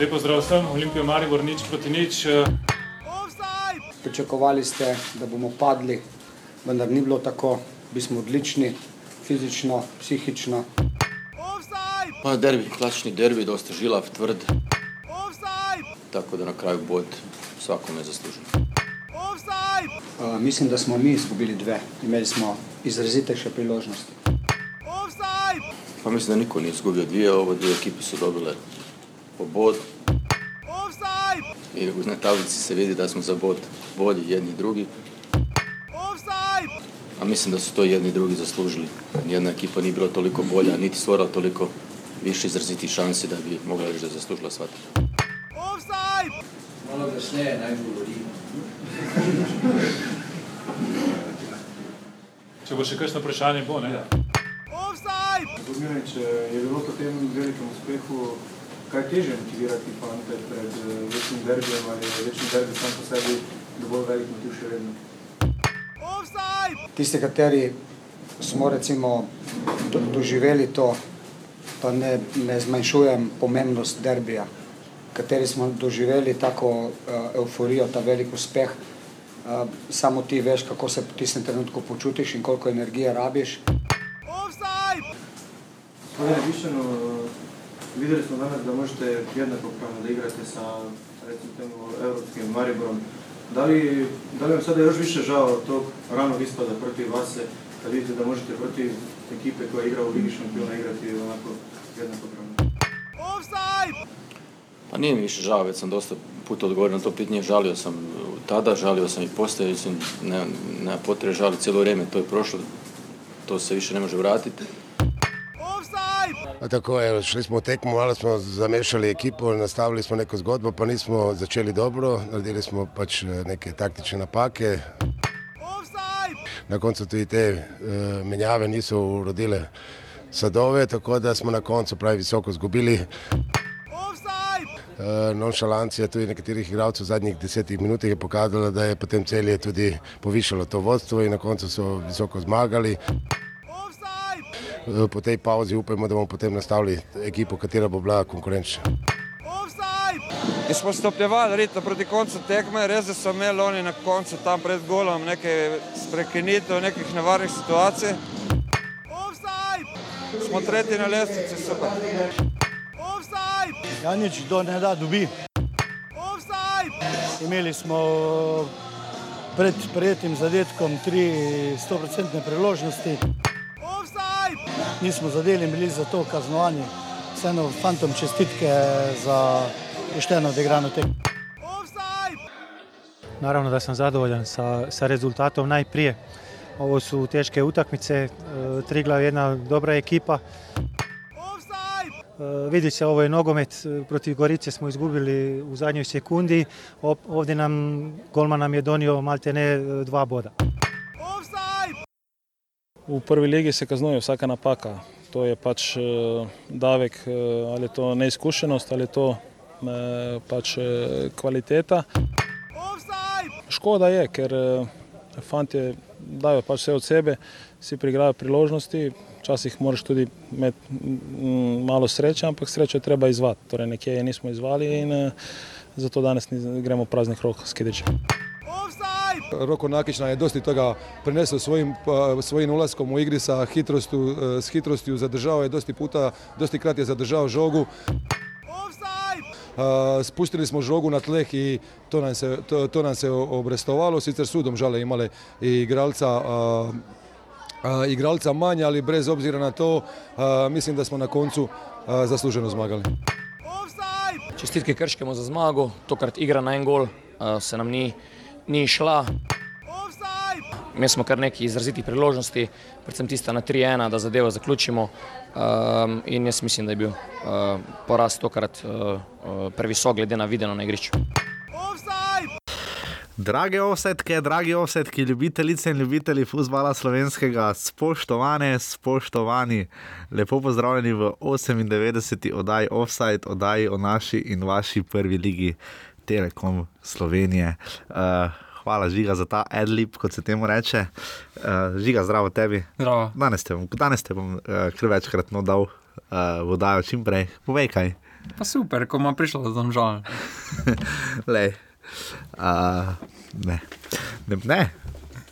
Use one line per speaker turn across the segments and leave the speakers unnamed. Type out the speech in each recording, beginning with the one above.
Lepo zdrav vsem, Olimpijo Maribor nič proti nič.
Pričakovali ste, da bomo padli, vendar ni bilo tako. Bili smo odlični, fizično, psihično.
Pa derbi, klasični derbi, dosta žilav, tvrd. Tako da na kraju bod svakome zaslužen.
Uh, mislim, da smo mi izgubili dve. Imeli smo izrazitejše priložnosti.
Pa mislim da niko nije izgubio dvije, ovo dvije ekipe su dobile po bod. I na tablici se vidi da smo za bod bolji jedni drugi. A mislim da su to jedni drugi zaslužili. Nijedna ekipa nije bila toliko bolja, niti stvorila toliko više izrazitih šansi da bi mogla reći da je zaslužila sva tri.
Malo glasneje naj govori.
Če bo še kakšno vprašanje, bo ne.
Bogdanović, je bilo po tem velikem uspehu kaj teže motivirati fante pred eh, večnim derbijem ali je večni derbi sam po sebi dovolj velik motiv še vedno?
Tisti, kateri smo recimo do, doživeli to, pa ne, ne zmanjšujem pomembnost derbija, kateri smo doživeli tako uh, euforijo, ta velik uspeh, uh, samo ti veš, kako se v tistem trenutku počutiš in koliko energije rabiš.
Gospodine Višano, vidjeli smo danas da možete jednakopravno da igrate sa recimo europskim Mariborom. Da li, da li vam sada još više žao tog ranog ispada protiv Vase, kad vidite da možete protiv ekipe koja igra u Ligi šampiona igrati onako jednakopravno?
Pa nije mi više žao, već sam dosta puta odgovorio na to pitanje, žalio sam tada, žalio sam i poslije, mislim, nema, nema potrebe žaliti cijelo vrijeme, to je prošlo, to se više ne može vratiti.
Tako je, šli smo v tekmo, malo smo zamešali ekipo, nastavili smo neko zgodbo, pa nismo začeli dobro, naredili smo pač eh, neke taktične napake. Na koncu tudi te uh, menjave niso urodile sadove, tako da smo na koncu pravi visoko zgubili. Uh, Nonšalancija tudi nekaterih igralcev v zadnjih desetih minutah je pokazala, da je potem celje tudi povišalo to vodstvo in na koncu so visoko zmagali. Po tej pauzi upajmo, da bomo potem nastavili ekipo, katera bo bila konkurenčna.
In smo stopnjevali ritmo proti koncu tekme, res so imeli oni na koncu tam pred golom nekaj sprekinitev, nekih nevarnih situacij. Smo tretji na lestvici, super.
Ja, nič do ne da dobi. Imeli smo pred prijetim zadetkom tri 100% priložnosti. Nismo zadeli, bili za to kaznovani. Vseeno fantom čestitke za pošteno odigrano tekmo.
Naravno da sam zadovoljan sa, sa rezultatom najprije. Ovo su teške utakmice, e, Triglav je jedna dobra ekipa. E, vidi se, ovo je nogomet, e, protiv Gorice smo izgubili u zadnjoj sekundi, Op- ovdje nam golman nam je donio malte ne e, dva boda.
V prvi ligi se kaznuje vsaka napaka. To je pač eh, davek, eh, ali je to neizkušenost, ali je to eh, pač kvaliteta. Škoda je, ker fantje dajo pač vse od sebe, si prigrajo priložnosti, včasih moraš tudi imeti mm, malo sreče, ampak srečo treba izvati. Torej nekje je nismo izvali in zato danes gremo praznih rok s Kidićem.
Roko Nakić nam je dosta toga prenesao svojim, svojim ulaskom u igri sa hitrostu, eh, s hitrostiju, zadržao je dosta puta, dosta krat je zadržao žogu. A, spustili smo žogu na tleh i to nam se, to, to nam se obrestovalo, sicer sudom žale imale i igralca a, a, igralca manje, ali bez obzira na to a, mislim da smo na koncu a, zasluženo zmagali.
Čestitke Krškemu za zmago, tokrat igra na en gol eh, se nam ni, ni šla. Imeli smo kar nekaj izrazitih priložnosti, predvsem tista na 3-1, da zadevo zaključimo. Um, in jaz mislim, da je bil uh, poraz tokrat uh, uh, previsok glede na videno na igrišču.
Drage offsetke, dragi offsetki, ljubitelice in ljubitelji futbola slovenskega, spoštovane, spoštovani, lepo pozdravljeni v 98. oddaji Offside, oddaji o naši in vaši prvi ligi Telekom Slovenije. Uh, hvala žiga za ta adlib, kot se temu reče. Uh, žiga, zdravo tebi.
Zdravo.
Danes te bom, danes te bom uh, kar večkrat no dal uh, vodajo čim prej. Povej kaj.
Pa super, ko ima prišlo do domžal.
Lej. Uh, ne. ne, ne,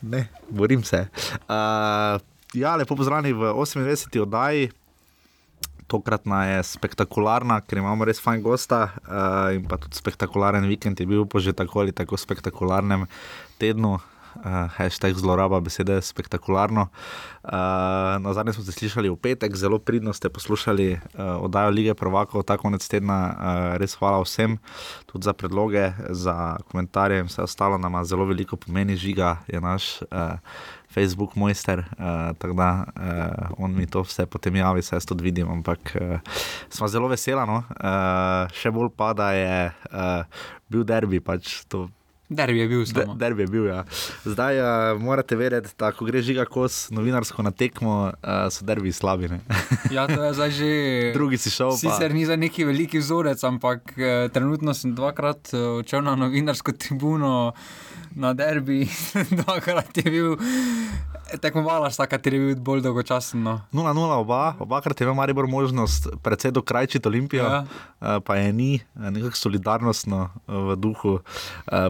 ne, borim se. Uh, ja, lepo pozdravljeni v 28. oddaji. Tokratna je spektakularna, ker imamo res fajn gosta uh, in pa tudi spektakularen vikend je bil po že tako ali tako spektakularnem tednu. Uh, hashtag zloraba besede spektakularno. Uh, na zadnje smo se slišali v petek, zelo pridno ste poslušali uh, oddajo Lige Prvakov, ta konec tedna. Uh, res hvala vsem, tudi za predloge, za komentarje in vse ostalo, nam zelo veliko pomeni, žiga je naš. Uh, Facebook mojster, uh, tako da uh, on mi to vse potem javi, vse to vidim, ampak uh, smo zelo veseli. No? Uh, še bolj pa, da je uh, bil derbi. Pač to,
derbi je bil,
de, derbi je bil. Ja. Zdaj uh, morate vedeti, da ko gre žiga kos novinarsko na tekmo, uh, so derbi slabi.
ja, to je zdaj že.
Drugi si šel.
Sicer
pa.
ni za neki veliki vzorec, ampak uh, trenutno sem dvakrat odšel uh, na novinarsko tribuno na derbi, dvakrat je bil. Tekmovala sta, kateri je bil bolj dolgočasen. No.
0-0, oba, obakrat je imel Maribor možnost predvsej dokrajčiti Olimpijo, ja. pa je ni, nekako solidarnostno v duhu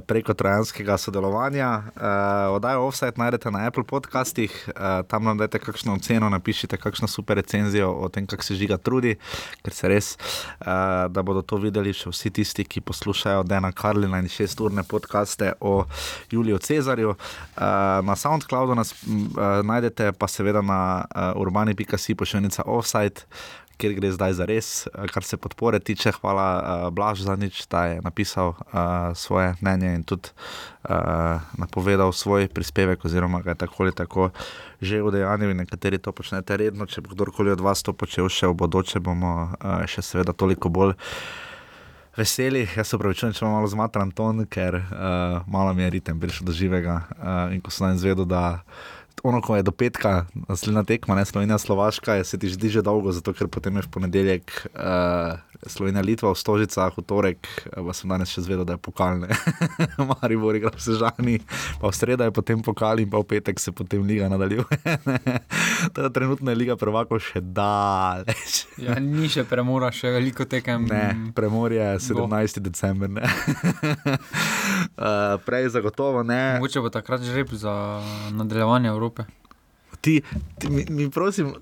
preko trojanskega sodelovanja. Oddajo offset najdete na Apple podcastih, tam nam dajte kakšno oceno, napišite kakšno super recenzijo o tem, kako se žiga trudi, ker se res, da bodo to videli še vsi tisti, ki poslušajo Dena Karlina in šesturne podcaste o Juliju Cezarju. Na SoundCloudu nas uh, najdete pa seveda na uh, urbani.si pošiljnica offside. Ker gre zdaj za res, kar se podpore tiče, hvala uh, Blaž za nič, da je napisal uh, svoje mnenje in tudi uh, napovedal svoj prispevek, oziroma ga je tako ali tako že udejanil. Nekateri to počnete redno, če bo kdorkoli od vas to počel še v bodoče, bomo uh, še seveda toliko bolj. Veseli, jaz se upravičujem, če imam malo zmatran ton, ker uh, malo mi je ritem prišel do živega. Uh, in ko sem izvedel, da ono, ko je do petka, naslednja tekma, ne Slovenija, Slovaška, se ti zdi že dolgo, zato ker potem je v ponedeljek uh, Slovenija, Litva v Stožicah, v torek, pa sem danes še zvedel, da je pokalne. Mari bo igral vse žani, pa v sredo je potem pokal in pa v petek se potem liga nadaljuje. teda trenutno je liga prvako še daleč.
ja, ni še premora, še veliko tekem.
Ne, premor je 17. Bo. december. uh, prej zagotovo ne.
Mogoče bo takrat že rep za nadaljevanje Evrope.
Ti, ti mi, mi prosim.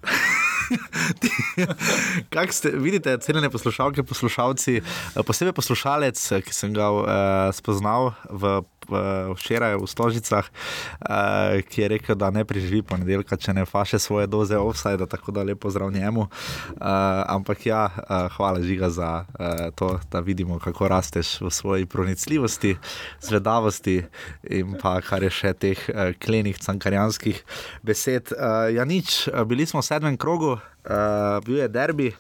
Kaj ste, vidite, cenjene poslušalke, poslušalci, posebej poslušalec, ki sem ga uh, spoznal v, v, včeraj v Stožicah, uh, ki je rekel, da ne preživi ponedeljka, če ne faše svoje doze offside, tako da lepo zdrav njemu. Uh, ampak ja, uh, hvala žiga za uh, to, da vidimo, kako rasteš v svoji pronicljivosti, zvedavosti in pa kar je še teh uh, klenih cankarjanskih besed. Uh, ja, nič, bili smo v sedmem krogu. Uh, bil je derbi,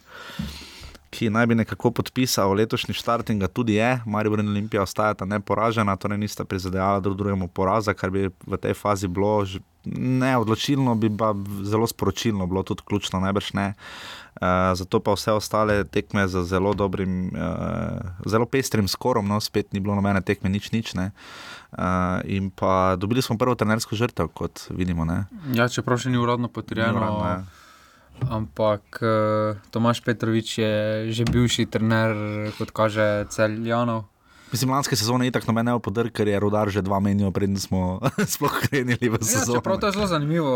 ki naj bi nekako podpisal letošnji štart in ga tudi je. Marijo in Olimpija ostajata neporažena, torej nista prizadejala drug drugemu poraza, kar bi v tej fazi bilo ne odločilno, bi pa zelo sporočilno bilo tudi ključno, najbrž ne. Uh, zato pa vse ostale tekme z zelo dobrim, uh, zelo pestrim skorom, no spet ni bilo nobene tekme, nič, nič. Uh, in pa dobili smo prvo trenersko žrtev, kot vidimo. Ne.
Ja, čeprav še ni uradno potrjeno. Ni uradno, ja. Ampak uh, Tomaš Petrovič je že bivši trener, kot kaže, celjanov.
Mislim, lanske sezone je tako noben neopodr, ker je rodar že dva menijo, preden smo sploh krenili v sezono.
Ja, to je zelo zanimivo.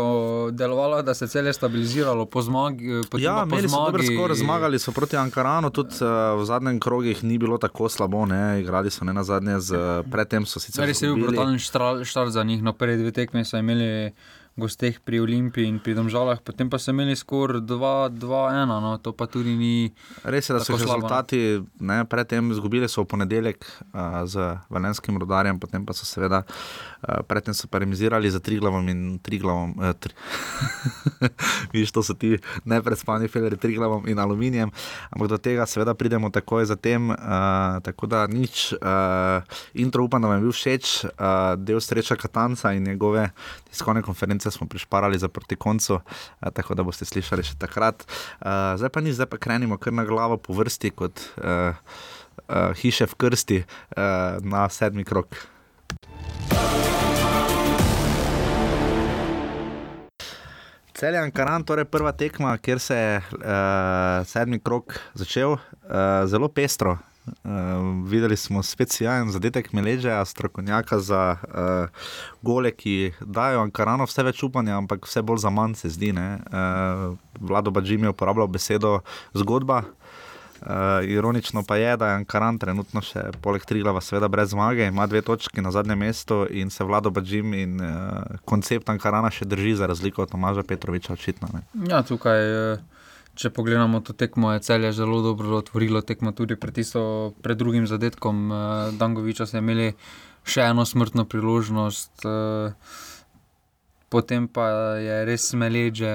Delovalo je, da se je celje stabiliziralo po zmagi. Po
ja, imeli so dobro skoraj, zmagali so proti Ankaranu, tudi uh, v zadnjem krogih ni bilo tako slabo, ne, igrali so ne na zadnje, z, predtem so sicer.
Res je bil brutalen štart za njih, no prvi dve tekme so imeli gosteh pri Olimpiji in pri Domžalah, potem pa so imeli skoraj 2-1, no, to pa tudi ni.
Res je, da so rezultati, ne, predtem izgubili so v ponedeljek uh, z Valenskim rodarjem, potem pa so seveda, uh, predtem so pa remizirali za Triglavom in Triglavom. Uh, tri... Viš, to so ti neprespani feleri Triglavom in Aluminijem, ampak do tega seveda pridemo takoj zatem, uh, tako da nič. Uh, intro upam, da vam je bil všeč, uh, del sreča Katanca in njegove tiskovne konference malce smo prišparali za proti koncu, tako da boste slišali še takrat. Zdaj pa ni, zdaj pa krenimo kar na glavo po vrsti, kot hiše v krsti na sedmi krok. Celjan Karan, torej prva tekma, kjer se je uh, sedmi krok začel, uh, zelo pestro, Uh, videli smo spet sjajen zadetek Meleža, strokovnjaka za uh, gole, ki dajo Ankarano vse več upanja, ampak vse bolj za manj se zdi. Uh, Vlado Bađim je uporabljal besedo zgodba. Uh, ironično pa je, da je Ankaran trenutno še poleg Triglava, seveda brez zmage, ima dve točki na zadnjem mestu in se vlado Bađim in uh, koncept Ankarana še drži, za razliko od Tomaža Petroviča, očitno. Ne.
Ja, tukaj, eh, če pogledamo to tekmo, je celje zelo dobro otvorilo tekmo tudi pred, tisto, pred drugim zadetkom. Dangoviča so imeli še eno smrtno priložnost. Potem pa je res smeleče,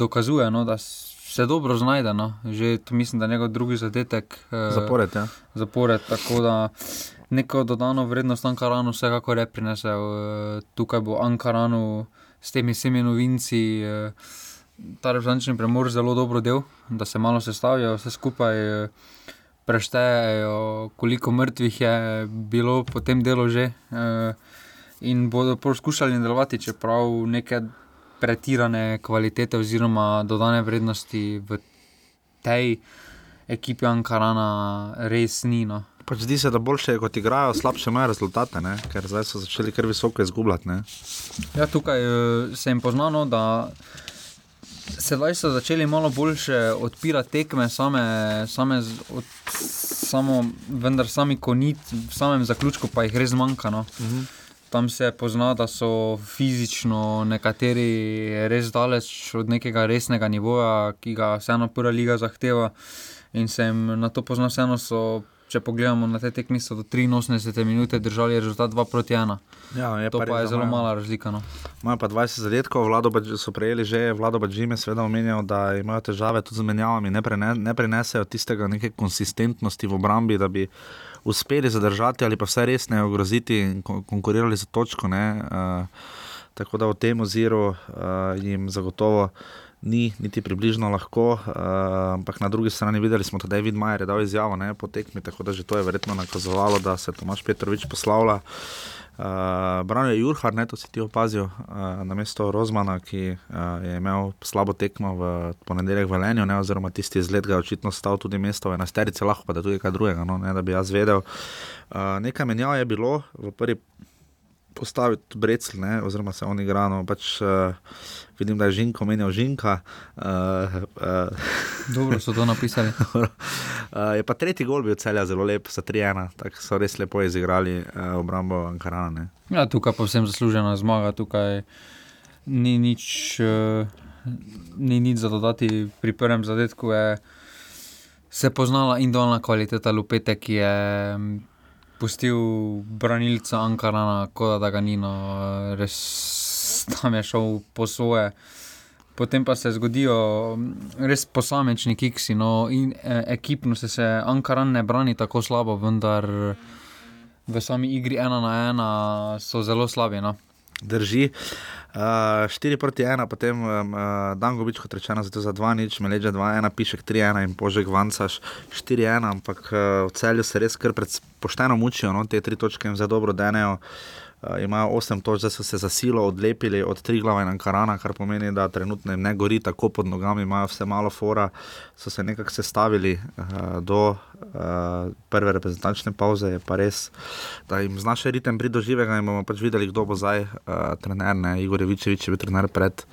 dokazuje, no, da se dobro znajde. No. Že to mislim, da je njegov drugi zadetek.
Zapored. Ja.
Zapored, tako da neko dodano vrednost Ankaranu vsekakor je prinesel. Tukaj bo Ankaranu s temi vsemi novinci. Ta reprezentativni premor zelo dobro del, da se malo sestavijo, vse skupaj preštejejo, koliko mrtvih je bilo po tem delu že. In bodo poskušali nadaljevati, čeprav nekaj pretirane kvalitete oziroma dodane vrednosti v tej ekipi Ankarana res ni. No.
Pač zdi se, da boljše, kot igrajo, slabše imajo rezultate, ne? ker zdaj so začeli kar visoko izgubljati. Ne?
Ja, tukaj uh, se jim poznano, da sedaj so začeli malo boljše odpirati tekme, same, same od, samo, vendar sami konit, v samem zaključku pa jih res manjka. No. Uh -huh. Tam se pozna, da so fizično nekateri res daleč od nekega resnega nivoja, ki ga vseeno prva liga zahteva. In se jim na to pozna, vseeno so, če pogledamo na te tekme, so do 83 minut držali rezultat 2 proti 1.
Ja, je
to pa,
pa
pa je zelo mala razlika. No.
Imajo pa 20 zadetkov, vlado Badž- so prejeli že, vlado Bađim je seveda omenjal, da imajo težave tudi z menjavami, ne, prene, ne prenesejo tistega neke konsistentnosti v obrambi, da bi uspeli zadržati ali pa vse res ne ogroziti in kon- konkurirali za točko. Ne, uh, tako da v tem oziru uh, jim zagotovo. Ni niti približno lahko, uh, ampak na drugi strani videli smo, da je David Majer dal izjavo ne, po tekmi, tako da že to je verjetno nakazovalo, da se Tomaš Petrovič poslavlja. Uh, Branil je Jurhar, ne, to si ti opazil, uh, na mesto Rozmana, ki uh, je imel slabo tekmo v ponedeljek v Velenju, ne, oziroma tisti izlet ga je očitno stal tudi mesto v enajsterici, lahko pa da tudi kaj drugega, no, ne, da bi jaz vedel. Uh, nekaj menjav je bilo v prvi postavi tudi Brecl, ne, oziroma se on igra, no, pač uh, vidim, da je Žinko menjal Žinka. Uh, uh,
Dobro so to napisali.
uh, je pa tretji gol bil celja zelo lep, za 3-1, tako so res lepo izigrali uh, obrambo Ankarana. Ne.
Ja, tukaj pa vsem zaslužena zmaga, tukaj ni nič, uh, ni nič za dodati. Pri prvem zadetku je se poznala individualna kvaliteta Lupete, ki je pustil branilca Ankarana, kot da ga ni, no, res tam je šel po svoje. Potem pa se zgodijo mm, res posamečni kiksi. No, in, e, ekipno se, se Ankaran ne brani tako slabo, vendar v sami igri ena na ena so zelo slabi. No.
Drži. Uh, 4 proti 1, potem um, uh, Dangovič, kot rečeno, za 2 nič, Meleđa 2-1, Pišek 3-1 in Požek Vancaš 4-1, ampak uh, v celju se res kar pred, pošteno mučijo, no, te tri točke jim zelo dobro denejo. Uh, imajo 8 točk, zdaj so se za silo odlepili od Triglava in Ankarana, kar pomeni, da trenutno jim ne gori tako pod nogami, imajo vse malo fora, so se nekako sestavili uh, do uh, prve reprezentančne pauze, je pa res, da jim znaš ritem pride do živega in bomo pač videli, kdo bo zdaj uh, trener, ne, Igor Jevičevič je bil trener pred.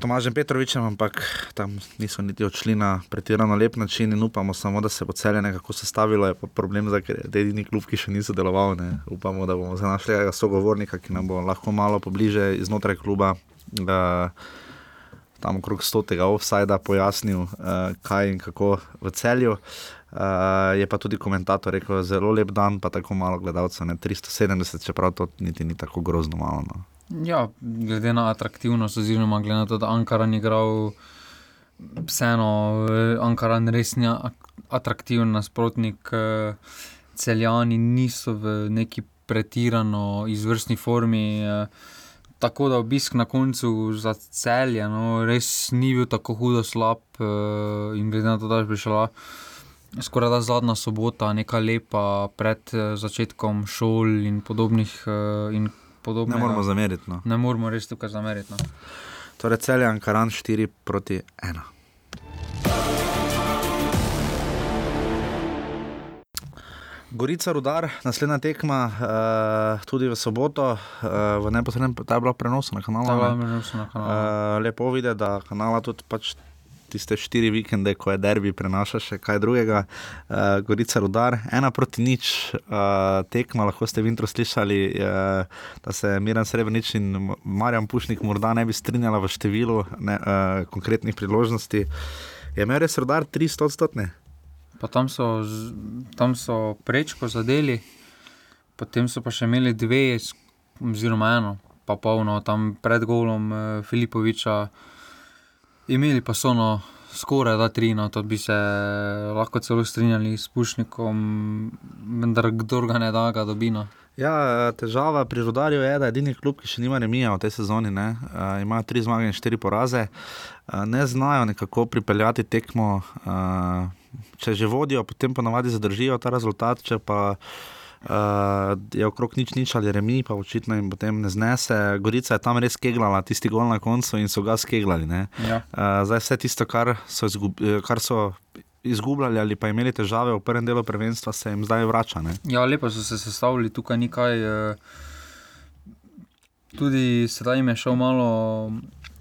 Tomažem Petrovičem, ampak tam niso niti odšli na pretirano lep način in upamo samo, da se bo celje nekako sestavilo. Je pa problem, da je edini klub, ki še ni sodeloval. Ne. Upamo, da bomo našli nekega sogovornika, ki nam bo lahko malo pobliže iznotraj kluba, da tam okrog stotega offsajda pojasnil, uh, kaj in kako v celju. Uh, je pa tudi komentator rekel, zelo lep dan, pa tako malo gledalcev, ne 370, čeprav to niti ni tako grozno malo. No.
Ja, glede na atraktivnost, oziroma glede na to, da Ankaran igral, vseeno eh, Ankaran res ni ak- atraktiven nasprotnik, eh, celjani niso v neki pretirano izvrstni formi. eh, Tako da obisk na koncu za celje, no, res ni bil tako hudo slab, in glede na to, da je prišla skoraj da zadnja sobota, neka lepa pred začetkom šol in podobnih. In podobnega.
Ne moramo zameriti. No.
Ne moramo res tukaj zameriti. No.
Torej, celjan Karan 4 proti 1. Gorica Rudar, naslednja tekma, uh, tudi v soboto, uh, v neposrednem, ta je bila prenosna na kanalu.
Ta je bila prenosna na kanalu.
Uh, lepo videti, da kanala tudi pač tiste štiri vikende, ko je derbi, prenaša še kaj drugega. Uh, Gorica Rudar, ena proti nič, uh, tekma, lahko ste v intro slišali, uh, da se Miran Srebrenic in Marjan Pušnik morda ne bi strinjala v številu ne, uh, konkretnih priložnosti. Je imel res Rudar 300 odstotne?
Pa tam so, tam so prečko zadeli, potem so pa še imeli dve, oziroma eno, pa polno, tam pred golom Filipoviča. Imeli pa so no, skoraj da tri, no, to bi se lahko celo strinjali s Pušnikom, vendar kdo ga ne da, ga dobi. No.
Ja, težava pri rodarju je, da je edini klub, ki še nima remija v tej sezoni. Ne? Uh, imajo tri zmage in štiri poraze, uh, ne znajo nekako pripeljati tekmo. Uh, če že vodijo, potem pa navadi zadržijo ta rezultat, če pa uh, je okrog nič nič ali remi, pa očitno jim potem ne znese. Gorica je tam res keglala, tisti gol na koncu in so ga skeglali. ne.
Ja.
Uh, zdaj vse tisto, kar so, izgub, eh, kar so izgubljali ali pa imeli težave v prvem delu prvenstva, se jim zdaj vrača. Ne?
Ja, lepo so se sestavili, tukaj ni kaj. eh, Tudi sedaj jim je šel malo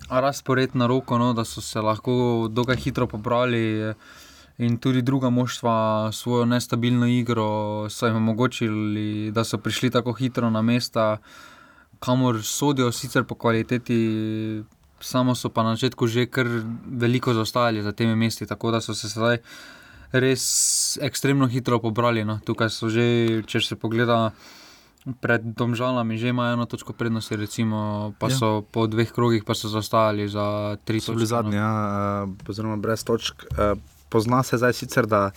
razpored na roko, no, da so se lahko dokaj hitro pobrali. eh, In tudi druga moštva svojo nestabilno igro so jim omogočili, da so prišli tako hitro na mesta, kamor sodijo, sicer po kvaliteti, samo so pa na začetku že kar veliko zaostajali za temi mesti, tako da so se sedaj res ekstremno hitro pobrali. No. Tukaj so že, če se pogleda. Pred domžalami že imajo eno točko prednosti, recimo, pa
Ja.
so po dveh krogih pa so zaostajali za tri
so
točke.
bili zadnji, ja, eh, oziroma brez točk. Eh, Pozna se zdaj sicer, da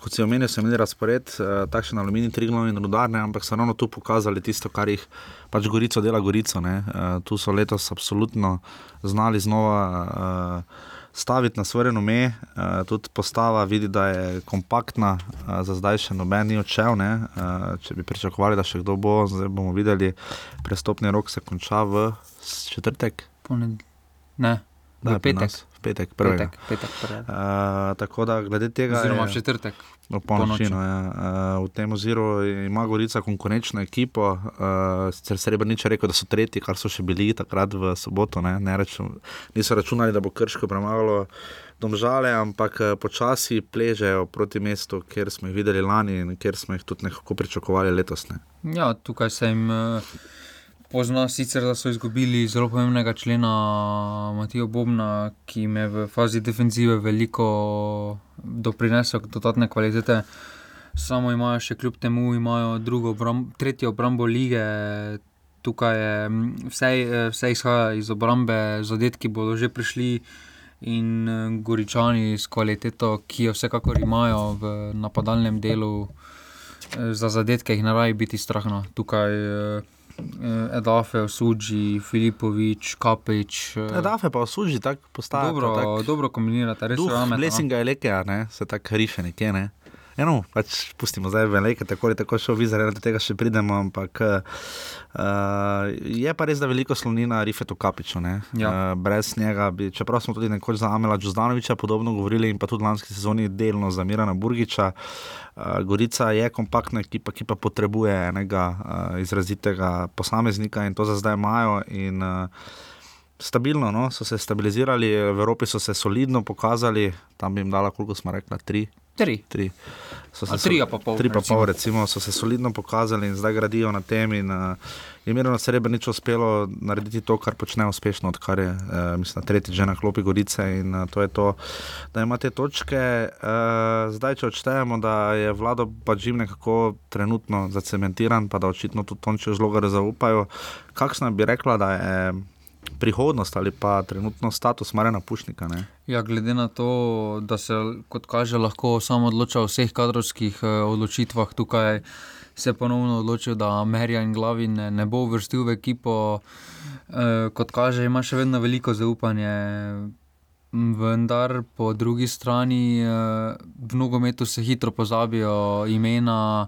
kot si omenil, so imeli razpored, eh, takšen aluminij, triglav in rudarne, ampak so ravno tu pokazali tisto, kar jih pač Gorico dela Gorico. ne. Eh, Tu so letos absolutno znali znova eh, staviti na svoje renome, eh, tudi postava vidi, da je kompaktna, eh, za zdaj še noben ni odšel. ne. Eh, Če bi pričakovali, da še kdo bo, zdaj bomo videli, prestopni rok se konča v četrtek.
Poned... Ne, v petek.
nas, petek, prvega.
Petek, petek prvega.
Uh, tako da, glede tega.
Oziroma v četrtek.
No, polnoči,
Ponoči.
no, ja. uh, v tem oziru ima Gorica konkurenčno ekipo. Uh, sicer Srebrenic je rekel, da so tretji, kar so še bili takrat v soboto. Ne? Ne račun, niso računali, da bo Krško premagalo domžale, ampak počasi pležejo proti mestu, kjer smo jih videli lani in kjer smo jih tudi nekako pričakovali letos. Ne?
Ja, tukaj se jim eh, pozna, sicer da so izgubili zelo pomembnega člena Matijo Bobna, ki jim je v fazi defenzive veliko doprinesel dodatne kvalitete. Samo imajo še kljub temu, imajo drugo, obram, tretjo obrambo lige. Tukaj je vse, vse izhaja iz obrambe, zadetki bodo že prišli in eh, Goričani s kvaliteto, ki jo vsekakor imajo v napadalnem delu, eh, za zadetke jih ne rabi biti strah. No. Tukaj eh, Edafe, Suđi, Filipovič, Kapič. eh,
Dafe pa osuži, tako postaja.
Dobro, dobro kombinirate, res verjamete, no.
Blesinga je lekija, ne? se tako riše nekje. Ne? Eno, pač pustimo zdaj velike, tako ali tako še vizare, do tega še pridemo, ampak uh, je pa res, da veliko sloni na Rifetu Kapiču.
Ja.
Uh, brez njega bi, čeprav smo tudi nekoč za Amela Džuzdanoviča podobno govorili in pa tudi v lanski sezoni delno za Mirana Burgiča. Uh, Gorica je kompaktna ekipa, ki pa potrebuje enega uh, izrazitega posameznika in to za zdaj imajo. In, uh, Stabilno no, so se stabilizirali, v Evropi so se solidno pokazali, tam bi jim dala, koliko smo rekli, tri.
Tri.
tri. So
A trija pa pol,
Tri pa
recimo.
pol, recimo, so se solidno pokazali in zdaj gradijo na tem. In, uh, je Mirno Srebrenic uspelo narediti to, kar počne uspešno, odkar je, uh, mislim, tretjič že na klopi Gorice in uh, to je to, da ima te točke. Uh, zdaj, če odštejemo, da je vlado pač jim nekako trenutno zacementiran, pa da očitno tudi Tončijo zlogar zaupajo, kakšna bi rekla, da je prihodnost ali pa trenutno status Marena Pušnika. Ne?
Ja, glede na to, da se, kot kaže, lahko samo odloča o vseh kadrovskih eh, odločitvah, tukaj se je ponovno odločil, da Merja in Glavi ne, ne bo uvrstil v ekipo. Eh, kot kaže, ima še vedno veliko zaupanje. Vendar po drugi strani eh, v nogometu se hitro pozabijo imena,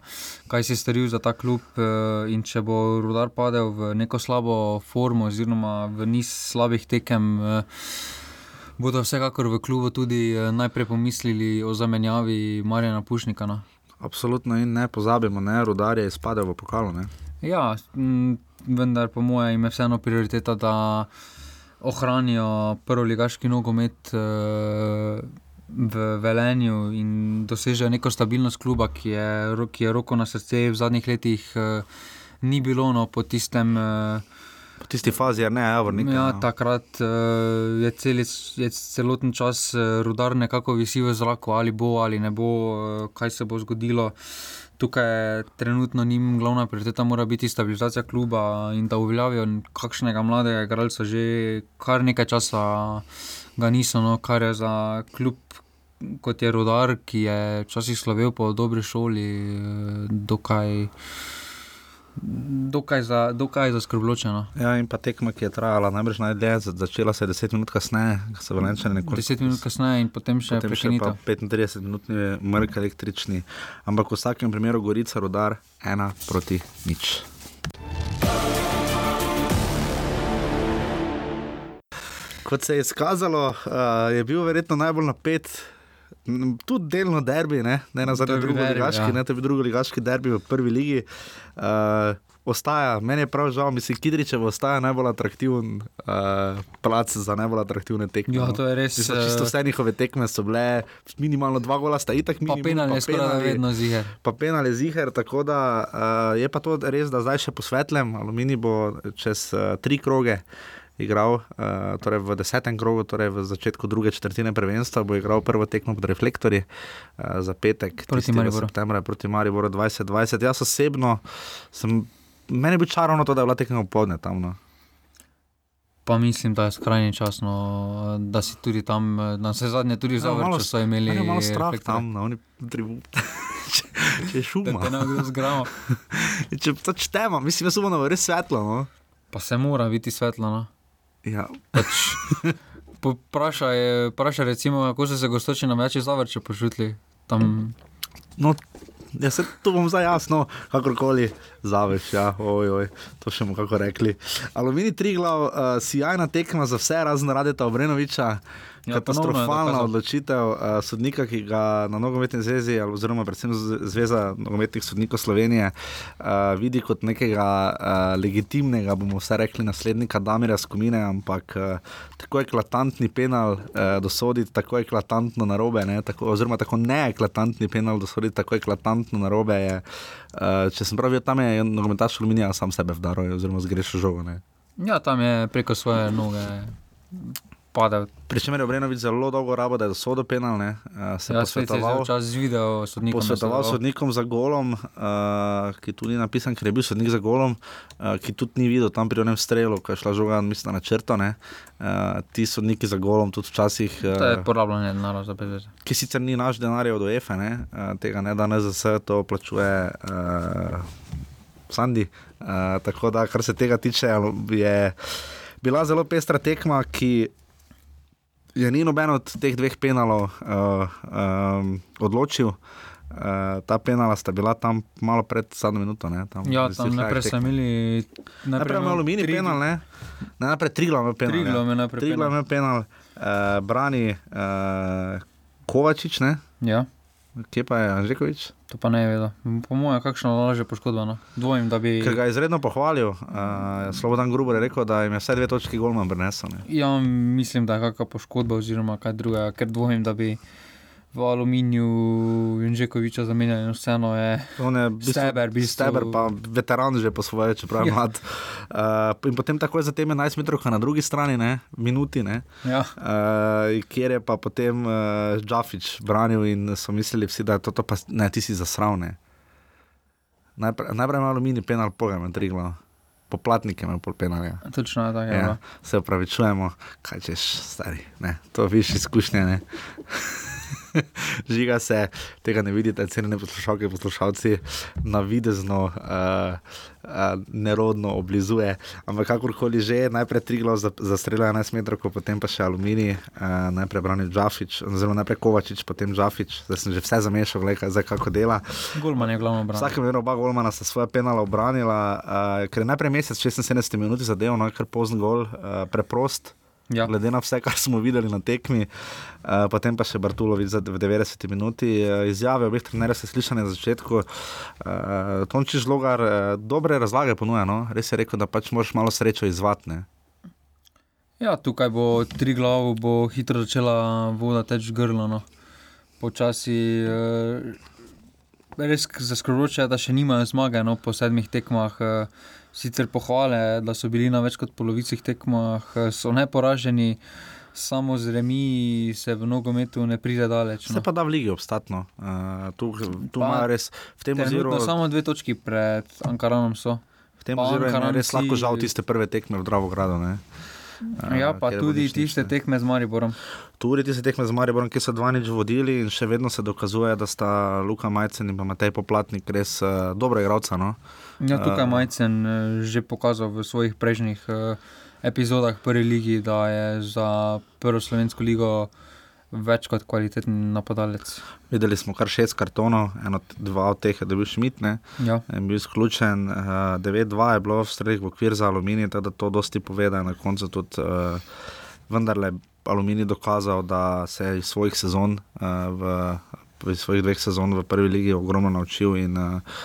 kaj si storil za ta klub. eh, In če bo rudar padel v neko slabo formo, oziroma v niz slabih tekem, eh, bodo vsekakor v klubu tudi najprej pomislili o zamenjavi Marjana Pušnika. No.
Absolutno in ne pozabimo, ne, rudar je izpadel v pokalu. Ne.
Ja, m, vendar po mojem je vseeno prioriteta, da ohranijo prvoligaški nogomet eh, v Velenju in dosežejo neko stabilnost kluba, ki je, ki je roko na srce v zadnjih letih eh, ni bilo no, po tistem. eh,
Po tisti fazi je ne, Javornik.
Ja,
no.
takrat uh, je, celi, je celoten čas uh, rudar nekako visi v zraku, ali bo ali ne bo, uh, kaj se bo zgodilo. Tukaj trenutno njim glavna prioriteta, mora biti stabilizacija kluba in da uveljavijo kakšnega mladega igralca, že kar nekaj časa ga niso, no, kar je za klub. Kot je rodar, ki je včasih slovel po dobri šoli, dokaj, dokaj, za, dokaj zaskrbljučeno.
Ja, in pa tekma, ki je trajala najbrž najdlje, za- začela se je 10 minut kasneje, so Velenčani nekoliko.
10 minut kasneje in potem še
Potem še pa
prekinitev.
35 minutni mrk električni, ampak v vsakem primeru Gorica rodar ena proti nič. Kot se je izkazalo, uh, je bil verjetno najbolj napet. Tudi delno derbi, ne, ne na zadnje drugo
derbi,
ligaški,
ja.
ne, bil drugo ligaški derbi v prvi ligi. Uh, ostaja, meni je prav žal, mislim, Kidričev ostaja najbolj atraktiven uh, plac za najbolj atraktivne tekme.
Ja,
no.
to je res,
Mislim, čisto
eh,
vse njihove tekme so bile minimalno dva gola, sta itak
Pa
minimum.
penal je skoraj vedno ziger.
Pa penal je ziger, tako da uh, je pa to res, da zdaj še posvetljem. Aluminij bo čez uh, tri kroge igral, uh, torej v desetem krogu, torej v začetku druge četrtine prvenstva, bo igral prvo tekmo pod reflektorji uh, za petek,
Proti
30.
Mariboru.
septembra proti Mariboru 2020. Jaz osebno sem, meni bilo čarovno to, da je bila tekma popoldne tam. No.
Pa mislim, da je skrajni čas, no, da si tudi tam, eh, na vse zadnje, tudi za vrče so imeli.
malo strah
reflektorje.
tam, na oni tribuni. če, če šuma.
Da ne kdo zgrama.
če to čtemo, mislim, da so bomo res svetlo. No.
Pa se mora biti svetlo. No.
Ja.
Pač, Vprašaj, vprašaj, recimo, kako so se gostoči na večji zavrče počutili. Tam,
No, ja, se to bom zdaj jasno, kakorkoli zaveš. Ja, oj, oj, to še bomo kako rekli. Aluminij Triglav, uh, sjajna tekma za vse, razen Radeta Obrenoviča.
Ja,
Katastrofalna odločitev uh, sodnika, ki ga na nogometni zvezi, oziroma predvsem Zveza nogometnih sodnikov Slovenije uh, vidi kot nekega uh, legitimnega, bomo vse rekli, naslednika Damira Skomine, ampak uh, tako eklatantni penal uh, dosoditi, tako eklatantno narobe, ne, tako, oziroma tako neeklatantni penal dosoditi, tako eklatantno narobe je. Uh, če sem prav videl, tam je nogometaš aluminija sam sebe vdaril, oziroma zgrešil žogo. Ne.
ja, tam je preko svoje noge padel.
Pričemer je Obrenovič zelo dolgo rabo, da je dosodil penal, ne, se
Ja, se je
posvetoval.
včasih z video sodnikom.
Posvetoval
nasvedoval.
sodnikom za golom, uh, ki tu ni napisan, ker je bil sodnik za golom, uh, ki tudi ni videl tam pri onem strelu, ko je šla žoga, mislim, na črto. Uh, ti sodniki za golom tudi včasih. Uh,
To je porabljanje denarja za PVZ.
ki sicer ni naš denar od UEFA, ne, uh, tega ne da NZS, to plačuje uh, Sandi. Uh, tako da, kar se tega tiče, je bila zelo pestra tekma, ki je ni noben od teh dveh penalov uh, um, odločil. Uh, ta penala sta bila tam malo pred zadnjo minuto. Ne, tam,
Ja, tam najprej
tekmah.
imeli.
Najprej imel aluminij
tri-
penal, ne? ne najprej Triglav ima penal.
Triglav ima najprej
Triglav
penal.
ima penal, uh, brani uh, Kovačič, ne?
Ja.
Kje pa je Anžekovič?
To pa ne je vedel. Po mojem, kakšno laže poškodba. No. Dvomim, da bi.
Ker ga je izredno pohvalil. Uh, Slobodan Gruber je rekel, da jim je vse dve točki golman prinesel. ne.
Ja, mislim, da je kakšna poškodba oziroma kaj drugega, ker dvomim, da bi v aluminiju Junžekoviča zamenjali. No, vseeno je.
On je bistvu,
Steber, bistvu.
Steber pa veteran že po svoje, čeprav je
Ja.
mlad. Uh, in potem takoj za tem 11 metrov na drugi strani, ne, minuti, ne,
Ja.
uh, kjer je pa potem uh, Džafič branil in so mislili vsi, da je to, to pa ne, ti si zasravne. Najprej najprej ima aluminij penal, pojem, triglo. Poplatnike ima pol penalja.
Točno je tako.
Ja,
Ja.
se upravičujemo, kaj češ, stari. Ne, to viš izkušnje. Žiga se, tega ne vidite, cenjeni poslušalke, poslušalci, navidezno. Uh, Nerodno oblizuje, ampak kakorkoli že, najprej Triglo zastrelil 11 metrov, potem pa še Alumini, uh, najprej Brani Džafič, zelo najprej Kovačič, potem Džafič, zdaj sem že vse zamešal, gledaj, zdaj kako dela.
Golman je glavno obranil.
Vsakem primeru oba Golmana sta svoje penala obranila, uh, ker je najprej mesec 76 minut zadeval, no kar pozn gol, uh, preprost. Ja. Glede na vse, kar smo videli na tekmi, uh, potem pa še Bartulovič v 90 minuti. Uh, izjave obeh trenerjev se slišali na začetku. Uh, Tonči žlogar uh, dobre razlage ponuja, no? res je rekel, da pač moraš malo srečo izvatne.
Ja, tukaj bo tri glav, bo hitro začela voda teč grlo. No. Počasi uh, res zaskrbljujoče je, da še nimajo zmage no, po sedmih tekmah. Uh, sicer pohvale, da so bili na več kot polovici tekmah, so neporaženi, samo z remi se v nogometu ne pride daleč.
No. Se pa da v ligi obstatno. Uh, tu tu imajo res v tem oziru.
Samo dve točki pred Ankaranom so.
V tem oziru je res lahko žal tiste prve tekme v Dravogradu.
Uh, ja, pa tudi tiste tekme z Mariborom.
Tudi tiste tekme z Mariborom, ki so dva nič vodili in še vedno se dokazuje, da sta Luka Majcen in Matej Poplatnik res uh, dobro igralca. No?
Ja, tukaj je Majcen uh, že pokazal v svojih prejšnjih uh, epizodah prve lige, da je za prvo slovensko ligo več kot kvaliteten napadalec.
Videli smo kar šest kartonov, eno, dva od teh je bil Šmit,
ja.
bil izključen, uh, 9-2 je bilo v streljih v okvir za aluminij, tako da to dosti poveda na koncu tudi uh, vendarle. Aluminij dokazal, da se je iz svojih sezon, uh, v, v svojih dveh sezon v prvi legi ogromno naučil in uh,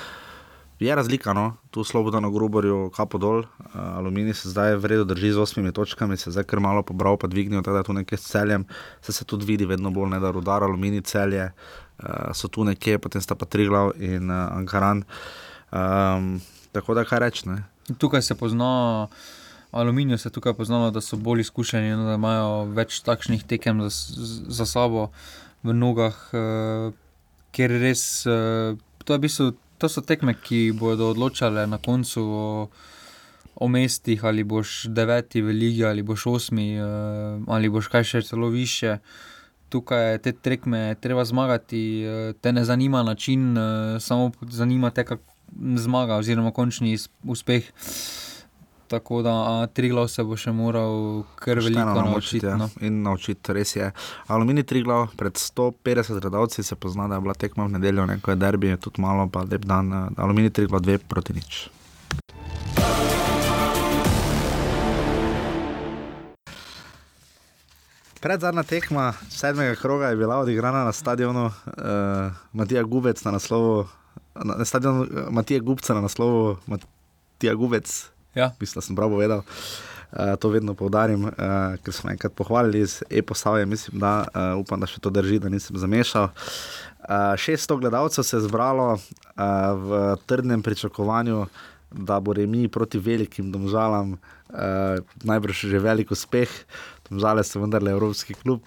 Je razlika, no? tu slobodo na Gruborju, kapo dol, uh, aluminij se zdaj v redu drži z osmimi točkami, se zdaj kar malo pobral, pa dvignil, da je tu nekaj s celjem, se, se tudi vidi vedno bolj, ne, da rudar, aluminij, celje uh, so tu nekje, potem sta pa tri glav in uh, Ankaran. Um, tako da kaj reči.
Tukaj se pozna. Aluminij se tukaj poznamo, da so bolj izkušeni, no, da imajo več takšnih tekem za, za sabo v nogah, uh, ker res uh, to je v bistvu to so tekme, ki bodo odločale na koncu o, o mestih, ali boš deveti v ligi, ali boš osmi, uh, ali boš kaj še celo više. Tukaj te tekme treba zmagati, uh, te ne zanima način, uh, samo zanima te, kako zmaga, oziroma končni uspeh. Tako da tri glav se bo še moral kar veliko naučiti.
Ja.
No.
In naučiti, res je. Alumini tri glav, pred 150 gledalci se pozna, da je bila tekma v nedeljo, neko je derbi, je tudi malo, pa lep dan. Alumini tri glav, dve proti nič. Pred zadnja tekma sedmega kroga je bila odigrana na stadionu uh, Matija Gubec na naslovu, na stadionu Matija Gubca na naslovu Matija Gubec.
Ja.
Mislim, da sem prav povedal. Uh, to vedno poudarjam, uh, ker smo enkrat pohvalili z e-postavljanjem. Mislim, da uh, upam, da še to drži, da nisem zamešal. Uh, 600 gledalcev se je zbralo uh, v trdnem pričakovanju, da bo remi proti velikim domžalam, uh, najbrž že velik uspeh. Domžale so vendarle Evropski klub.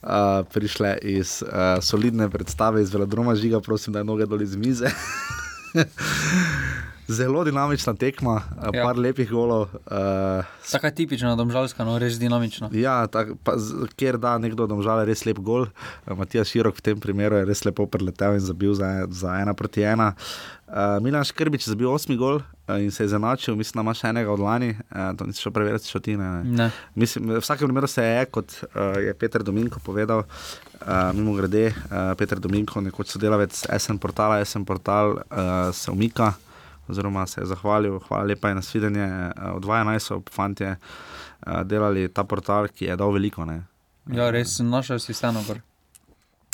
Uh, prišle iz uh, solidne predstave, iz velodroma žiga, prosim, da je noge dol iz mize. Zelo dinamična tekma, ja. par lepih golov. Uh,
Tako je tipično, domžalska, no res dinamično.
Ja, tak, pa, kjer da nekdo domžal res lep gol. Matija Širok v tem primeru je res lepo preletel in zabil za, za ena proti ena. Uh, Milan Škrbič je zabil osmi gol uh, in se je zanačil, mislim, da ima še enega od lani, uh, to nisi šel preveriti, če ti ne.
ne.
Mislim, v vsakem primeru se je, kot uh, je Peter Dominko povedal, uh, mimo grede, uh, Peter Dominko, nekoč sodelavec SN portala, SN portal uh, se umika oziroma se je zahvalil, hvala lepa in nasvidenje. Eh, od 12 so fanti eh, delali ta portal, ki je dal veliko. Ne.
Ja, res našel si vseeno gor.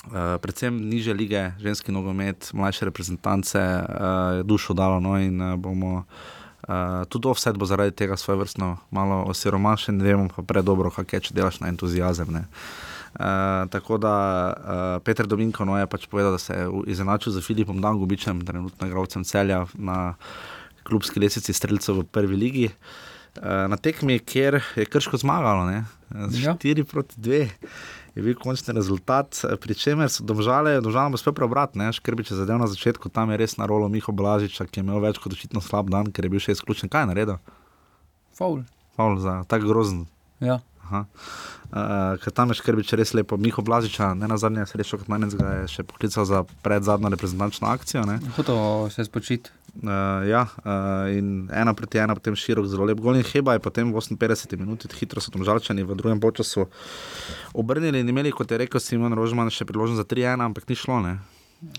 Uh, predvsem niže lige, ženski nogomet, mlajše reprezentance, uh, dušo dalo. No, in uh, bomo uh, tudi vse bo zaradi tega svoje vrstno malo osiromašen, ne vemo pa predobro, kaj je, če delaš na entuzijazem. Uh, Uh, tako da uh, Petr Dominko no, je pač povedal, da se je izenačil z Filipom Dangubičem, trenutno igralcem celja na klubski lesici streljcev v prvi ligi. Uh, na tekmi, kjer je krško zmagalo, ne? 4 ja. proti 2. Je bil končni rezultat, pri čemer so domžale, domžale bo spet preobrat, ne, škrbi če zadev na začetku, tam je res na rolo Miho Blažiča, ki je imel več kot očitno slab dan, ker je bil še izključen. Kaj je naredil?
Faul.
Faul za tako grozen.
Ja.
Aha. Uh, ker tam je škrbič res lepo. Miho Blažiča, ne na zadnje, srečo kot manjec ga je še poklical za predzadnjo reprezentančno akcijo. Ne?
Hotel se spočiti.
Uh, ja, uh, in ena proti ena, potem širok, zelo lep gol. In Heba je potem v 58 minutah hitro so tam žalčani v drugem času obrnili in imeli, kot je rekel Simon Rožman, še priložnost za 3-1, ampak ni šlo. Ne?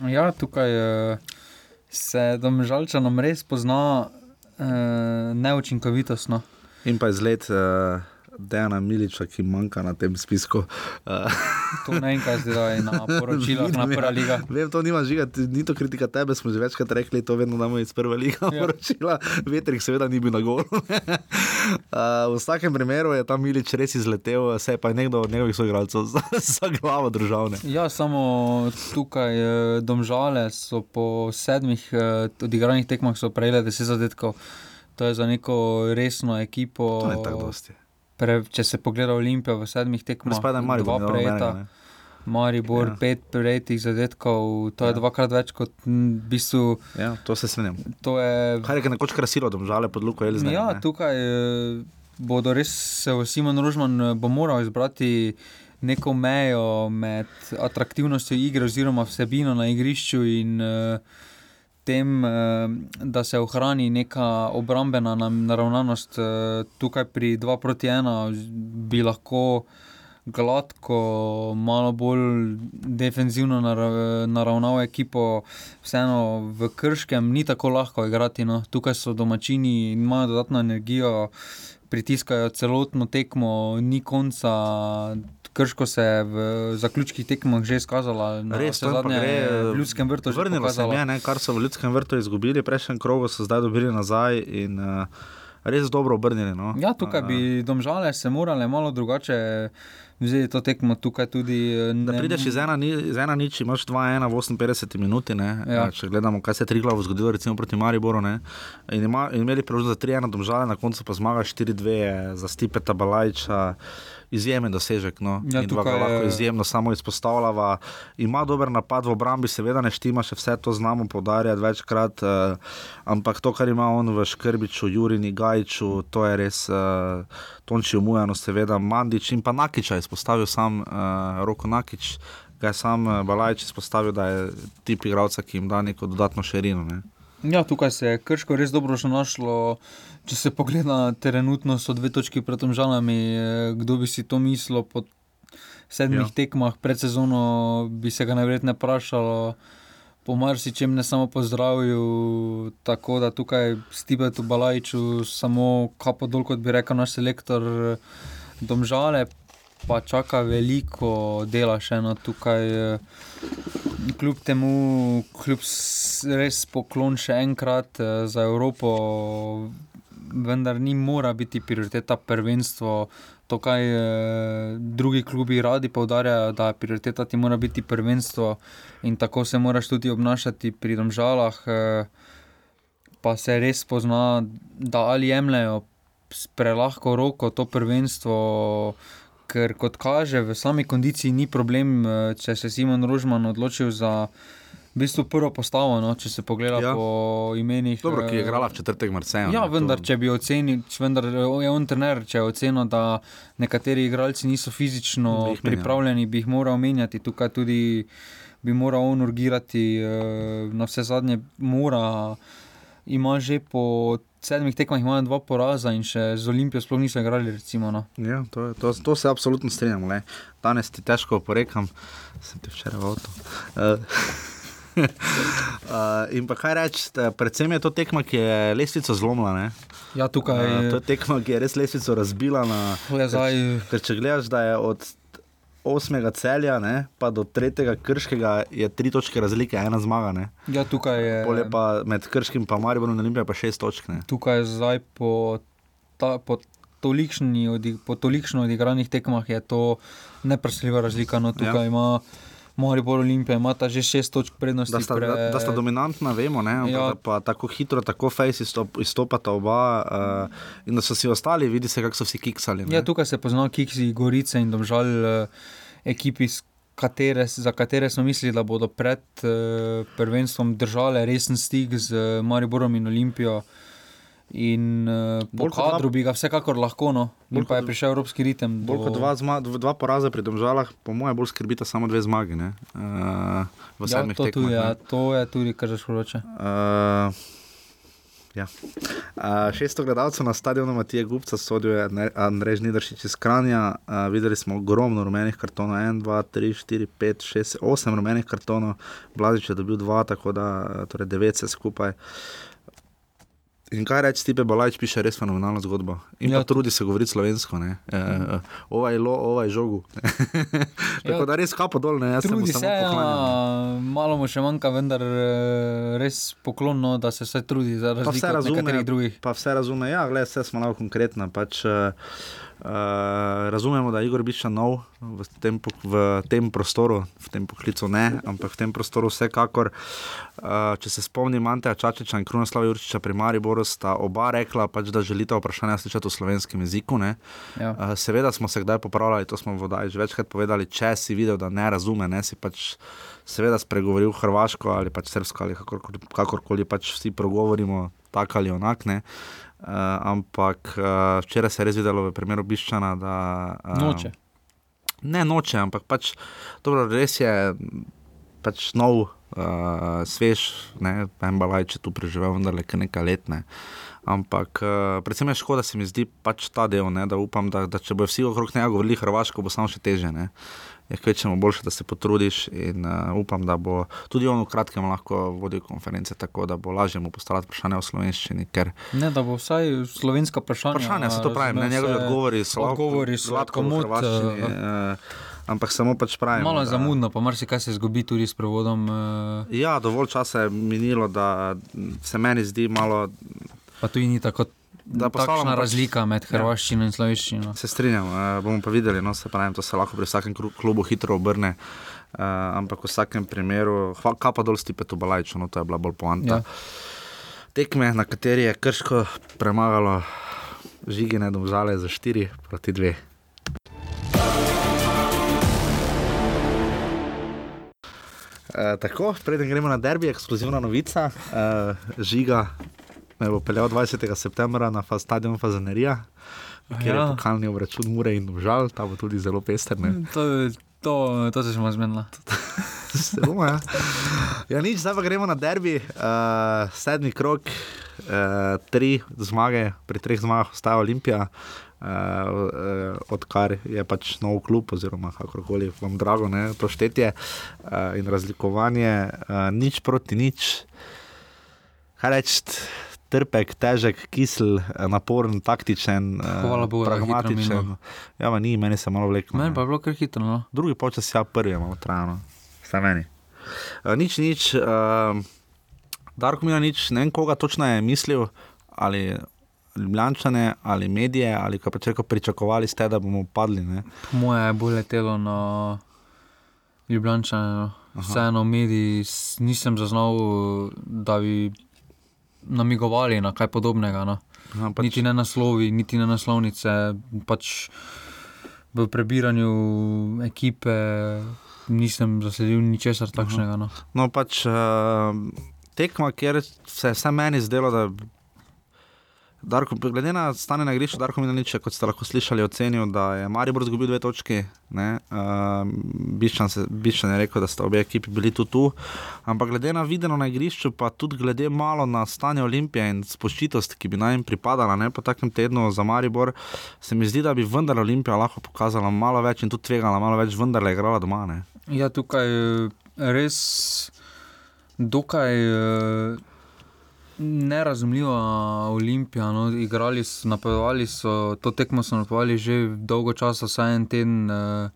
Ja, tukaj uh, se domžalčanom res pozna uh, neučinkovitost. No.
In pa izgled. Uh, Dejana Miliča, ki manjka na tem spisku.
to ne vem, kaj zdaj na poročilu, na prva liga.
Vem, to nima žiga, ni to kritika tebe, smo že večkrat rekli, to vedno damo iz prve lige ja. poročila. Vetrik seveda ni bil na gol. v vsakem primeru je ta Milič res izletel, se je pa nekdo od njegovih soigralcev za, za glavo državne.
Ja, samo tukaj eh, domžale so po sedmih eh, odigranih tekmah prejele deset zadetkov. To je za neko resno ekipo.
To je tako dosti
pre, če se pogleda Olimpijo v sedmih tekmah, dva prejeta. Maribor, ja. pet prejetih zadetkov, to ja. je dvakrat več kot v bistvu.
Ja, to se smem.
Je...
Kaj je nekoč krasilo, da žale pod Luko ali zdaj?
Ja, ne? tukaj eh, bodo res se Simon Rožman eh, bo moral izbrati neko mejo med atraktivnostjo igre oziroma vsebino na igrišču in uh, tem, eh, da se ohrani neka obrambena naravnanost. Eh, tukaj pri 2 proti 1 bi lahko gladko, malo bolj defenzivno naravnal ekipo, vseeno v Krškem ni tako lahko igrati. No. Tukaj so domačini in imajo dodatno energijo, pritiskajo celotno tekmo, ni konca. Krško se je v zaključkih tekmah že izkazalo, da je to zadnje v ljudskem vrtu.
Vrnilo se je, ne, kar so v ljudskem vrtu izgubili, prejšnjem krogu so zdaj dobili nazaj. In, uh, Res dobro obrnjeni. No.
Ja, tukaj bi domžale se morale malo drugače vzeti to tekmo. Tudi,
ne... Da prideš iz ena, iz ena nič, imaš 2-1 v 58 minuti. Ja. Če gledamo, kaj se je tri glavo zgodilo, recimo proti Mariboru. In, ima, in imeli priložnost za 3-1 domžale, na koncu pa zmaga 4-2 za Stipeta Balajča izjemen dosežek. No. Ja, tukaj, lahko je... izjemno samo izpostavljava. Ima dober napad v obrambi, seveda ne štima, še vse to znamo poudarjati večkrat. Uh, ampak to, kar ima on v Škrbiču, Jurini, Gajču, to je res uh, Tonči umujano, seveda Mandič in pa Nakiča izpostavil sam uh, Roko Nakič. Ga je sam Balajč izpostavil, da je tip igralca, ki jim da neko dodatno širino. Ne.
Ja, tukaj se je krško res dobro našlo. Če se pogleda, trenutno so dve točki pred žalami. Eh, kdo bi si to mislil po sedmih ja. tekmah pred sezono, bi se ga najverjetneje vprašalo. Po marsičem ne samo pozdravil, tako da tukaj s Tibetom Balajču, samo kapo dol, kot bi rekel naš selektor, domžale, pa čaka veliko dela še eno tukaj. Kljub temu, kljub res poklon še enkrat eh, za Evropo, vendar ni mora biti prioriteta prvenstvo. To, kar eh, drugi klubi radi poudarjajo, da je prioriteta ti mora biti prvenstvo in tako se moraš tudi obnašati pri domžalah. Eh, pa se res pozna, da ali jemljajo prelahko roko to prvenstvo. Ker kot kaže, v sami kondiciji ni problem, eh, če se Simon Rožman odločil za v bistvu prvo postavo, no, če se pogleda ja. po imenih.
Dobro, ki je igrala v četrtek Marseja.
Ja, vendar, to... če bi ocenil, vendar je on trener, če je ocenil, da nekateri igralci niso fizično bi pripravljeni, bi jih moral menjati. Tukaj tudi bi moral on urgirati, eh, na vse zadnje mora, ima že po. Sedmih tekmah imajo dva poraza in še z Olimpijo sploh niso igrali. Recimo, no.
ja, to, to, to se absolutno strinjamo. Danes ti težko oporekam, sem ti včeraj v avtu. Uh, uh, in pa kaj reči, predvsem je to tekma, ki je lestvico zlomila. Ne?
Ja, tukaj je.
Uh, to je tekma, ki je res lestvico razbila. Na,
ker,
ker če gledaš, da je od osmega celja ne, pa do tretjega krškega je tri točke razlike, ena zmaga. Ne?
Ja, tukaj je.
Pole pa med krškim in Mariborom na Olimpiji pa šest točk. Ne?
Tukaj je zdaj po. Ta, po Tolikšni, po tolikšno odigranih tekmah je to nepresljiva razlika. No, tukaj ja. ima Maribor Olimpija ima ta že šest točk prednosti.
Da sta, pre... da, da sta dominantna, vemo, ja. da pa tako hitro, tako face izstopata oba uh, in da so si ostali, vidi se, kako so vsi kiksali.
Ne? Ja, tukaj se poznajo kiksi, gorice in domžal uh, ekipi. Katere, za katere smo mislili, da bodo pred uh, prvenstvom držali resen stik z uh, Mariborom in Olimpijo, In uh, po
kot dva-
kadru bi ga vsekakor lahko, no. In pa je prišel evropski ritem.
Bolj kot
do-
dva, zma, dv- dva poraza pri domžalah, po mojem, bolj skrbita samo dve zmagi. Ne? Uh, v
Ja,
sedmih
to,
tekmah.
tudi, ja, to je tudi, kar že škroče.
Uh, ja. uh, 600 gledalcev na stadionu Matije Gupca sodijo Andrej Žnidaršič iz Kranja. Uh, videli smo ogromno rumenih kartonov, 1, 2, 3, 4, 5, 6, 8 rumenih kartonov, Blažič je dobil 2, tako da eh, torej 9 se skupaj. In kaj reči, Stipe Balajč piše res fenomenalno zgodbo. In ja, trudi se govoriti slovensko. Ne? E, e, ovaj lo, ovaj žogu. Tako
Ja,
da res kapo dol, ne, jaz se mu
Trudi
samo
se,
poklanjam.
ja, malo mu še manjka, vendar eh, res poklonno, da se vse trudi za razliko od nekaterih drugih.
pa vse razume. Ja, gledaj, vse smo malo konkretni. Pač, uh, uh, razumemo, da je Igor Bišča nov v tem, v tem prostoru, v tem poklicu ne, ampak v tem prostoru vsekakor. Uh, če se spomnim Anteja Čačiča in Krunoslava Jurčiča pri Mariboru, sta oba rekla, pač, da želita vprašanja slišati v slovenskem jeziku. Ne.
Ja.
Uh, seveda smo se kdaj popravljali, to smo v vodaji že večkrat povedali, če si videl, da ne razume, ne si pač seveda spregovoril hrvaško ali pač srpsko ali kakorkoli, kakorkoli pač vsi progovorimo, tako ali onak. Ne. Uh, ampak uh, včeraj se je res videlo v primeru Biščana, da. Uh,
Noče.
Ne noče, ampak pač, dobro, res je pač nov, uh, svež, ne, Pembalaj, če tu preživel, vendar le nekaj let. Ne. Ampak uh, predvsem je škoda, se mi zdi pač ta del, ne, da upam, da, da če bodo vsi okrog njega govorili hrvaško, bo samo še teže. Ne. Je kvečemo boljše, da se potrudiš in uh, upam, da bo tudi on v kratkem lahko vodil konference tako, da bo lažje mu postavljati vprašanja v slovenščini, ker
Ne, da bo vsaj slovenska vprašanja.
Vprašanja se to pravi, ne njegovi
se-
odgovori so
odgovori
hrvaščini,
eh,
eh, ampak samo pač pravim.
Malo je zamudno, pa marsikaj se zgodi tudi s prevodom. eh,
Ja, dovolj časa je minilo, da se meni zdi malo.
Pa tudi ni tako.
Da postavljamo pač-
razlika med
Ja.
hrvaščino in slovenščino.
Se strinjam, uh, bomo pa videli, no se pravim, to se lahko pri vsakem klubu hitro obrne. Uh, ampak v vsakem primeru, kapa dol stipe tu balajčo, no to je bila bolj poanta.
Ja.
Tekme, na kateri je krško premagalo žigine domžale za 4 proti 2. Uh, tako, preden gremo na derbi, ekskluzivna novica. Uh, žiga me bo peljal 20. septembra na fa stadion Fazanerija, kjer
Ja.
je pokalni obračun Mure in Domžal, ta bo tudi zelo pester. ne.
To, to, to se smo zmenili.
Zelo, ja. ja, nič, zdaj pa gremo na derbi, uh, sedmi krok, uh, tri zmage, pri treh zmagah ostaja Olimpija. Uh, uh, odkar je pač nov klub, oziroma kakorkoli vam drago, ne, to štetje uh, in razlikovanje, uh, nič proti nič. Kaj reči, trpek, težek, kisel, eh, naporen, taktičen, eh,
Hvala Bogu, da je hitro
pragmatičen.
minilo.
Ja, ma ni, meni se je malo vleklo.
Meni pa je bilo kar hitro. No.
Drugi počas, ja, prvi je malo trajno, vse meni. Uh, nič, nič, uh, Darko Mila, nič, ne vem, koga točno je mislil, ali Ljubljančane, ali medije, ali kaj pač rekel, pričakovali ste, da bomo padli. Ne?
Po moje je bolj letelo na Ljubljana. No. Vseeno, mediji nisem zaznal, da bi namigovali na kaj podobnega. No.
Aha, pač-
Niti ne naslovi, niti ne naslovnice. Pač v prebiranju ekipe nisem zasledil ničesar takšnega. No.
No, pač uh, tekma, kjer se je vse meni zdelo, da. Darko, glede na stanje na igrišču, Darko Minalič, je, kot ste lahko slišali, ocenil, da je Maribor izgubil dve točki. Uh, Biščan, se, Biščan je rekel, da sta obe ekipi bili tu, tu. Ampak glede na videno na igrišču, pa tudi glede malo na stanje Olimpije in spoščitost, ki bi naj jim pripadala ne, po takem tednu za Maribor, se mi zdi, da bi vendar Olimpija lahko pokazala malo več in tudi tvegala malo več, vendar le igrala doma. Ne.
Ja, tukaj eh, res dokaj eh, nerazumljiva Olimpija. No. Igrali so, napovedovali so, to tekmo so napovedovali že dolgo časa, vsaj en teden. eh,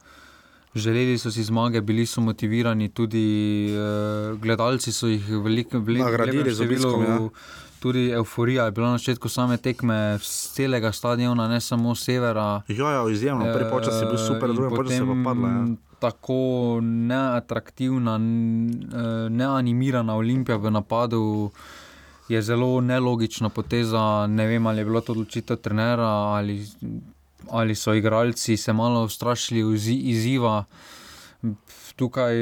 Želeli so si zmage, bili so motivirani, tudi uh, gledalci so jih veliko, veliko
Nagradili z obiskom, ja.
Tudi euforija je bila na začetku same tekme, z celega stadiona, ne samo severa.
Ja, ja, izjemno, prvi počas je bil super,
Eh,
drugi počas je pa padla. Ja.
Tako neatraktivna, eh, neanimirana Olimpija v napadu je zelo nelogična poteza. Ne vem, ali je bila to odločitev trenera ali, ali so igralci se malo strašili vzi- izziva. Tukaj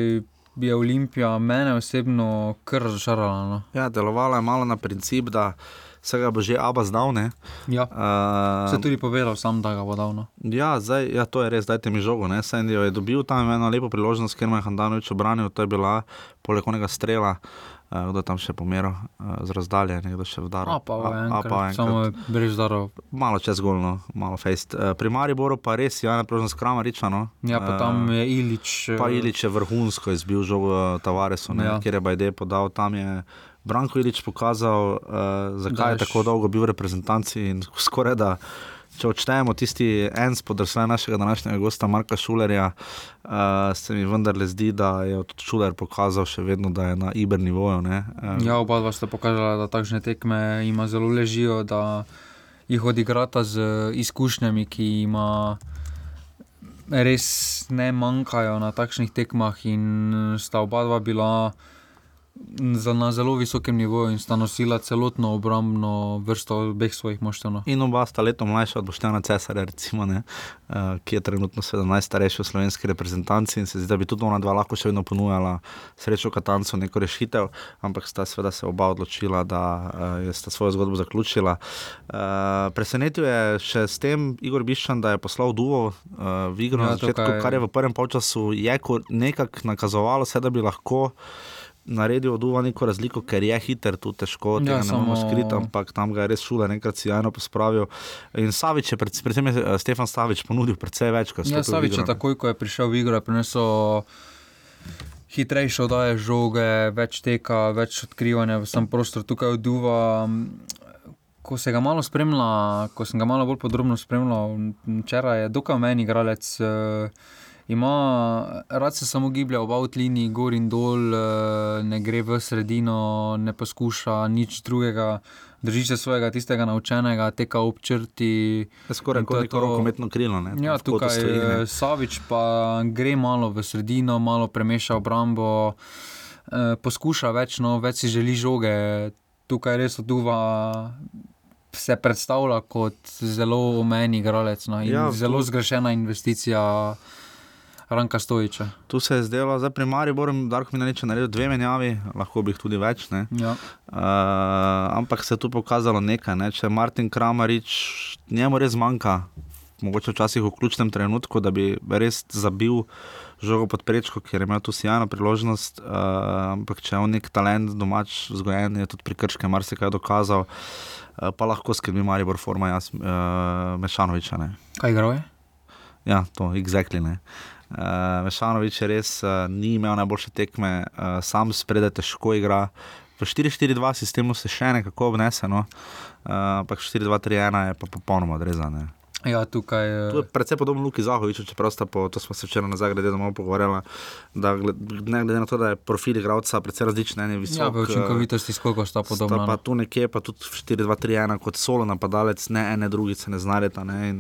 je Olimpija mene osebno kar razočarala. No.
Ja, delovala je malo na princip, da vsega bo že Abba znal. Ne?
Ja.
Uh,
Se tudi povedal, sam da ga bo dal. No.
Ja, zdaj, ja, to je res, dajte mi žogo. Sandy je dobil tam eno lepo priložnost, ker me je Handanovič obranil, to je bila poleg onega strela. Uh, kdo je tam še pomeral uh, z razdalje, nekdo še vdar.
A pa enkrat, samo brez darov.
Malo čez golno, malo fejst. Uh, pri Mariboru pa res, ja, naprožno skrama ričano.
Ja, pa tam je Ilič.
Pa Ilič je vrhunsko izbil žogo Tavaresu, ja. kjer je Bajde podal, tam je Branko Ilič pokazal, uh, zakaj Daš. je tako dolgo bil v reprezentanci in skoraj da. Če odštejemo tisti en spodrsaj našega današnjega gosta, Marka Šulerja, uh, se mi vendarle zdi, da je Šuler pokazal še vedno, da je na iber nivoju.
Um, ja, oba dva sta pokazala, da takšne tekme ima zelo ležijo, da jih odigrata z izkušnjami, ki ima. Res ne manjkajo na takšnih tekmah, in sta oba dva bila na zelo visokem nivoju in sta nosila celotno obrambno vrsto obeh svojih moštev. No.
In oba sta leto mlajša od Boštjana Cesarja, recimo, ne, uh, ki je trenutno 17 starejši v slovenski reprezentanci in se zdi, da bi tudi ona dva lahko še vedno ponujala srečo Katancu neko rešitev, ampak sta seveda se oba odločila, da uh, sta svojo zgodbo zaključila. Uh, presenetil je še s tem Igor Biščan, da je poslal Duvo uh, v igro ja, na začetku, kar je v prvem polčasu nekako nakazovalo, se, da bi lahko naredil od Uva neko razliko, ker je hiter, tu težko, ja, ne moremo skriti, ampak tam ga je res šula, enkrat si jajno pospravil. In Savič je, predvsem je eh, Stefan Savič ponudil precej več.
Ja, Savič je takoj, ko je prišel v igro, prinesel. Hitrejše oddaje žoge, več teka, več odkrivanja v samem prostoru, tukaj od Duva. Ko, malo spremla, ko sem ga malo bolj podrobno spremljal, včeraj je dokaj meni igralec. Uh, ima, rad se samo giblje v avtlini, gor in dol, eh, ne gre v sredino, ne poskuša nič drugega. Drži se svojega tistega naučenega, teka ob črti.
Skoraj kot neko rokometno krilo. Ne?
Ja, tukaj je Savič, pa gre malo v sredino, malo premeša obrambo, eh, poskuša več, no, več si želi žoge. Tukaj res oduva. Se predstavlja kot zelo omenjen igralec no, in ja, zelo zgrešena investicija. Ranka Stojiča.
Tu se je zdelo, da pri Mariboru je bilo nekaj narediti, dve menjavi, lahko bi jih tudi več.
Ja.
Uh, ampak se je tu pokazalo nekaj. Ne? Če Martin Kramarič, njemu res manjka, mogoče včasih v ključnem trenutku, da bi res zabil žogo pod prečko, ker je imel tu sjajno priložnost. Uh, ampak če je on nek talent domač, vzgojen, je tudi pri Krškem marsikaj dokazal. Uh, pa lahko skrbi Maribor, forma jaz, uh, Mešanoviča.
Kaj igrajo?
Ja, to je exactly. Uh, eh, Mešanovič je res uh, ni imel najboljše tekme, uh, sam spredaj težko igra. V 4-4-2 sistemu se še nekako obnese, no? uh, ampak 4-2-3-1 je pa popolnoma odrezane.
Ja, tukaj,
uh... je predvsem podobno Luki Zahoviču, čeprav sta po, to smo se včeraj na Zagrebu malo pogovarjali, da ne glede na to, da je profil igralca precej različen, ne visok. Ja,
v učinkovitosti skoliko sta podobna.
Sta pa no. tu nekje, pa tudi 4-2-3-1 kot solo napadalec, ne ene drugice ne znareta. Ne?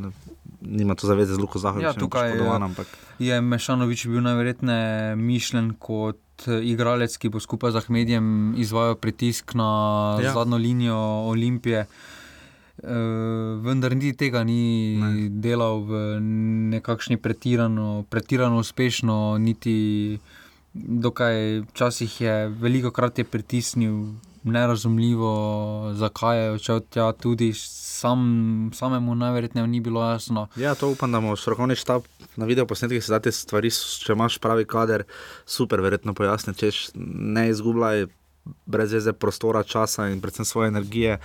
Nima to zaveze z Luko Zahovičem.
Ja, tukaj je, ampak... je Mešanovič bil najverjetneje mišljen kot igralec, ki bo skupaj z Ahmedijem izvajal pritisk na ja. zadnjo linijo Olimpije. Uh, vendar niti tega ni ne. delal v nekakšni pretirano, pretirano uspešno, niti dokaj včasih je veliko krat je pritisnil, nerazumljivo, zakaj je odšel tja tudi sam, samemu najverjetneje ni bilo jasno.
Ja, to upam, da bomo strokovni štab na video posnetkih se te stvari, če imaš pravi kader, super, verjetno pojasni, če ne izgubljaj. Brez veze prostora, časa in predvsem svoje energije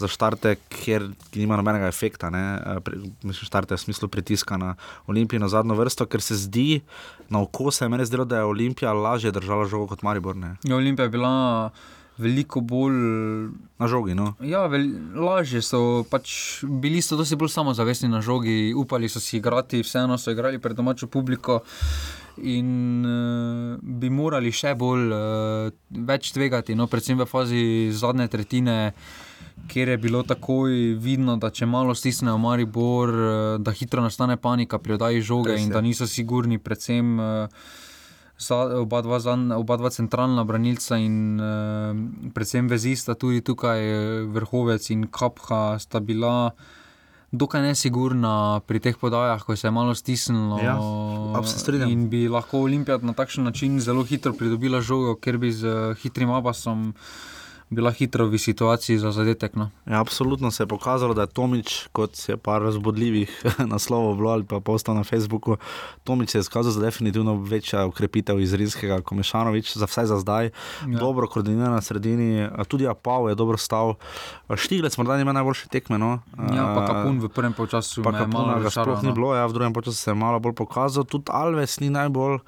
za štarte, kjer nima nobenega efekta. Mislim, štarte v smislu pritiska na Olimpijo na zadnjo vrsto, ker se zdi, na oko se je meni zdelo, da je Olimpija lažje držala žogo kot Maribor.
Ja, Olimpija je bila veliko bolj
na žogi. No?
Ja, vel, lažje so, pač, bili so dosti bolj samozavestni na žogi, upali so si igrati, vseeno so igrali pred domačo publiko. In uh, bi morali še bolj, uh, več tvegati, no, predvsem v fazi zadnje tretjine, kjer je bilo takoj vidno, da če malo stisnejo Maribor, uh, da hitro nastane panika pri oddaji žoge Res in da niso sigurni, predvsem. Uh, oba dva, oba dva centralna branilca in uh, predvsem vezista, tudi tukaj eh, vrhovec in kapha, sta bila dokaj nesigurna pri teh podajah, ko se je malo stisnilo.
Ja,
in bi lahko Olimpija na takšen način zelo hitro pridobila žogo, ker bi z hitrim abasom. Bila hitro v situaciji za zadetek. No.
Ja, absolutno se je pokazalo, da je Tomič, kot je par razbodljivih naslovov bilo ali pa postal na Facebooku, Tomič je izkazal za definitivno večja ukrepitev iz Rinskega, kot Mešanovič, za vse za zdaj. Ja. Dobro koordiniran na sredini, tudi Apau je dobro stal. Štiglec morda nima najboljše tekme. No.
Ja, pa Kapun v prvem času.
Pa Kapuna ga sploh ni
no.
bilo, ja, v drugem času se je malo bolj pokazal, tudi Alves ni najbolj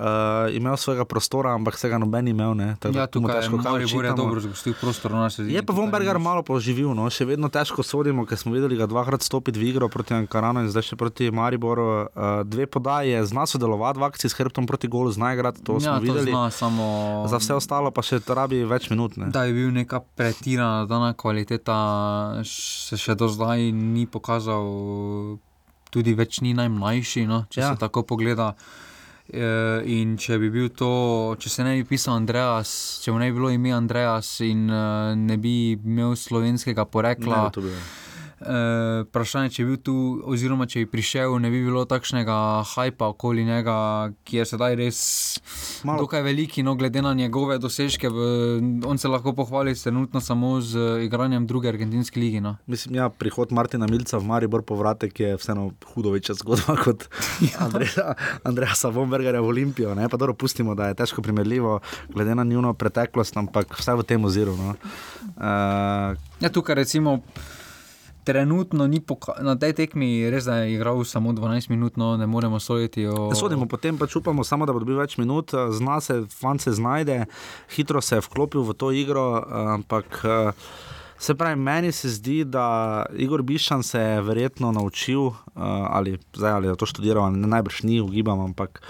uh, imel svojega prostora, ampak se ga noben imel. Ne,
ja, tukaj težko kaj reči. Je dobro zgostil prostor sredini.
Je pa Vomberger malo poživil, no, še vedno težko sodimo, ker smo videli ga dvakrat stopiti v igro proti Ankaranu in zdaj še proti Mariboru. Uh, dve podaje, zna sodelovati v akciji s hrbtom proti golu, zna igrati, to
ja,
smo videli.
To zna, samo...
Za vse ostalo pa še rabi več minut. Ne.
Da je bil neka pretirana dana kvaliteta, se še do zdaj ni pokazal. Tudi več ni najmlajši, no, če ja. se tako pogleda. Eh, in če bi bil to, če se ne bi pisal Andreas, če mu ne bi bilo ime Andreas in uh, ne bi imel slovenskega porekla. Ne, Uh, vprašanje, če bi bil tu, oziroma če bi prišel, ne bi bilo takšnega hajpa okoli njega, ki je sedaj res Malo. dokaj veliki, no, glede na njegove dosežke. V, on se lahko pohvali trenutno samo z igranjem druge argentinske lige. No.
Mislim, ja, prihod Martina Milca v Maribor povratek je vseeno hudo večja zgodba kot ja. Andreja, Andreja Savomberga v Olimpijo. Ne? Pa dobro, pustimo, da je težko primerljivo, glede na njuno preteklost, ampak vse v tem oziru. No. Uh,
ja, tukaj recimo trenutno ni na tej tekmi, res da je igral samo 12 minut, no ne moremo soditi. O...
Sodimo, potem pač upamo, samo da bo dobil več minut, zna se, fan se znajde, hitro se je vklopil v to igro, ampak. Se pravi, meni se zdi, da Igor Bišan se je verjetno naučil, ali, zdaj, ali je to študiral, ne najbrž ni, ugibam, ampak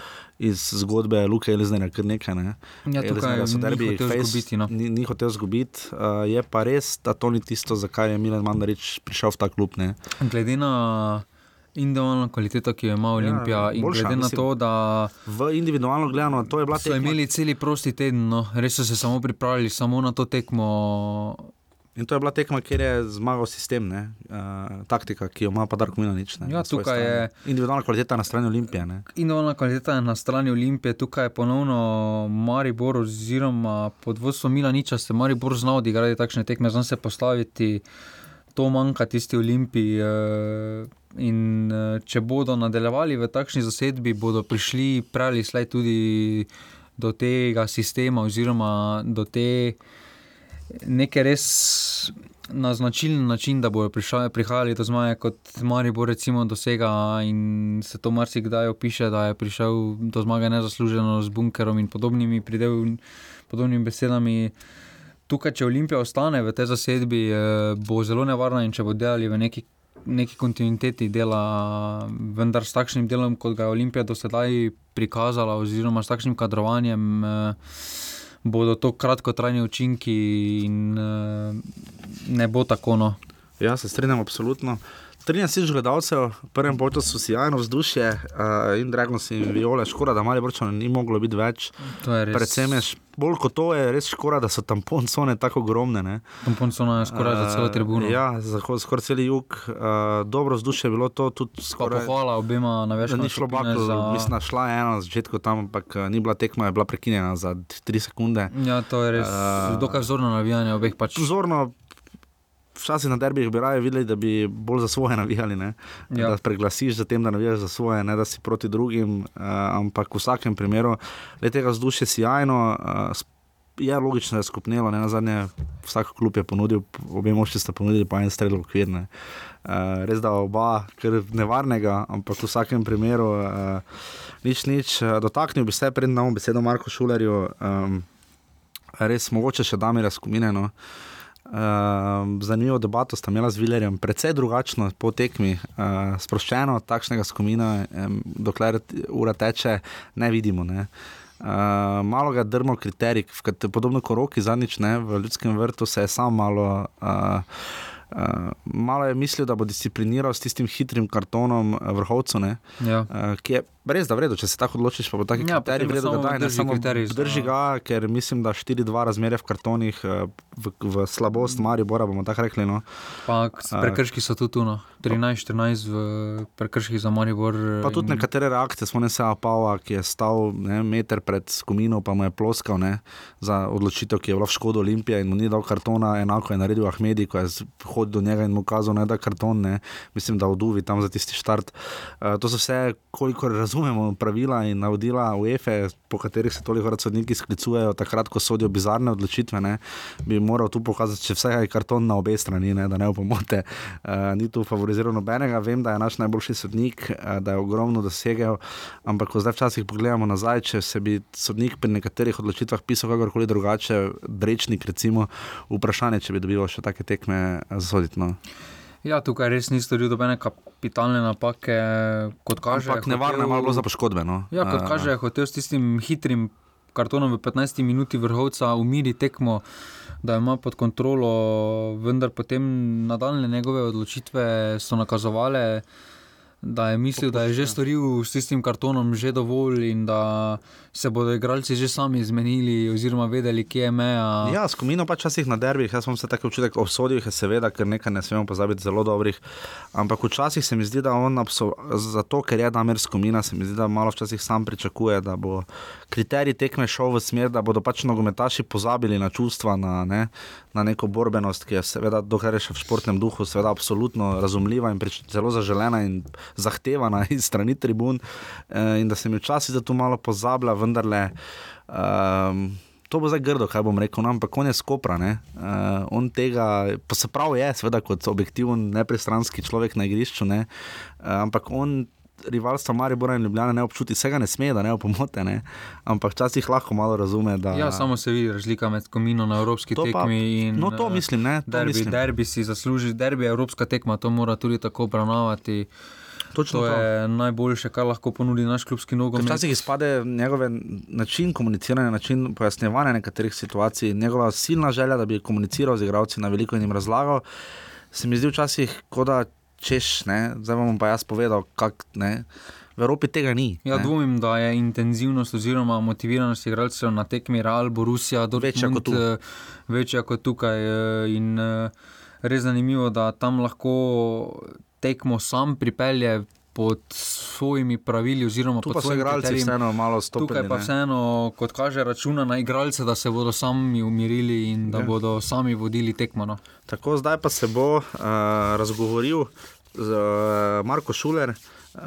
iz zgodbe Luka Elizabeta, kar nekaj. Ne?
Ja, tukaj so derbi, ki jih izgubiti. No.
Ni, ni hotel izgubiti. Uh, je pa res, da to ni tisto, zakaj je Milan Mandarič prišel v ta klub. Ne?
Glede na individualno kvaliteto, ki jo ima Olimpija, ja, in boljša, glede na mislim, to, da.
V individualno gledano, to je bila
tekma. So imeli cel prosti teden, no? res so se samo pripravili samo na to tekmo.
In to je bila tekma, kjer je zmagal sistem, uh, taktika, ki jo ima pa Darko Milanič.
Ja, tukaj je
individualna kvaliteta na strani Olimpije. Ne?
Individualna kvaliteta na strani Olimpije, tukaj je ponovno Maribor, oziroma pod vodstvom Milaniča se Maribor znal odigrati takšne tekme, znam se postaviti, to manjka tisti Olimpiji. Uh, in uh, če bodo nadaljevali v takšni zasedbi, bodo prišli prej ali slej tudi do tega sistema, oziroma do te nekaj res na značilen način, da bodo prihajali do zmaja, kot Marijo, recimo, dosega. In se to marsikdaj opiše, da je prišel do zmage nezasluženo z bunkerom in podobnimi, pridev, podobnimi besedami. Tukaj, če Olimpija ostane v tej zasedbi, eh, bo zelo nevarna in če bo delali v neki. Neki kontinuiteti dela, vendar s takšnim delom, kot ga je Olimpija do sedaj prikazala, oziroma s takšnim kadrovanjem. Eh, bodo to kratkotrajni učinki in uh, ne bo tako. No.
Ja, se strinjam, absolutno. 13 gledalcev, prvem boju so sjajno vzdušje uh, in drago si jim viole, škoda, da malo vrčano ni moglo biti več.
Je
Predvsem je, bolj kot to je res škoda, da so tamponsone tako ogromne.
Tamponsone je skoraj uh, za celo tribuno.
Ja, za skoraj cel jug. Uh, dobro vzdušje je bilo to tudi skoraj.
Hvala obema na več.
Ni šlo baklo, za... mislim, šla je ena na začetku tam, ampak ni bila tekma, je bila prekinjena za 3 sekunde.
Ja, to je res. Uh, dokaj vzorno navijanje obeh pač.
Vzorno, včasih na derbih bi raje videli, da bi bolj za svoje navijali. Ja. Da preglasiš za tem, da navijaš za svoje, ne da si proti drugim. Uh, ampak v vsakem primeru je tega vzdušja sjajno. Uh, Je logično, da je skupnilo, ne na zadnje, vsak klub je ponudil, obe mošti sta ponudili po en strel v okvir. Uh, res da oba, ker nevarnega, ampak v vsakem primeru uh, nič, nič. Dotaknil bi se pred novom besedo Marko Šulerju, um, res mogoče še da mi razkuminjeno. Uh, Uh, zanimivo debato sta imela z Vilerjem, precej drugačno po tekmi, uh, sproščeno, takšnega skomina, um, dokler ura teče, ne vidimo. Ne. Uh, malo ga drmo kriterij, podobno kot roki zadnjič ne, v ljudskem vrtu, se je sam malo. Uh, Uh, malo je mislil, da bo discipliniral s tistim hitrim kartonom vrhovcev,
ja.
uh, ki je Res, da vredo, če se tako odločiš, pa bo taki
Ja,
kriterij vredo,
samo
da daj, ne samo
kriterij za-
drži ga, ker mislim, da 4-2 razmere v kartonih eh, v, v slabost Maribora, bomo tako rekli. No.
Pa
A-
prekrški so tudi tu, no. 13-14 v prekrških za Maribor.
Pa tudi
in-
nekatere reakcije, smo ne se Apava, ki je stal ne, meter pred skomino, pa mu je ploskal ne, za odločitev, ki je bila v škodo Olimpije in mu ni dal kartona, enako je naredil Ahmedi, ko je hodil do njega in mu kazal, ne da karton, ne, mislim, da oduvi tam za tisti štart. Uh, to so vse, koliko razumemo, pravila in navodila UEFA, po katerih se toliko krat sodniki sklicujejo, takrat, ko sodijo bizarne odločitve, ne, bi moral tu pokazati, če vse je karton na obe strani, ne, da ne opomote. Uh, ni tu favoriziral nobenega, vem, da je naš najboljši sodnik, uh, da je ogromno dosegel, ampak ko zdaj včasih pogledamo nazaj, če se bi sodnik pri nekaterih odločitvah pisal kakorkoli drugače, brečnik recimo, vprašanje, če bi dobival še take tekme zasoditi. No.
Ja, tukaj res ni storil nobene kapitalne napake, kot kaže.
Ampak nevarno je malo bilo za poškodbe. No.
Ja, kot kaže, je hotel s tistim hitrim kartonom v 15 minuti vrhovca umiri tekmo, da ima pod kontrolo, vendar potem nadaljne njegove odločitve so nakazovale, da je mislil, da je že storil s tistim kartonom že dovolj in da se bodo igralci že sami zmenili oziroma vedeli, kje je meja.
Ja, skomino pa včasih na derbih, jaz sem se tako občutek obsodil, je seveda, ker nekaj ne smemo pozabiti zelo dobrih. Ampak včasih se mi zdi, da on, absol- zato ker je Damer skomina, se mi zdi, da malo včasih sam pričakuje, da bo kriterij tekme šel v smer, da bodo pač nogometaši pozabili na čustva, na, ne, na neko borbenost, ki je seveda, dokler je še v športnem duhu, seveda absolutno razumljiva in zelo zaželena in zahtevana iz strani tribun. Eh, in da se mi včasih za to malo pozablja, vendarle. Um, To bo zdaj grdo, kaj bom rekel, no, ampak on je skopra. Uh, on tega, pa se pravi, je, seveda, kot objektiven, nepristranski človek na igrišču, ne, uh, ampak on rivalstva Maribora in Ljubljana ne občuti, vsega ne sme, da ne opomote, ne, ampak včasih lahko malo razume. Da,
Ja, samo se vidi razlika med komino na evropski
To pa-
tekmi in
no, to
eh,
mislim, ne, to
derbi.
mislim.
Derbi si zasluži, derbi je evropska tekma, to mora tudi tako obravnavati.
Točno
to
to.
je najboljše, kar lahko ponudi naš klubski nogomet.
Včasih izpade njegov način komuniciranja, način pojasnjevanja nekaterih situacij, njegova silna želja, da bi komuniciral z igralci na veliko in jim razlagal. Se mi zdi včasih, kot da češ, ne, zdaj vam bom pa jaz povedal, kak ne. V Evropi tega ni.
Ja,
ne.
dvomim, da je intenzivnost oziroma motiviranost igralcev na tekmi Real, Borussia,
Večja kot tu.
Dortmund, eh, večja kot tukaj. eh, In eh, res zanimivo, da tam lahko tekmo sam pripelje pod svojimi pravili. Oziroma
Tu pa so igralci
kriterijem.
vseeno malo stopili.
Tukaj pa
ne.
vseeno, kot kaže, računa na igralce, da se bodo sami umirili in da
Ja.
ja. bodo sami vodili tekmo. No.
Tako zdaj pa se bo uh, razgovoril z uh, Marko Šuler. Uh,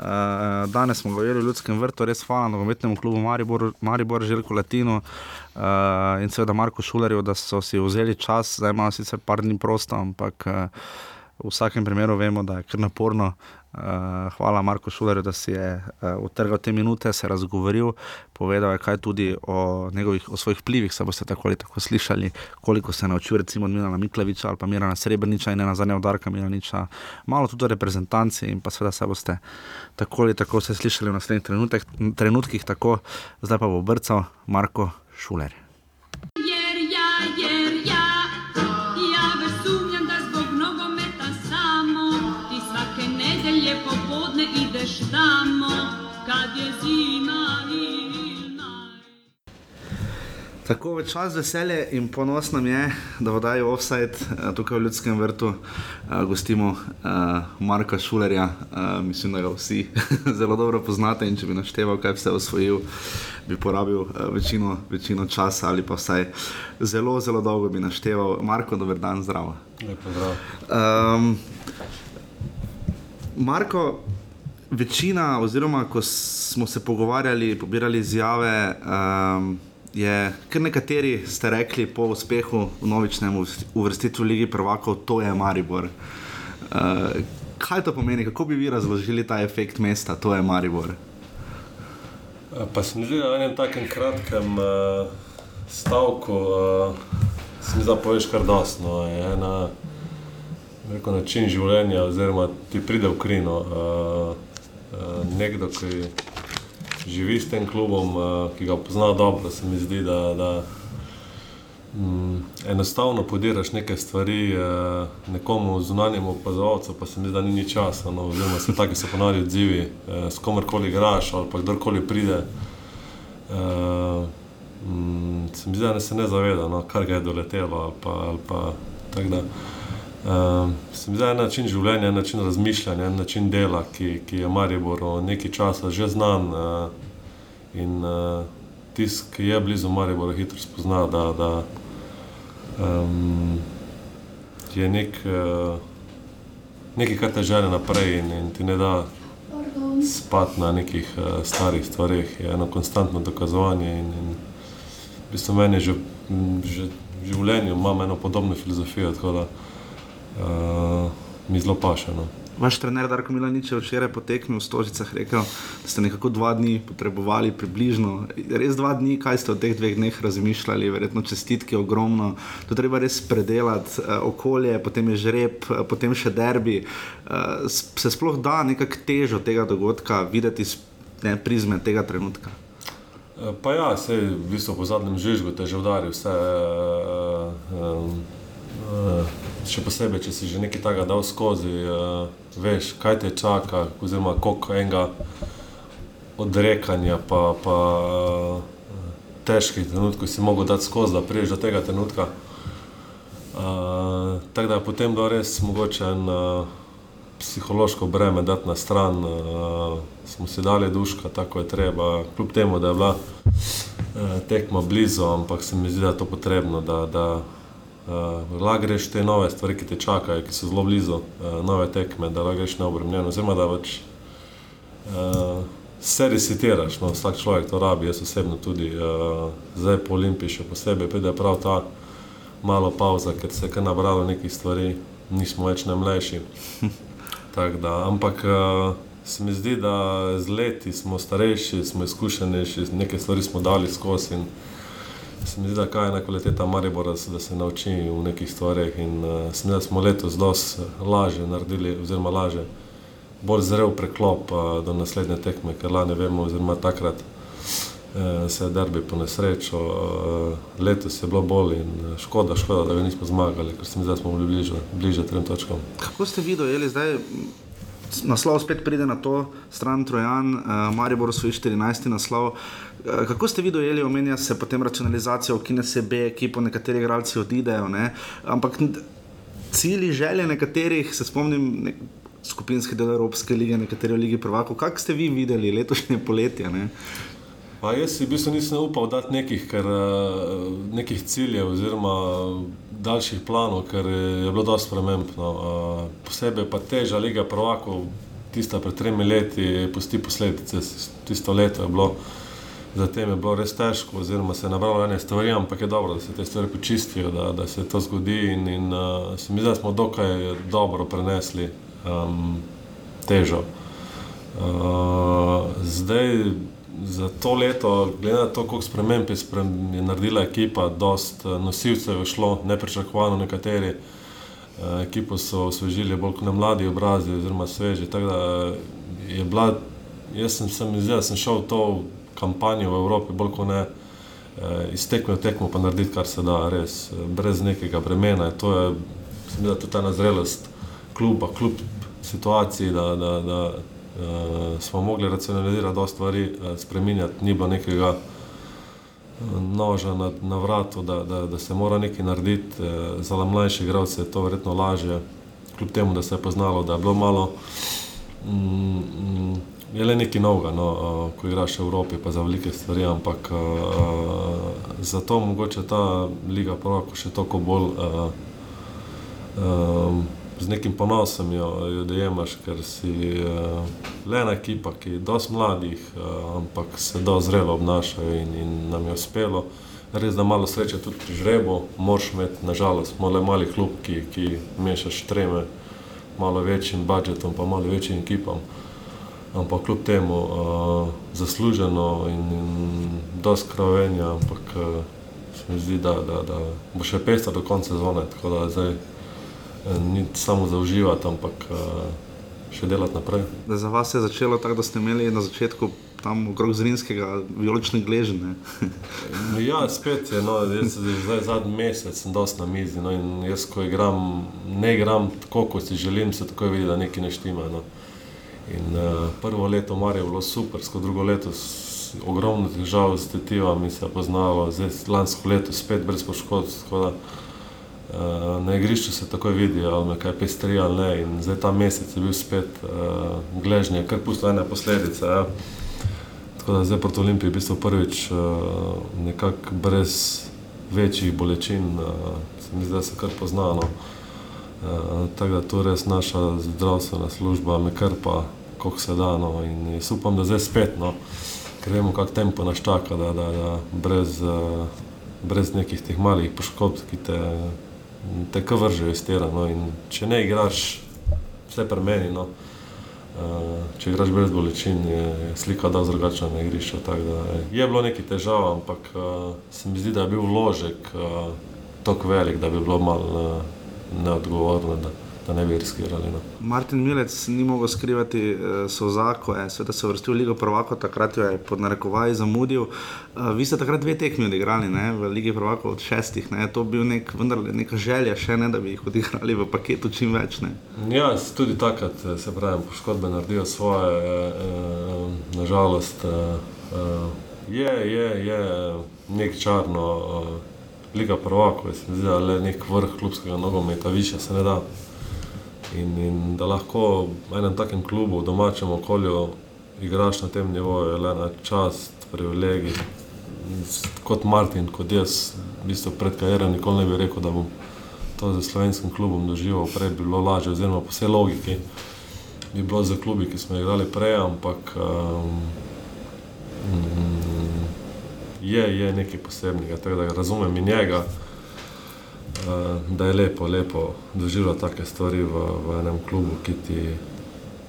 danes smo govorili o ljudskem vrtu, res hvala nogometnemu klubu Maribor, Maribor Željko Latino uh, in seveda Marko Šulerju, da so si vzeli čas, zdaj imajo sicer par dni prosto, ampak uh, v vsakem primeru vemo, da je kar naporno. Uh, hvala Marku Šulerju, da si je uh, utrgal te minute, se razgovoril, povedal je kaj tudi o, njegovih, o svojih vplivih, se boste tako ali tako slišali, koliko se je naučil recimo od Milana Miklaviča ali pa Mirana Srebrniča in ena zadnja udarka Milaniča, malo tudi o reprezentanci in pa seveda se boste tako ali tako slišali v naslednjih trenutek, trenutkih, tako zdaj pa bo brcal Marko Šuler. Tako v čas veselje in ponos nam je, da vodaji offside eh, tukaj v Ljudskem vrtu uh, gostimo uh, Marka Šulerja. Uh, mislim, da ga vsi zelo dobro poznate in če bi našteval, kaj vse osvojil, bi porabil uh, večino, večino časa ali pa vsaj zelo, zelo dolgo bi našteval. Marko, dober dan, zdravo. Um, Marko, večina, oziroma ko smo se pogovarjali, pobirali izjave, um, je kar nekateri ste rekli po uspehu v novičnem uvrsti- uvrstitvi v Ligi prvakov, to je Maribor. Uh, kaj to pomeni, kako bi vi razložili ta efekt mesta, to je Maribor?
Pa se mi zdi, da v enem takem kratkem uh, stavku uh, se mi zdi, da poveš kar ena, rekel, način življenja, oziroma ti pride v krino. Uh, uh, nekdo, ki živi s tem klubom, uh, ki ga pozna dobro, se mi zdi, da, da, mm, enostavno podiraš neke stvari, eh, nekomu zunanjemu opazovalcu, pa se mi zdi, da ni ni časa. No, oziroma, se taki so ponavadi odzivi, eh, s komerkoli igraš ali pa kdorkoli pride. Eh, mm, se mi zdi, da ne se ne zaveda, no, kar ga je doletelo. Ali pa, ali pa, tako da, eh, se mi zdi, je en način življenja, en način razmišljanja, en način dela, ki, ki je Mariboru nekaj časa že znan. Eh, in eh, tisti, ki je blizu Maribora, hitro spozna, da, da um, je nek, uh, nekaj, kar te žene naprej in, in ti ne da spati na nekih uh, starih stvarih. Je eno konstantno dokazovanje in, in v bistvu meni že, m, že v življenju imam eno podobno filozofijo, tako da uh, mi zelo paše. No.
Vaš trener Darko Milanič je včeraj po tekmi v Stožicah rekel, da ste nekako dva dni potrebovali, približno. Res dva dni, kaj ste v teh dveh dneh razmišljali, verjetno čestitke ogromno. To treba res predelati, eh, okolje, potem je žreb, eh, potem še derbi. Eh, se sploh da nekako težo tega dogodka videti iz ne, prizme tega trenutka?
Eh, Pa ja, sej, v bistvu po zadnjem žvižgu te že udari vse. Uh, um, uh, še posebej, če si že nekaj takega dal skozi, uh, veš, kaj te čaka, oziroma koliko enega odrekanja, pa, pa uh, težkih trenutkov si mogel dati skozi, da priješ do tega trenutka. Uh, tako da je potem bilo res mogoče en uh, psihološko breme dati na stran, uh, smo si dali duška, tako je treba, kljub temu, da je bila uh, tekma blizu, ampak se mi zdi, da je to potrebno, da, da uh, lahko greš te nove stvari, ki te čakajo, ki so zelo blizu, uh, nove tekme, da lahko greš neobremljen, oziroma da pač uh, se resetiraš, no, vsak človek to rabi, jaz osebno tudi, uh, zdaj po Olimpiji še posebej pride prav ta malo pauza, ker se je kar nabralo nekih stvari, nismo več najmlajši. Tako da, ampak uh, se mi zdi, da z leti smo starejši, smo izkušenejši, neke stvari smo dali skozi. in Se mi zdi, da je ena kvaliteta Maribora, da se nauči v nekih stvarih. In uh, se mi zdi, da smo letos dosti lažje naredili, oziroma lažje, bolj zrel preklop uh, do naslednje tekme, ker lani vemo, oziroma takrat uh, se je derbi po nesrečo, uh, letos je bilo bolj in eh, škoda, škoda, da ga nismo zmagali, ker se mi zdi, da smo bili bliže, bliže trem točkam.
Kako ste vi dojeli zdaj? Naslov spet pride na to stran Trojan, uh, Maribor svoj 14. naslov. Uh, kako ste vi dojeli, omenja se potem racionalizacija, ukine se B, ekipo, nekateri igralci odidejo, ne? ampak cilji, želje nekaterih, se spomnim, nek, skupinski del Evropske lige, nekateri v Ligi prvakov. Kako ste vi videli letošnje poletje? Ne?
Pa jaz si v bistvu nisem upal dati nekih, ker, eh, nekih ciljev oziroma daljših planov, ker je bilo dosti sprememb. No. Eh, Posebej pa teža Liga prvakov, tista pred tremi leti, pusti posledice. Tisto leto je bilo, zatem je bilo res težko, oziroma se je nabralo ene stvari, ampak je dobro, da se te stvari počistijo, da, da se to zgodi in, in uh, mi da smo dokaj dobro prenesli um, težo. Uh, zdaj, za to leto, glede na to, koliko sprememb je, sprem, je naredila ekipa, dosta eh, nosilcev je šlo, nepričakovano nekateri. Uh, ekipo so osvežili bolj kot ne mladi obrazi, oziroma sveži. Tako da je bila, jaz sem se mi zdel, da sem šel to kampanjo v Evropi, bolj kot ne uh, iz tekme v tekmo, pa narediti, kar se da, res, eh, brez nekega bremena. To je, se mi zdi, da tudi ta nazrelost kluba, kljub situaciji, da, da, da uh, smo mogli racionalizirati dosta stvari, uh, spreminjati, ni bilo nekega eh, noža na, na vratu, da, da, da se mora nekaj narediti. Eh, Za mlajše igralce je to verjetno lažje, kljub temu, da se je poznalo, da je bilo malo. Mm, mm, je le nekaj novega, no, uh, ko igraš v Evropi, pa za velike stvari, ampak uh, zato mogoče ta liga prvako še toliko bolj uh, um, z nekim ponosom jo, jo dojemaš, ker si uh, le ena ekipa, ki je dosti mladih, uh, ampak se dosti zrelo obnašajo in, in nam je uspelo. Res da malo sreče tudi pri žrebu, moraš imeti, nažalost, smo le mali klub, ki, ki mešaš treme, malo večjim budžetom, pa malo večjim ekipam. Ampak kljub temu uh, zasluženo in, in dosti kravenja, ampak uh, se mi zdi, da, da, da bo še pesta do konca sezone, tako da zdaj eh, ni samo za uživati, ampak uh, še delati naprej.
Da za vas je začelo tako, da ste imeli na začetku tam okrog Zrinskega, vijolični gležne.
Ja, spet je, no, jaz zdaj zadnji mesec sem dosti na mizi. No, in jaz, ko igram, ne igram tako, kot si želim, se takoj vidi, da nekaj ne štima. No. In uh, prvo leto Marija je bilo super, skozi drugo leto ogromno težav s tetivami se je poznalo, zdaj lansko leto spet brez poškodb. da, Uh, na igrišču se takoj vidi, ali me kaj pestri ali ne. In zdaj ta mesec je bil spet uh, gležnje, kar pusto ene posledice. Ja. Tako da zdaj proti Olimpiji v bistvu prvič uh, nekako brez večjih bolečin, uh, se mi da se kar poznano. Uh, tako da to res naša zdravstvena služba me krpa, koliko se da. No. In jaz upam, da zdaj spet, no, ker vemo, kak tempo nas čaka, da, da, da brez, uh, brez nekih teh malih poškodb, ki te, te kar vržejo iz tera. No. In če ne igraš, vse pri meni. No. Uh, če igraš brez bolečin, je slika da drugačna na igrišču. da, eh, Je bilo nekaj težav, ampak se mi zdi, da je bil vložek tako velik, da bi bilo malo neodgovorno, da, da ne bi riskirali. No.
Martin Milec ni mogel skrivati uh, soza, ko je se vrstil v Ligo Prvako, takrat jo je pod narekovaji zamudil. Uh, vi ste takrat dve tekmi odigrali ne, v Ligi Prvako od šestih. Ne. To je bil nek, vendarle neka želja, še ne, da bi jih odigrali v paketu čim več. Ne.
Ja, tudi takrat eh, se pravi, poškodbe naredijo svoje, eh, eh, nažalost. Eh, eh, je, je, je nek čarno, eh, Liga prvakov, jaz se mi zdi, da le nek vrh klubskega nogometa, više se ne da. In, in da lahko v enem takem klubu, v domačem okolju, igraš na tem nivoju, je le ena čast, privilegij. Kot Martin, kot jaz, v bistvu pred kariero nikoli ne bi rekel, da bom to z slovenskim klubom doživel, prej bi bilo lažje, oziroma po vsej logiki bi bilo za klubi, ki smo igrali prej, ampak um, mm, je, je nekaj posebnega, tako da razumem in njega, uh, da je lepo, lepo doživljati take stvari v, v enem klubu, ki ti,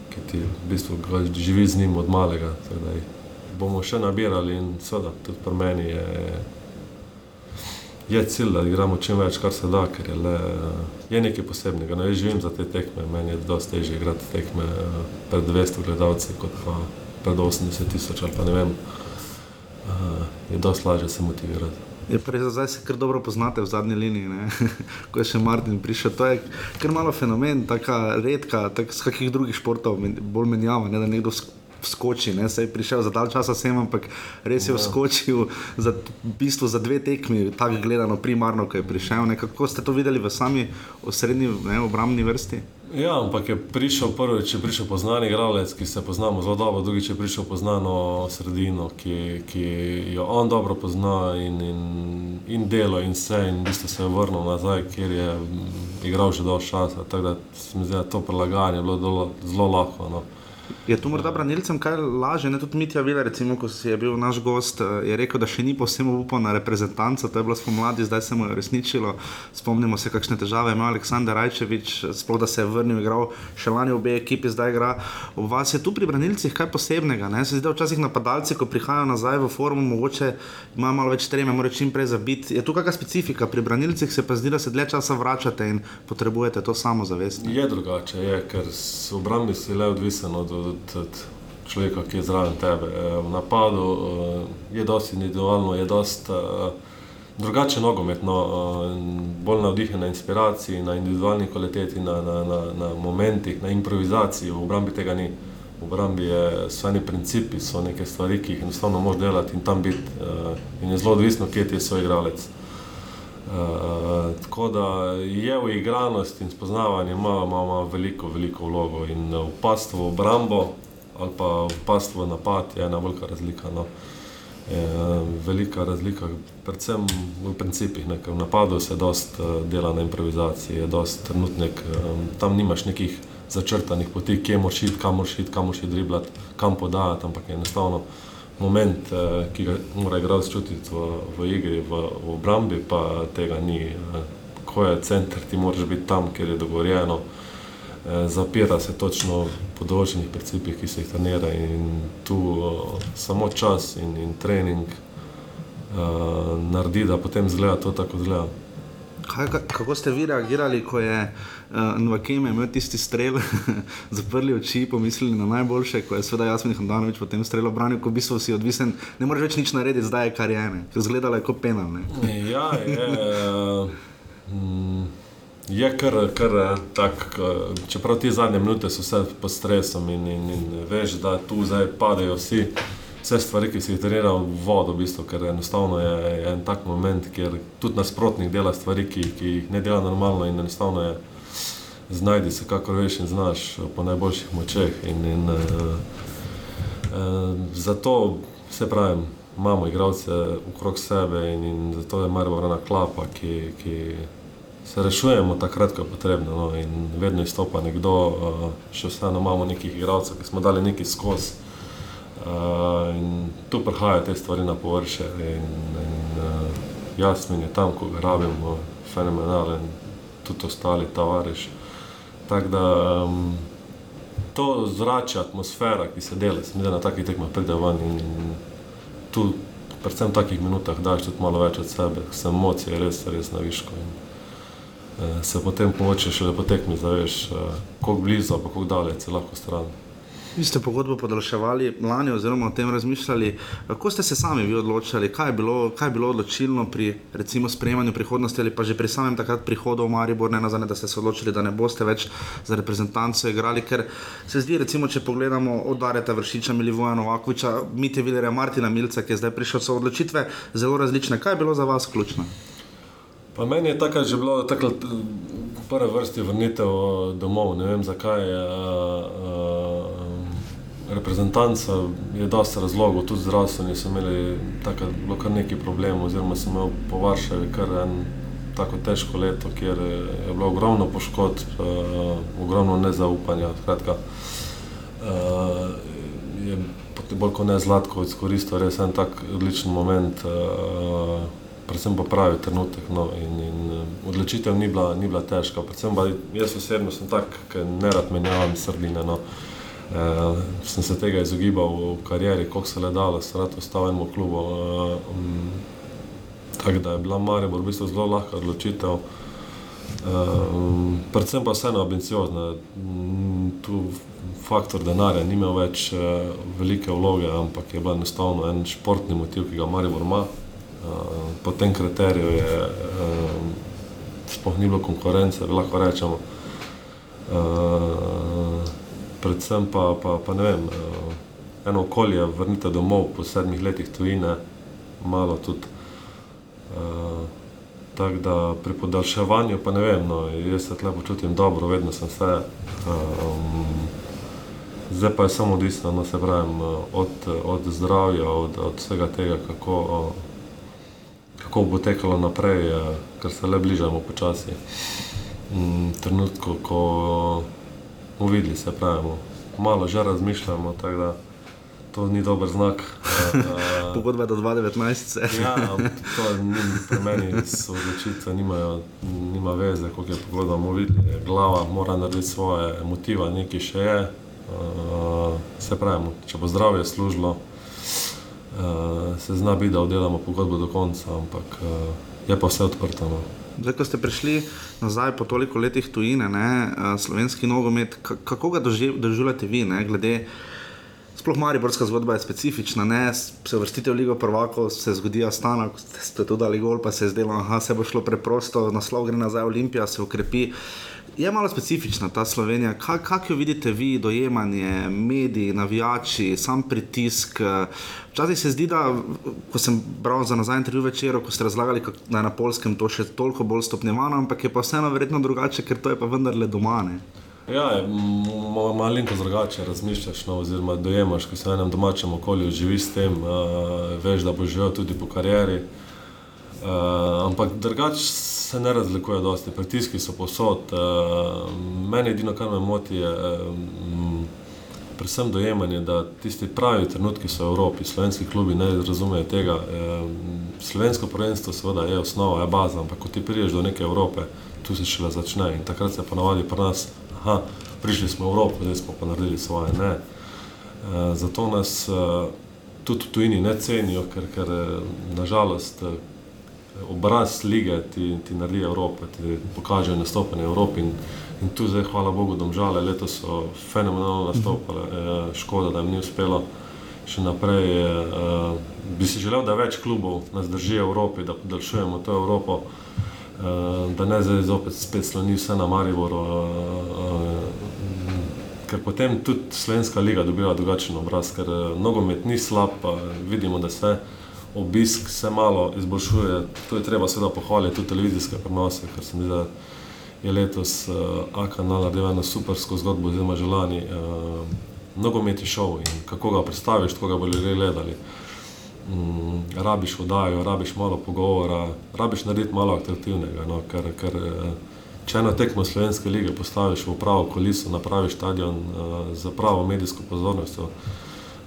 ki ti v bistvu živi z njim od malega. Bomo še nabirali in seveda tudi pri meni je, je cilj, da igramo čim več, kar se da, ker je, le, je nekaj posebnega. No, jaz živim za te tekme, meni je dosti težje igrati tekme eh, pred 200 gledalci, kot pa pred 80 tisoč ali pa ne vem. Uh, je dosti lažje se motivirati.
Je prej zdaj se kar dobro poznate v zadnji liniji, ko je še Martin prišel. To je kar malo fenomen, tako redka, tak z kakih drugih športov, bolj menjava, ne? da nekdo vskoči. Ne? Se je prišel za dalj časa sem, ampak res je
Ja.
vskočil za, v bistvu za dve tekmi, tako gledano primarno, ko je prišel. Ne? Kako ste to videli v sami osrednji ne, obrambni vrsti?
Ja, ampak je prišel prvič, je prišel poznan igralec, ki se poznamo zelo dobro, drugič je prišel poznano sredino, ki, ki jo on dobro pozna in, in, in delo in vse, in v bistvu se je vrnil nazaj, kjer je igral že dolgo časa. Tako da se mi zdi, da to prilagajanje je bilo dolo, zelo lahko. No.
Je tu morda branilcem kaj lažje? Ne? Tudi Mitja Vila, recimo, ko si je bil naš gost, je rekel, da še ni povsem upal na reprezentanco, to je bilo spomladi, zdaj se mu je uresničilo. Spomnimo se, kakšne težave imel Aleksandar Rajčevič, sploh da se je vrnil, igral še lani v obe ekipi, zdaj igra. Ob vas je tu pri branilcih kaj posebnega? Ne? Se zdi, da včasih napadalci, ko prihajajo nazaj v formu, mogoče imajo malo več treme, morajo čim prej zabiti. Je tu kakšna specifika? Pri branilcih se pa zdi, da se dlje časa vračate in potrebujete to samozavest.
Je drugače, je, ker v obrambi si le odvisen od, od, od človeka, ki je zraven tebe. Eh, V napadu eh, je dosti individualno, je dosti eh, drugačen nogomet, no, eh, bolj navdihen na inspiraciji, na individualni kvaliteti, na, na, na, na momentih, na improvizaciji. V obrambi tega ni. V obrambi je, so eni principi, so neke stvari, ki jih enostavno moš delati in tam biti. In je zelo odvisno, kje ti je svoj igralec. Uh, tako da je v igranosti in spoznavanju ima, ima, ima veliko, veliko vlogo in uh, vpast v obrambo ali pa vpast v napad je ena velika razlika. No. Je, velika razlika, predvsem v principih. Ne, v napadu se dost uh, dela na improvizaciji, je dost trenutnik, um, tam nimaš nekih začrtanih poti, kje moraš iti, kam moraš iti, kam moraš driblati, kam podajati, ampak je enostavno moment, eh, ki ga mora igralec čutiti v, v igri, v, v obrambi, pa tega ni. eh. Ko je center, ti moraš biti tam, kjer je dogovorjeno. Eh, Zapira se točno po določenih principih, ki se jih trenira, in tu samo čas in, in trening uh, naredi, da potem zgleda to tako, kot zgleda.
Kaj, ka- kako ste vi reagirali, ko je uh, Nvakeme imel tisti strel, zaprli oči, pomislili na najboljše, ko je seveda Jasmin Handanovič potem strelo branil, ko v bistvu si odvisen, ne moreš več nič narediti, zdaj je kar je ene, ker zgledalo je kot penal.
Ja, je. mm, Je kar, kar eh, tak, eh, čeprav ti zadnje minute so vse pod stresom in, in, in veš, da tu zdaj padejo vsi, vse stvari, ki si jih treniral v vodo, v bistvu, ker enostavno je, je en tak moment, kjer tudi nasprotnik dela stvari, ki, ki jih ne dela normalno in enostavno je znajdi se, kako veš in znaš po najboljših močeh. In, in, uh, uh, zato se pravim, imamo igralce okrog sebe in, in zato je Maribor ena klapa, ki, ki se rešujemo takrat, ko je potrebno. No, in vedno izstopa nekdo, uh, še vseeno imamo nekih igralcev, ki smo dali nekaj skozi. Uh, in tu prihajajo te stvari na površje. In, in, uh, Jasmin je tam, ko ga rabimo, fenomenalen, tudi ostali tovariš. Tako da um, to zrače, atmosfera, ki se dela, se mi da na takih tekmah pride ven in, in tu, predvsem v takih minutah, daš tudi malo več od sebe, so emocije res, res na višku. In, uh, se potem pomoče šele po tekmi, zaveš, uh, koliko blizu, pa koliko daleč se lahko stran.
Vi ste pogodbo podaljševali lani, oziroma o tem razmišljali. Kako ste se sami vi odločili, kaj je bilo, kaj je bilo odločilno pri recimo, sprejemanju prihodnosti ali pa že pri samem takrat prihodu v Maribor, ne nazadnje, da ste se odločili, da ne boste več za reprezentanco igrali, ker se zdi, recimo, če pogledamo od Dareta Vršiča, Milivoja Novakoviča, Mite Vilerja, Martina Milca, ki je zdaj prišel, so odločitve zelo različne. Kaj je bilo za vas ključno?
Pa meni je takrat že bilo takrat v prvi vrsti vrnitev eh, domov. Ne vem zakaj. Uh, uh, reprezentanca je dosta razlogov, tudi zdravstveni so imeli bilo kar nekaj problemov, oziroma sem imel po Varšavi kar en tako težko leto, kjer je bilo ogromno poškodb, uh, ogromno nezaupanja. Skratka, uh, je bolj kot ne Zlatko izkoristil res en tak odličen moment. Uh, predvsem pa pravi trenutek. No, in, in odločitev ni bila, ni bila težka. Predvsem pa jaz osebno sem tak, ker ne rad menjavam sredine. No. E, sem se tega izogibal v karieri, koliko se le dalo, se rad ostal enemu klubu. E, um, tako da je bila Maribor v bistvu zelo lahka odločitev. Um, predvsem pa vseeno ambiciozna. Um, tu faktor denarja ni imel več uh, velike vloge, ampak je bil enostavno en športni motiv, ki ga Maribor ima. Uh, po tem kriteriju je um, sploh ni bilo konkurence, lahko rečemo. Uh, predvsem pa, pa, pa ne vem, uh, eno okolje vrnite domov po sedmih letih tujine, malo tudi. Uh, Tako da pri podaljševanju, pa ne vem, no, jaz se tle počutim dobro, vedno sem se. Um, zdaj pa je samo odvisno, no, se pravim, od, od zdravja, od, od vsega tega, kako, kako bo tekalo naprej, ker se le bližamo počasi. Um, trenutku, ko bomo videli, se pravimo, malo že razmišljamo, tako da to ni dober znak.
Pogodba do 2019.
ja, to ni pri meni, so odločitve, nimajo, nima veze, koliko je pogodba, bomo videli. Glava mora narediti svoje motive, nekaj še je. Uh, se pravimo, če bo zdravje služilo, uh, se zna biti, da oddelamo pogodbo do konca, ampak uh, je pa vse odprto. No.
Zdaj, ko ste prišli nazaj po toliko letih tujine, ne, slovenski nogomet, kako ga doživljate vi, ne, glede sploh Mariborska zgodba je specifična, ne, se vrstite v Ligo prvako, se zgodi Astana, ste tudi dali gol, pa se je zdelo, da se bo šlo preprosto, naslov gre nazaj, Olimpija se ukrepi. Je malo specifična ta Slovenija. Kaj, kako jo vidite vi, dojemanje, mediji, navijači, sam pritisk? Včasih se zdi, da ko sem bral za nazaj intervju večer, ko ste razlagali, da je na polskem to še toliko bolj stopnjevano, ampak je pa vseeno verjetno drugače, ker to je pa vendarle doma. Ne?
Ja, malo drugače razmišljaš, no, oziroma dojemaš, ko se v enem domačem okolju živiš s tem, uh, veš, da boš živel tudi po karieri. Uh, ampak drugače se ne razlikuje dosti, pritiski so posod. Uh, meni edino, kar me moti, je um, predvsem dojemanje, da tisti pravi trenutki so v Evropi, slovenski klubi ne razumejo tega. Um, slovensko prvenstvo seveda je osnova, je baza, ampak ko ti priješ do neke Evrope, tu se šele začne in takrat se ponavadi pri nas aha, prišli smo v Evropo, zdaj smo pa naredili svoje. Ne. E, zato nas e, tudi tujini ne cenijo, ker, ker nažalost obraz lige ti, ti naredi Evropa, ti pokažejo nastopanje Evropi. In, in tu zdaj, hvala Bogu, domžale, letos so fenomenalno nastopale, eh, škoda, da jim ni uspelo še naprej. Eh, bi si želel, da več klubov nas drži v Evropi, da podaljšujemo to Evropo, eh, da ne zdaj zopet spet sloni vse na Mariboru. Ker potem tudi Slovenska liga dobiva drugačen obraz, ker nogomet ni slab, vidimo, da se obisk se malo izboljšuje. To je treba seveda pohvaliti tudi televizijske prenose, ker se mi zdi, da je letos uh, A-kanal naredil eno supersko zgodbo, oziroma želani. Uh, nogomet je šov in kako ga predstaviš, kako ga bodo ljudje gledali. Mm, rabiš vodajo, rabiš malo pogovora, rabiš narediti malo atraktivnega. No, ker, ker, če eno tekmo Slovenske lige postaviš v pravo koliso, napraviš stadion uh, za pravo medijsko pozornostjo,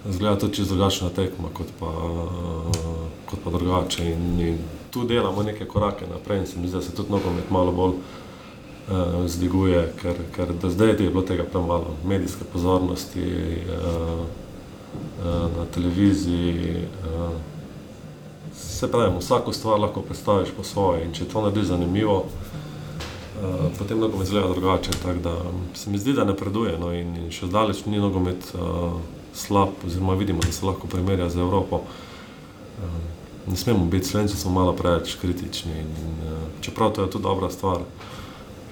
zgleda to čisto drugačna tekma kot pa, uh, kot pa drugače. In, in tu delamo neke korake naprej in se mi zdi, da se tudi nogomet malo bolj uh, zdiguje, ker, ker do zdaj je bilo tega premalo. Medijske pozornosti uh, uh, na televiziji. Uh, se pravi, vsako stvar lahko predstaviš po svoje in če to naredi zanimivo, uh, potem nogomet izgleda drugače. Tako da se mi zdi, da napreduje no, in, in še zdaleč ni nogomet uh, slab, oziroma vidimo, da se lahko primerja z Evropo. Uh, ne smemo biti slovenci, smo malo preveč kritični. In, in, uh, čeprav to je tudi dobra stvar,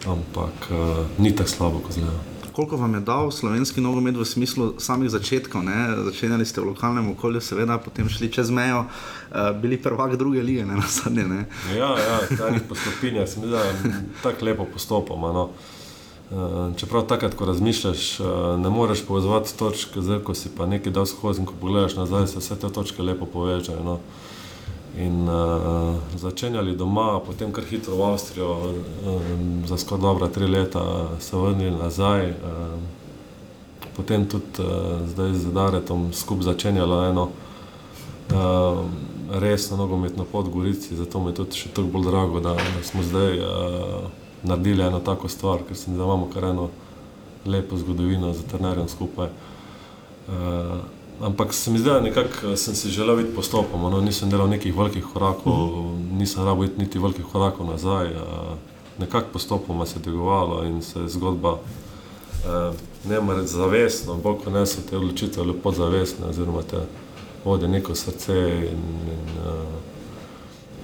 ampak uh, ni tako slabo, kot zgleda.
Koliko vam je dal slovenski nogomet v smislu samih začetkov? Ne? Začenjali ste v lokalnem okolju, seveda, potem šli čez mejo, uh, bili prvak druge lige, ne na zadnje.
Ja, ja, tajnih postopinjah se mi zdi, da tako lepo postopamo. No. Uh, čeprav takrat, ko razmišljaš, uh, ne moreš povezati točke, zdaj ko si pa nekaj dal skozi in ko pogledaš nazaj, se vse te točke lepo povežejo. No. In uh, začenjali doma, potem kar hitro v Avstrijo, um, za skoraj dobra tri leta se vrnili nazaj. Um, potem tudi uh, zdaj z Daretom skupaj začenjalo eno um, resno nogometno pot v Gorici, zato mi je tudi še toliko bolj drago, da, da smo zdaj uh, naredili eno tako stvar, ker se mi da imamo kar eno lepo zgodovino za trenerjem skupaj. Uh, ampak se mi zdi, da nekako sem si želel biti postopoma. No, nisem delal nekih velikih korakov, mm -hmm. nisem rabo iti niti velikih korakov nazaj. Uh, nekako postopoma se je dvigovalo in se je zgodba, uh, ne morem zavestno, bolj kot ne so te odločitve lepo zavestne, oziroma te vodi neko srce in, in uh,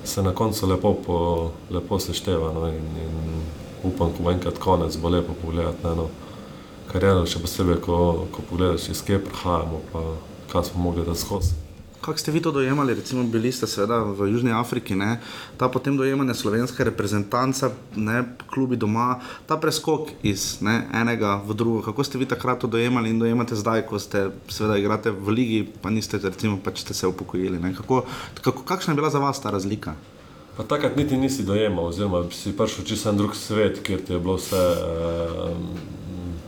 se na koncu lepo, po, lepo sešteva. No, in, in upam, ko bo enkrat konec, bo lepo pogledati na eno kariero, še posebej, ko, ko pogledaš, iz kje prihajamo, pa kaj smo mogli da skozi.
Kako ste vi to dojemali, recimo bili ste seveda v Južni Afriki, ne? ta potem dojemanje slovenske reprezentance, ne, klubi doma, ta preskok iz ne, enega v drugo, kako ste vi takrat to dojemali in dojemate zdaj, ko ste seveda igrate v ligi, pa niste recimo, pač ste se upokojili. Kako, kako, kakšna je bila za vas ta razlika?
Pa takrat niti nisi dojemal, oziroma si prišel čisto en drug svet, kjer ti je bilo vse. Eh,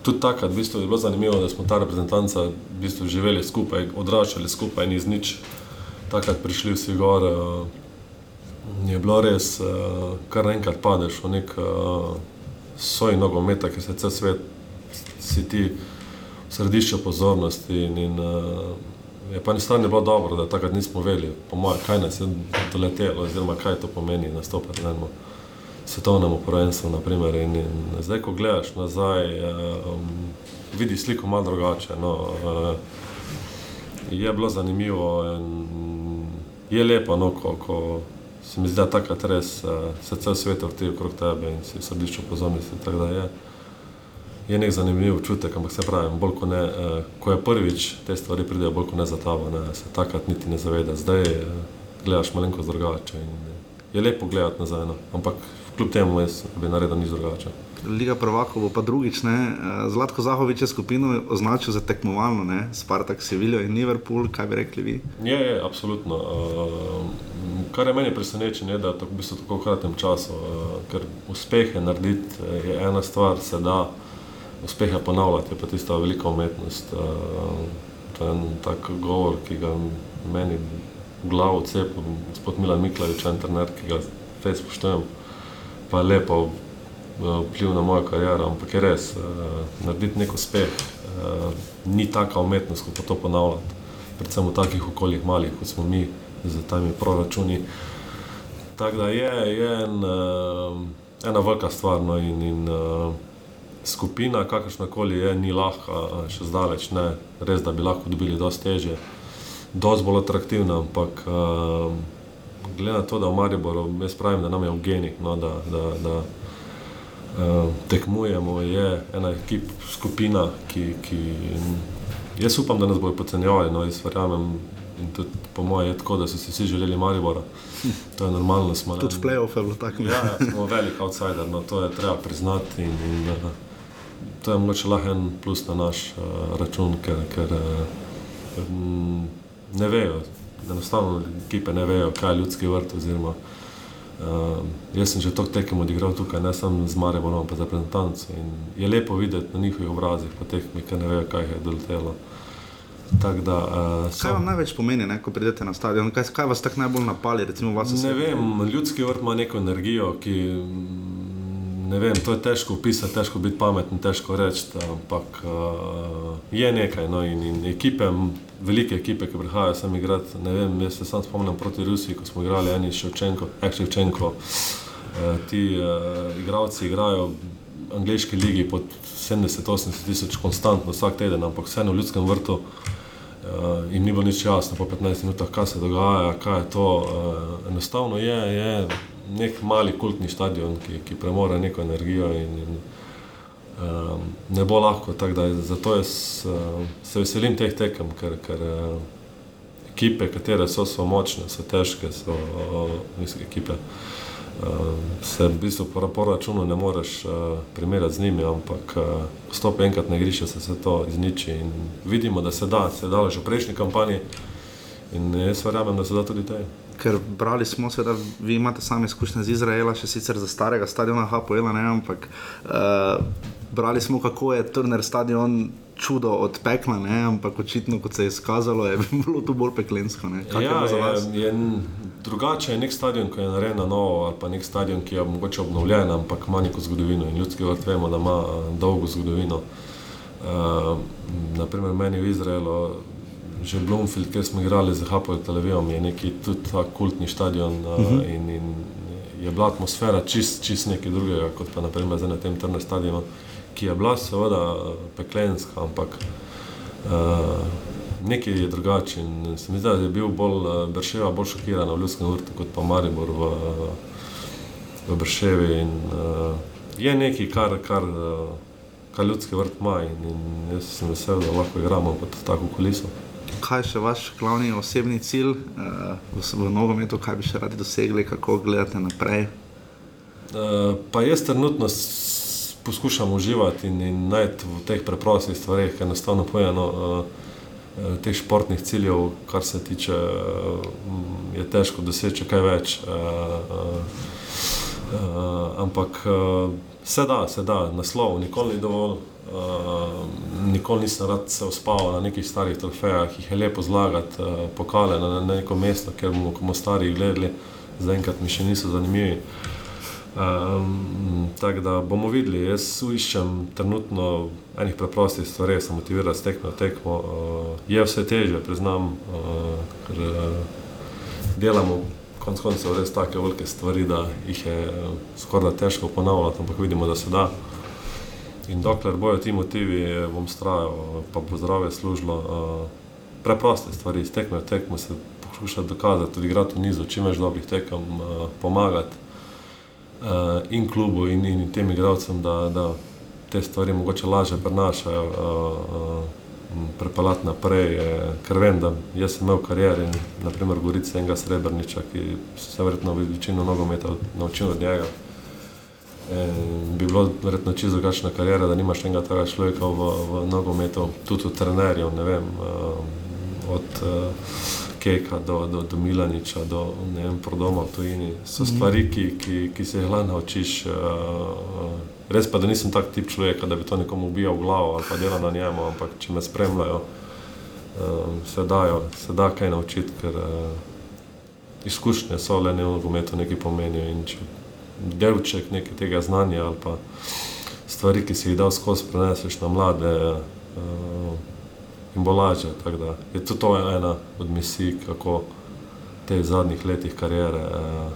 tudi takrat v bistvu, je bilo zanimivo, da smo ta reprezentanca v bistvu živeli skupaj, odraščali skupaj in iz nič takrat prišli vsi gor. Uh, je bilo res, uh, kar enkrat padeš v nek uh, soj nogometa, ki se cel svet si ti v središču pozornosti. In, in, uh, je pa ni strani bilo dobro, da takrat nismo vedeli, po mojem, kaj nas je doletelo, oziroma kaj to pomeni nastopati svetovnemu prvenstvu. Naprimer, in, in zdaj, ko gledaš nazaj, um, vidiš sliko malo drugače. No, uh, je bilo zanimivo in je lepo, no, ko, ko se mi zdi, da takrat res uh, se cel svet vrti okrog tebe in si v središču pozornosti. Je, je nek zanimiv občutek, ampak se pravi, bolj ko ne, uh, ko je prvič te stvari pridejo, bolj ko ne za tabo, ne, se takrat niti ne zaveda. Zdaj uh, gledaš malenkost drugače in je lepo gledati nazaj, no, ampak kljub temu jaz bi naredil nič drugače.
Liga prvakov bo pa drugič, ne? Zlatko Zahovič je skupino označil za tekmovalno, ne? Spartak, Sevilla in Liverpool, kaj bi rekli vi?
Je, je, absolutno. Uh, kar je meni presenečenje, je, da je to v bistvu tako kratkem času, uh, ker uspehe narediti je ena stvar, se da uspehe ponavljati, je pa tista velika umetnost. Uh, to je en tak govor, ki ga meni v glavo cepi, gospod Milan Miklavič, en trener, ki ga fez spoštujem pa lepo eh, vpliv na mojo kariero, ampak je res, uh, narediti nek uspeh uh, ni taka umetnost, kot pa to ponavljati. Predvsem v takih okoljih malih, kot smo mi, z temi proračuni. tako da je, je en, ena velika stvar. No, in, in, skupina, kakršna koli je, ni lahka, še zdaleč ne. Res, da bi lahko dobili dosti teže, dosti bolj atraktivna, ampak uh, glede na to, da v Mariboru, jaz pravim, da nam je v genih, no, da, da, da uh, tekmujemo, je ena ekip, skupina, ki, ki jaz upam, da nas bojo podcenjevali, no, jaz verjamem. In tudi po mojem je tako, da so si vsi želeli Maribora. To je normalno. Smo,
Tudi v play-offu je bilo tako.
Ja, ja, smo velik outsider, no, to je treba priznati. In, in, uh, to je mogoče lahko en plus na naš uh, račun, ker, ker uh, ne vejo, enostavno ekipe ne vejo, kaj je ljudski vrt. Oziroma, uh, jaz sem že toliko tekem odigral tukaj, ne samo z Mariborom, ampak za reprezentanco. Je lepo videti na njihovih obrazih, pa teh, ki ne vejo, kaj je doletelo. Da, uh,
kaj vam največ pomeni, ne, ko pridete na stadion? Kaj, kaj vas tako najbolj napali? Recimo, vas
ne vem, ljudski vrt ima neko energijo, ki ne vem, to je težko opisati, težko biti pameten, težko reči, ampak uh, je nekaj. No, in, in ekipe, velike ekipe, ki prihajajo sem igrati, ne vem, jaz se sam spomnim proti Rusiji, ko smo igrali eni Ševčenko, Ekševčenko, uh, ti uh, igralci igrajo v angliški ligi pod 70-80 tisoč konstantno vsak teden, ampak vseeno v ljudskem vrtu uh, jim ni bilo nič jasno po 15 minutah, kaj se dogaja, kaj je to. Uh, enostavno je, je nek mali kultni stadion, ki, ki premore neko energijo in, in um, ne bo lahko. Da, zato jaz uh, se veselim teh tekem, ker, ker uh, ekipe, katere so, so močne, so težke, so uh, ekipe. Uh, se v bistvu po računu ne moreš uh, primerjati z njimi, ampak uh, stop enkrat na igrišče se, se to izniči in vidimo, da se da, se je dalo že v prejšnji kampanji in jaz verjamem, da se da tudi tej
ker brali smo, da vi imate sami izkušnje z Izraela, še sicer za starega stadiona Hapoela, ne, ampak uh, brali smo, kako je Turner stadion čudo od pekla, ne, ampak očitno, kot se je izkazalo, je bilo tu bolj peklensko.
Ja, je, je drugače je nek stadion, ki je narejen na novo, ali pa nek stadion, ki je mogoče obnovljen, ampak ima neko zgodovino in ljudski vrt vemo, da ima dolgo zgodovino. Uh, naprimer, meni v Izraelu že Bloomfield, kjer smo igrali z Hapoel Tel Avivom, je neki tudi ta kultni stadion uh, uh -huh. in, in je bila atmosfera čist, čist nekaj drugega, kot pa naprimer zdaj na tem trnem stadionu, ki je bila seveda peklenska, ampak uh, nekaj je drugače in se mi zdi, da je bil bolj Brševa bolj šokiran v Ljudskem vrtu kot pa Maribor v, v Brševi in uh, je nekaj, kar, kar, kar ljudski vrt ima in, in jaz sem vesel, da lahko igramo pod tako kuliso
kaj še vaš glavni osebni cilj uh, v, nogometu, kaj bi še radi dosegli, kako gledate naprej?
Uh, pa jaz trenutno poskušam uživati in, in najti v teh preprostih stvareh, ker enostavno pojeno. Uh, Teh športnih ciljev, kar se tiče, je težko doseči kaj več. Ampak se da, se da, naslov, nikoli ni dovolj. Uh, nikoli nisem rad se uspal na nekih starih trofejah, jih je lepo zlagati, uh, pokale na, na neko mesto, ker bomo kot stari gledali, zaenkrat mi še niso zanimivi. Um, tako da bomo videli, jaz iščem trenutno enih preprostih stvari, sem motiviran s tekmo, tekmo. Uh, je vse teže, priznam, uh, ker uh, delamo konec koncev res take velike stvari, da jih je uh, skoraj težko ponavljati, ampak vidimo, da se da. In dokler bojo ti motivi, bom strajal, pa bo zdravje služilo. Uh, preproste stvari, iz tekme v tekmo se poskušati dokazati, tudi igrati v nizu, čim več dobrih tekem, uh, pomagati uh, in klubu, in, in tem igralcem, da, da te stvari mogoče lažje prenašajo, uh, uh, prepeljati naprej. Uh, ker vem, da jaz sem imel v karieri, naprimer, Gorica enega Srebrniča, ki se verjetno večino nogometa naučil od njega. In bi bilo verjetno čisto drugačna karijera, da nimaš enega takega človeka v, v nogometu, tudi od trenerjev, ne vem, uh, od uh, Keka do, do, do Milaniča, do ne vem, prodoma v tujini. So mhm. stvari, ki, ki, ki se jih lahko naučiš. Uh, res pa, da nisem tak tip človeka, da bi to nekomu ubijal v glavo ali pa delal na njemu, ampak če me spremljajo, uh, se, dajo, se da kaj naučiti, ker uh, izkušnje so le ne v nogometu nekaj pomenijo delček nekaj tega znanja ali pa stvari, ki si jih dal skozi, preneseš na mlade uh, in bo lažje. Je to, to ena od misij, kako te zadnjih letih karijere uh,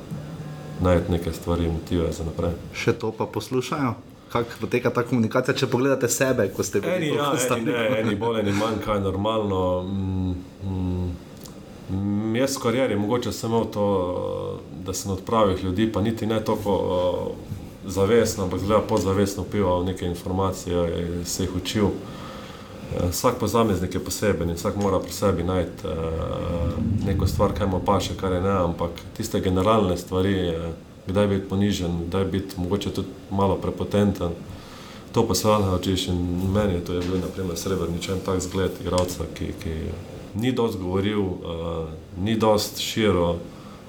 najti neke stvari, motive za naprej.
Še to pa poslušajo. Kako poteka ta komunikacija, če pogledate sebe, ko ste bili
Eni, ja,
toliko
eni,
stari?
ne, eni bolj, eni manj, kaj je normalno. Mm, mm, mm, jaz v karieri mogoče sem imel to, eh, da sem odpravil ljudi, pa niti ne toliko uh, zavestno, ampak zelo podzavestno pival neke informacije, in se jih učil. Eh, Vsak posameznik je poseben in vsak mora pri sebi najti uh, neko stvar, kaj mu paše, kar je ne, ampak tiste generalne stvari, uh, kdaj biti ponižen, kdaj biti mogoče tudi malo prepotenten, to pa se naučiš in meni je to je bil naprimer Srebrnič en tak zgled igralca, ki, ki ni dosti govoril, uh, ni dosti širo,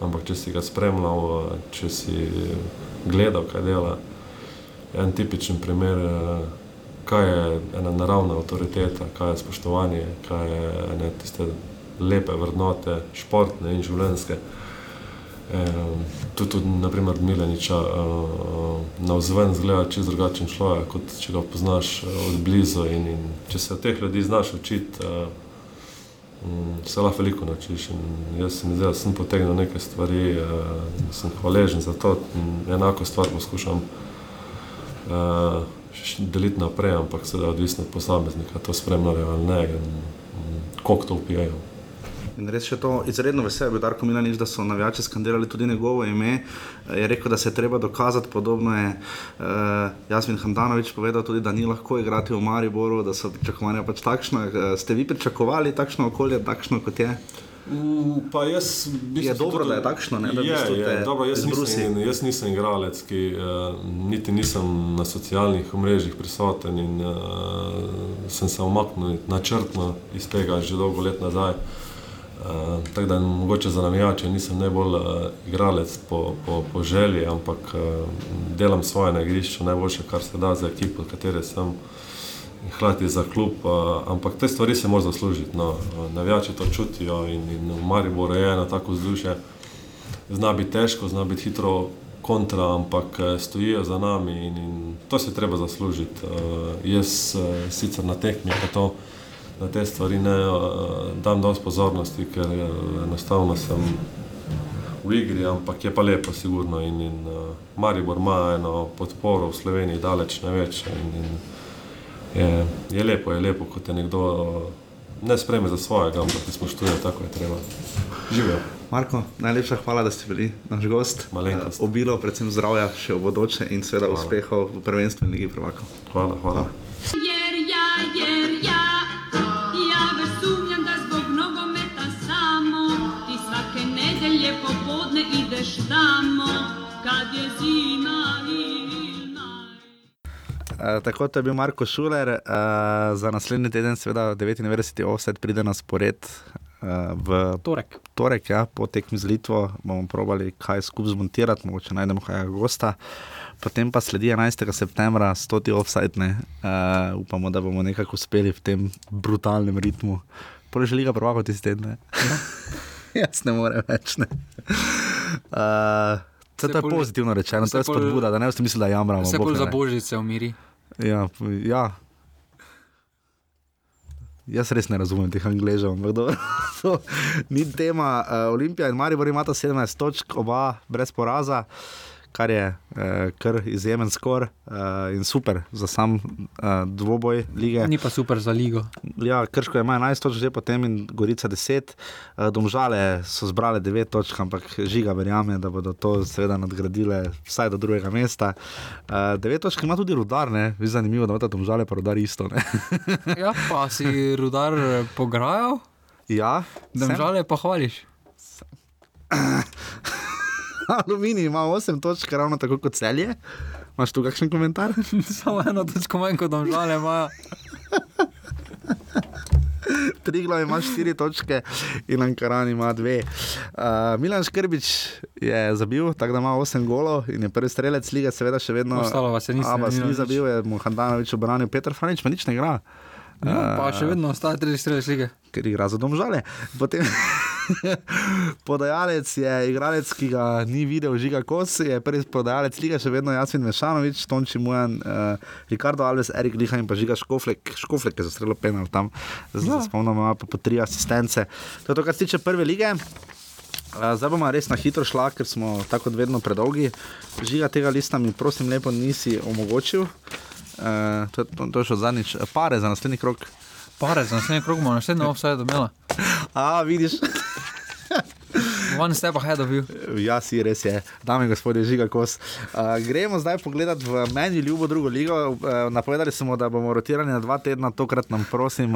ampak če si ga spremljal, če si gledal, kaj dela, je en tipičen primer, kaj je ena naravna avtoriteta, kaj je spoštovanje, kaj je ene tiste lepe vrednote, športne in življenjske. Um, tudi, tudi naprimer, Mileniča uh, na vzven zgleda čisto drugačen človek, kot če ga poznaš uh, od blizu. In, in če se teh ljudi znaš učiti, um, se lahko veliko naučiš. In jaz se mi zdi, da sem potegnil neke stvari, uh, sem hvaležen za to. Enako stvar poskušam š- deliti naprej, ampak seveda odvisno od posameznika, to spremljajo ali ne, in, in koliko to upijajo.
In res še to izredno vesel je bil Darko Milanič, da so navijači skandirali tudi njegovo ime. Je rekel, da se je treba dokazati, podobno je uh, Jasmin Handanovič povedal tudi, da ni lahko igrati v Mariboru, da so pričakovanja pač takšna. Uh, ste vi pričakovali takšno okolje, takšno kot je?
Pa jaz, v
Je
se
dobro,
tudi-
da je takšno, ne, da v
je,
bistvu
je,
te
dobro, jaz, nisem, jaz nisem igralec, ki uh, niti nisem na socialnih omrežjih prisoten in uh, sem se umaknil načrtno iz tega že dolgo let nazaj. Uh, tako da mogoče za navijače nisem najbolj uh, igralec po, po, po želji, ampak uh, delam svoje na igrišču, najboljše, kar se da za ekipo, v kateri sem in hkrati za klub, uh, ampak te stvari se mora zaslužiti. No. Uh, Navijači to čutijo in, in v Mariboru je ena tako vzdušje. Zna biti težko, zna biti hitro kontra, ampak eh, stojijo za nami in, in to se treba zaslužiti. Uh, jaz uh, sicer na pa to, na te stvari ne uh, dam dosti pozornosti, ker uh, enostavno sem v igri, ampak je pa lepo, sigurno. In, in uh, Maribor ima eno podporo v Sloveniji, daleč največ. In, in je, je lepo, je lepo, ko te nekdo ne spreme za svojega, ampak ti spoštuje, tako je treba. Živijo.
Marko, najlepša hvala, da ste bili naš gost.
Malenkost.
Obilo, predvsem zdravja še v bodoče in seveda
Hvala.
uspehov v prvenstvu in Ligi prvakov.
Hvala, hvala.
Jer
Uh, tako to je bil Marko Šuler, uh, za naslednji teden, seveda 99. offset pride na spored. Uh, v
torek.
torek ja, po tekmi z Litvo bomo probali kaj skupaj zmontirati, mogoče najdemo kaj gosta. Potem pa sledi 11. septembra, 100. offset. Uh, upamo, da bomo nekako uspeli v tem brutalnem ritmu. Pole želi ga prvako tisti teden. Jaz ne morem več. Ne. Uh, to, to je pozitivno rečeno, to je spodbuda, da ne boste mislili, da jamramo.
Vse bolj za božice umiri.
Ja, ja. Jaz res ne razumem teh angližev, ampak to ni tema. Uh, Olimpija in Maribor imata 17 točk, oba brez poraza, kar je uh, kar izjemen skor uh, in super za sam uh, dvoboj lige.
Ni pa super za ligo.
Ja, Krško ima 11 točk, že potem in Gorica 10. Uh, Domžale so zbrale 9 točk, ampak žiga verjame, da bodo to seveda nadgradile vsaj do drugega mesta. Uh, 9 točk ima tudi rudar, ne? Vi zanimivo, da imate Domžale pa rudar isto.
Ja, pa si rudar pograjal,
ja,
da žale pa hvališ.
Aluminij ima 8 točk, ravno tako kot celje. Imaš tu kakšen komentar?
Samo eno točko manj kot domžale imajo.
Tri glave ima 4 točke in Ankaran ima 2. Uh, Milan Škrbič je zabil, tako da ima 8 golov in je prvi strelec lige, seveda še vedno.
Ostalo vas je niste,
Abas
ni
zabil, je Muhandanovič obranil, Petr Franič pa nič ne igra.
Ja, pa še vedno ostaja tretji strelec lige.
ker igra za domžale. Potem podajalec je igralec, ki ga ni videl, žiga kos, je prvi podajalec lige, še vedno Jasmin Mešanovič, Tonči Mujan, uh, Ricardo Alves, Erik Liha in pa žiga Škoflek, Škoflek je zastrelil penal tam, zdaj
Ja.
se spomnimo, ima pa po tri asistence. To je to, kar se tiče prve lige. Uh, zdaj bomo res na hitro šla, ker smo tako vedno predolgi. Žiga tega lista mi, prosim, lepo nisi omogočil. Uh, to, to, to je še zadnjič, pare za naslednji krok.
Pare za naslednji krok bomo naslednjo offside imela.
A, vidiš.
One step ahead of you.
Ja, si res je, dame in gospodje, žiga kos. Uh, gremo zdaj pogledat v meni ljubo drugo ligo. Uh, napovedali smo, da bomo rotirali na dva tedna, tokrat nam prosim,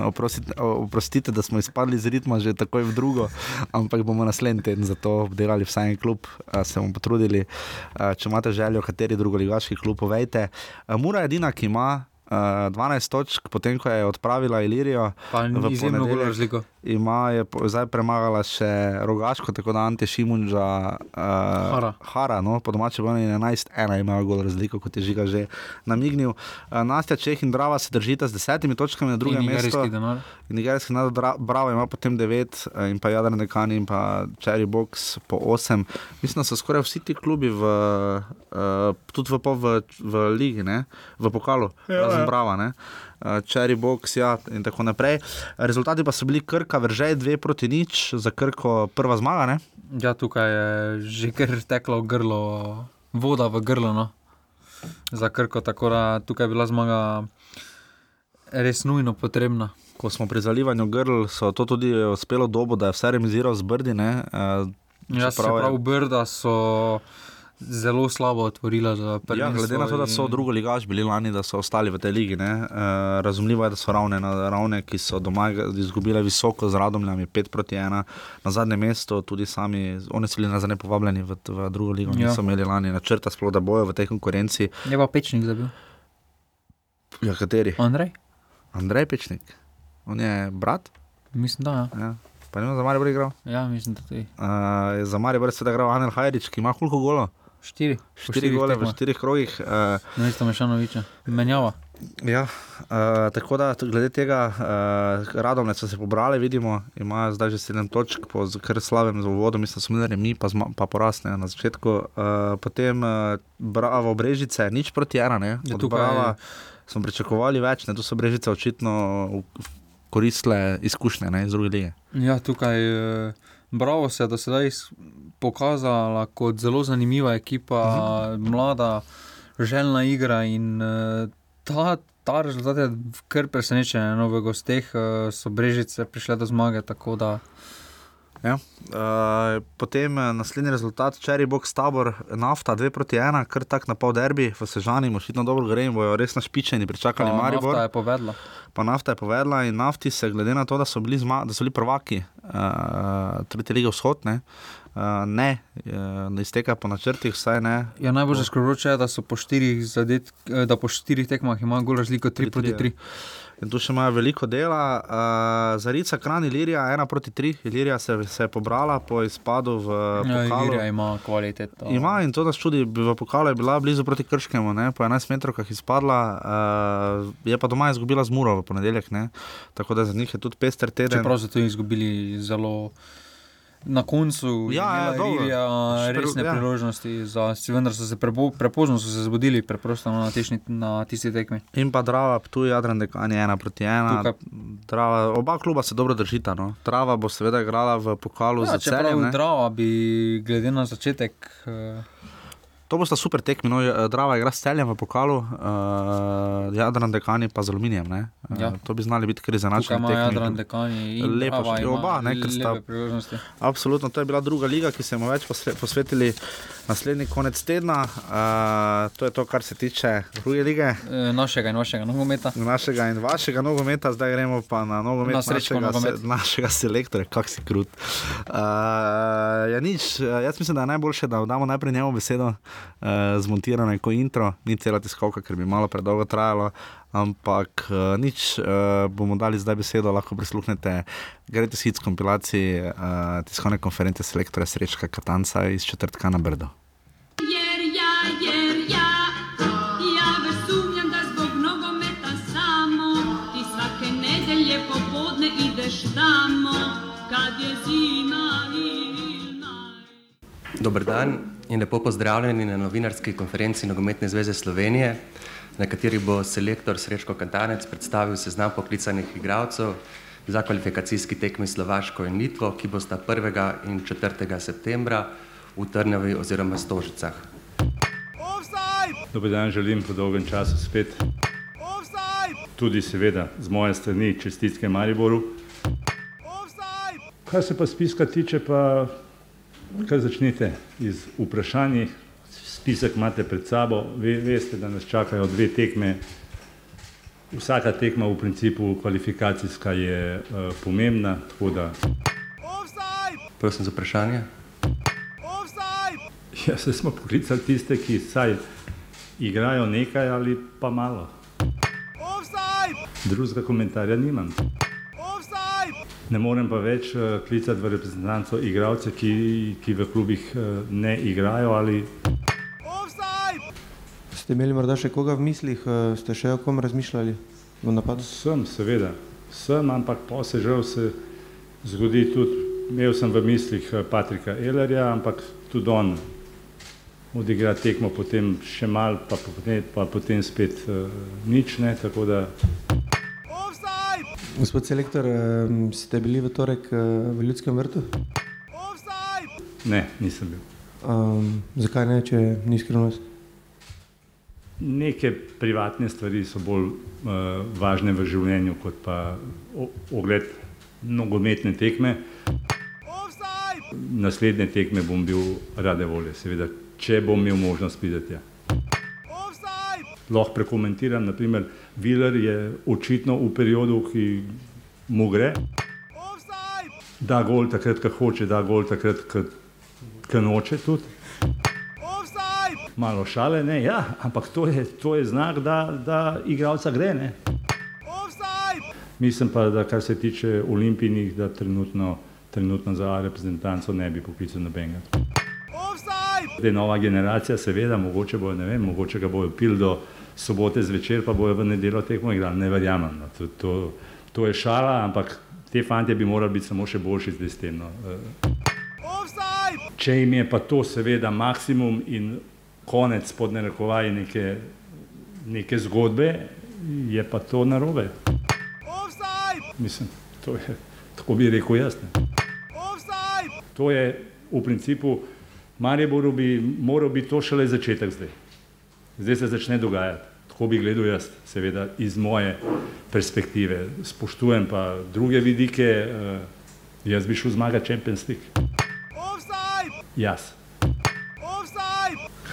oprostite, da smo izpadli iz ritma že takoj v drugo, ampak bomo naslednji teden za to obdelali vsaj en klub, uh, se bomo potrudili. Uh, če imate željo, kateri drugoligaški klub, povejte. Uh, Mura je edina, ki ima. Uh, 12 točk, potem ko je odpravila Ilirijo,
pa ni izjemno veliko razliko.
Ima je zdaj premagala še rogaško, tako da Ante Šimunča, uh,
Hara,
Hara no, po domače vrni 11-1, ima gol razliko, kot je žiga že namignil. Uh, Nastja Čeh in Brava se držita z desetimi točkami na drugem mestu. Nigerijski denar. Brava ima potem 9 in pa Jadran Dekani in pa Cherry Box po 8. Mislim, da so skoraj vsi ti klubi v, uh, tudi v, v, v ligi, ne? v pokalu. Ja, razen Brava, ne? Cherry Box, ja, in tako naprej. Rezultati pa so bili Krka, vržej dve proti nič, za Krko prva zmaga. Ne?
Ja, tukaj je že kar teklo grlo, voda v grlo no? za Krko, tako da tukaj je bila zmaga res nujno potrebna.
Ko smo pri zalivanju grl, so to tudi uspelo dobo, da je vse remiziral z brdi.
Ja, prav, prav brda so zelo slabo otvorila za prvi.
Ja, glede na to, da so drugo ligaš bili lani, da so ostali v tej ligi. Uh, razumljivo je, da so ravne, na, ravne, ki so doma izgubile visoko z radomljami 5 proti 1 na zadnjem mestu, tudi sami, oni so bili na zadnje povabljeni v, v drugo ligo, ja. niso imeli lani načrta, sploh da bojo v tej konkurenci.
Je pa pečnik zabil.
Ja, kateri?
Andrej.
Andrej Pečnik. On je brat?
Mislim, da.
Ja. ja. Pa ne vem, za Maribor je igral.
Ja, mislim, da tudi.
Uh, za Maribor je seveda igral Anel Hajrič, ki ima koliko golo?
Štiri.
Štiri gole v štirih krogih. Uh,
no, isto Mešanoviča. Menjava.
Ja, uh, tako da glede tega, uh, radovne so se pobrali, vidimo, imajo zdaj že sedem točk, po kar slavem za uvodom, mislim, da so imeli mi, pa, pa porasne na začetku. Uh, potem uh, bravo, brežice, nič proti ena, ne?
Ja, tukaj brava,
smo pričakovali več, ne? tu so brežice očitno koristile izkušnje ne? iz druge lige.
Ja, tukaj. Uh... Bravo se je do sedaj pokazala kot zelo zanimiva ekipa, -huh. mlada, željna igra in uh, ta, ta rezultat je kar presenečen. No, v gosteh uh, so brežice prišle do zmage.
Ja. Uh, potem naslednji rezultat, Cherry Box tabor, nafta 2 proti 1, kar tak na pol derbi, v Sežani, očitno dobro gre in bojo res našpičeni, pričakali Maribor.
Nafta je povedala
pa nafta je povedala in nafti se, glede na to, da so bili, zma, da so bili prvaki, uh, tretje lige vzhodne. Uh, ne, uh, izteka po načrtih, vsaj ne.
Ja, najbolj zaskrbljujoče je, da so po štirih, zadet, da po štirih tekmah imajo gol razliko 3 proti 3.
In tu še imajo veliko dela. Uh, Zarica, Kran, Ilirija, ena proti tri. Ilirija se, se je pobrala po izpadu v
ja, Ilirija ima kvaliteto.
Ima in to nas čudi, v pokalu je bila blizu proti Krškemu, ne? po 11 metrov je izpadla, uh, je pa doma izgubila z Muro v ponedeljek. Ne? Tako da za njih je tudi pester teden.
Čeprav so to izgubili zelo na koncu
ja, ja,
Irija, resne ja. priložnosti, za, vendar so se prebo, prepozno so se zbudili na, tešni, na tisti tekmi.
In pa Drava, tu je Jadran, dekani ena proti ena. Drava, oba kluba se dobro držita. No. Drava bo seveda igrala v pokalu ja, za celje.
Drava bi glede na začetek. Uh,
To bo sta super tekmi, no, eh, Drava igra s celjem v pokalu, uh, Jadran dekani pa z aluminijem. Uh, ja. To bi znali biti kar izenačeni.
Tukaj ima Jadran dekani in
lepo še oba, ne, ker sta. Absolutno, to je bila druga liga, ki se mu več posvetili naslednji konec tedna. Uh, to je to, kar se tiče druge lige.
E, našega in vašega nogometa.
Našega in vašega nogometa, zdaj gremo pa na nogomet
na našega, nogomet.
se, našega selektorja, kak si krut. Uh, ja, nič, jaz mislim, da je najboljše, da damo najprej njemu besedo uh, zmontirano kot intro, ni cela tiskovka, ker bi malo predolgo trajalo. Ampak uh, nič, uh, bomo dali zdaj besedo, lahko prisluhnete. Greste si s kompilacijo uh, tiskovne konference selektorja Srečka Katanca iz četrtka na Brdo. Jer ja, jer ja, ja versumljam, da zbog nogometa samo ti svake nedelje popodne ideš tamo, kad je zima in
Dober dan in lepo pozdravljeni na novinarski konferenci Nogometne zveze Slovenije, na kateri bo selektor Srečko Kantanec predstavil seznam poklicanih igralcev za kvalifikacijski tekmi Slovaško in Litvo, ki bosta 1. in 4. septembra v Trnavi oziroma Stožicah.
Dober dan, želim po dolgem času spet. Tudi seveda z moje strani čestitke Mariboru. Kar se pa spiska tiče, pa kar začnite iz vprašanj. Spisek imate pred sabo, Ve, veste, da nas čakajo dve tekme. Vsaka tekma v principu kvalifikacijska je uh, pomembna, tako da.
Prosim za vprašanje.
Ja, se smo poklicali tiste, ki saj igrajo nekaj ali pa malo. Drugega komentarja nimam. Ne morem pa več uh, klicati v reprezentanco igralce, ki, ki v klubih uh, ne igrajo ali
Ste imeli morda še koga v mislih, eh, ste še o kom razmišljali v napadu?
Sem, seveda, sem, ampak pa se žal se zgodi tudi, imel sem v mislih eh, Patrika Elerja, ampak tudi on odigra tekmo, potem še mal, pa potem, pa potem spet uh, nič ne, tako da
Gospod selektor, ste bili v torek v Ljudskem vrtu?
ne, nisem bil.
Um, zakaj ne, če ni skrivnost?
Neke privatne stvari so bolj uh, važne v življenju kot pa ogled nogometne tekme. Naslednje tekme bom bil rade volje, seveda, če bom imel možnost priti. Lahko prekomentiram, naprimer, Viler je očitno v periodu, ki mu gre. Da gol takrat, ko hoče, da gol takrat, ko noče tudi. Malo šale, ne, ja, ampak to je, to je znak, da, da igralca gre. Ne. Mislim pa, da kar se tiče olimpijnih, da trenutno, trenutno za reprezentanco ne bi poklical nobenega. Zdaj nova generacija, seveda, mogoče bojo, ne vem, mogoče ga bojo pil do sobote zvečer, pa bojo v nedeljo tekmo igrali, ne verjamem. No. To, to, to je šala, ampak te fantje bi morali biti samo še boljši zdaj s tem. No. Eh, Če jim je pa to seveda maksimum in konec pod narekovaji neke, neke zgodbe, je pa to narobe. Mislim, to je, tako bi rekel jaz. Ne. To je v principu, Mariboru bi moral biti to šele začetek zdaj. Zdaj se začne dogajati. Tako bi gledal jaz, seveda iz moje perspektive. Spoštujem pa druge vidike, eh, jaz bi šel zmagati Champions League. Jaz.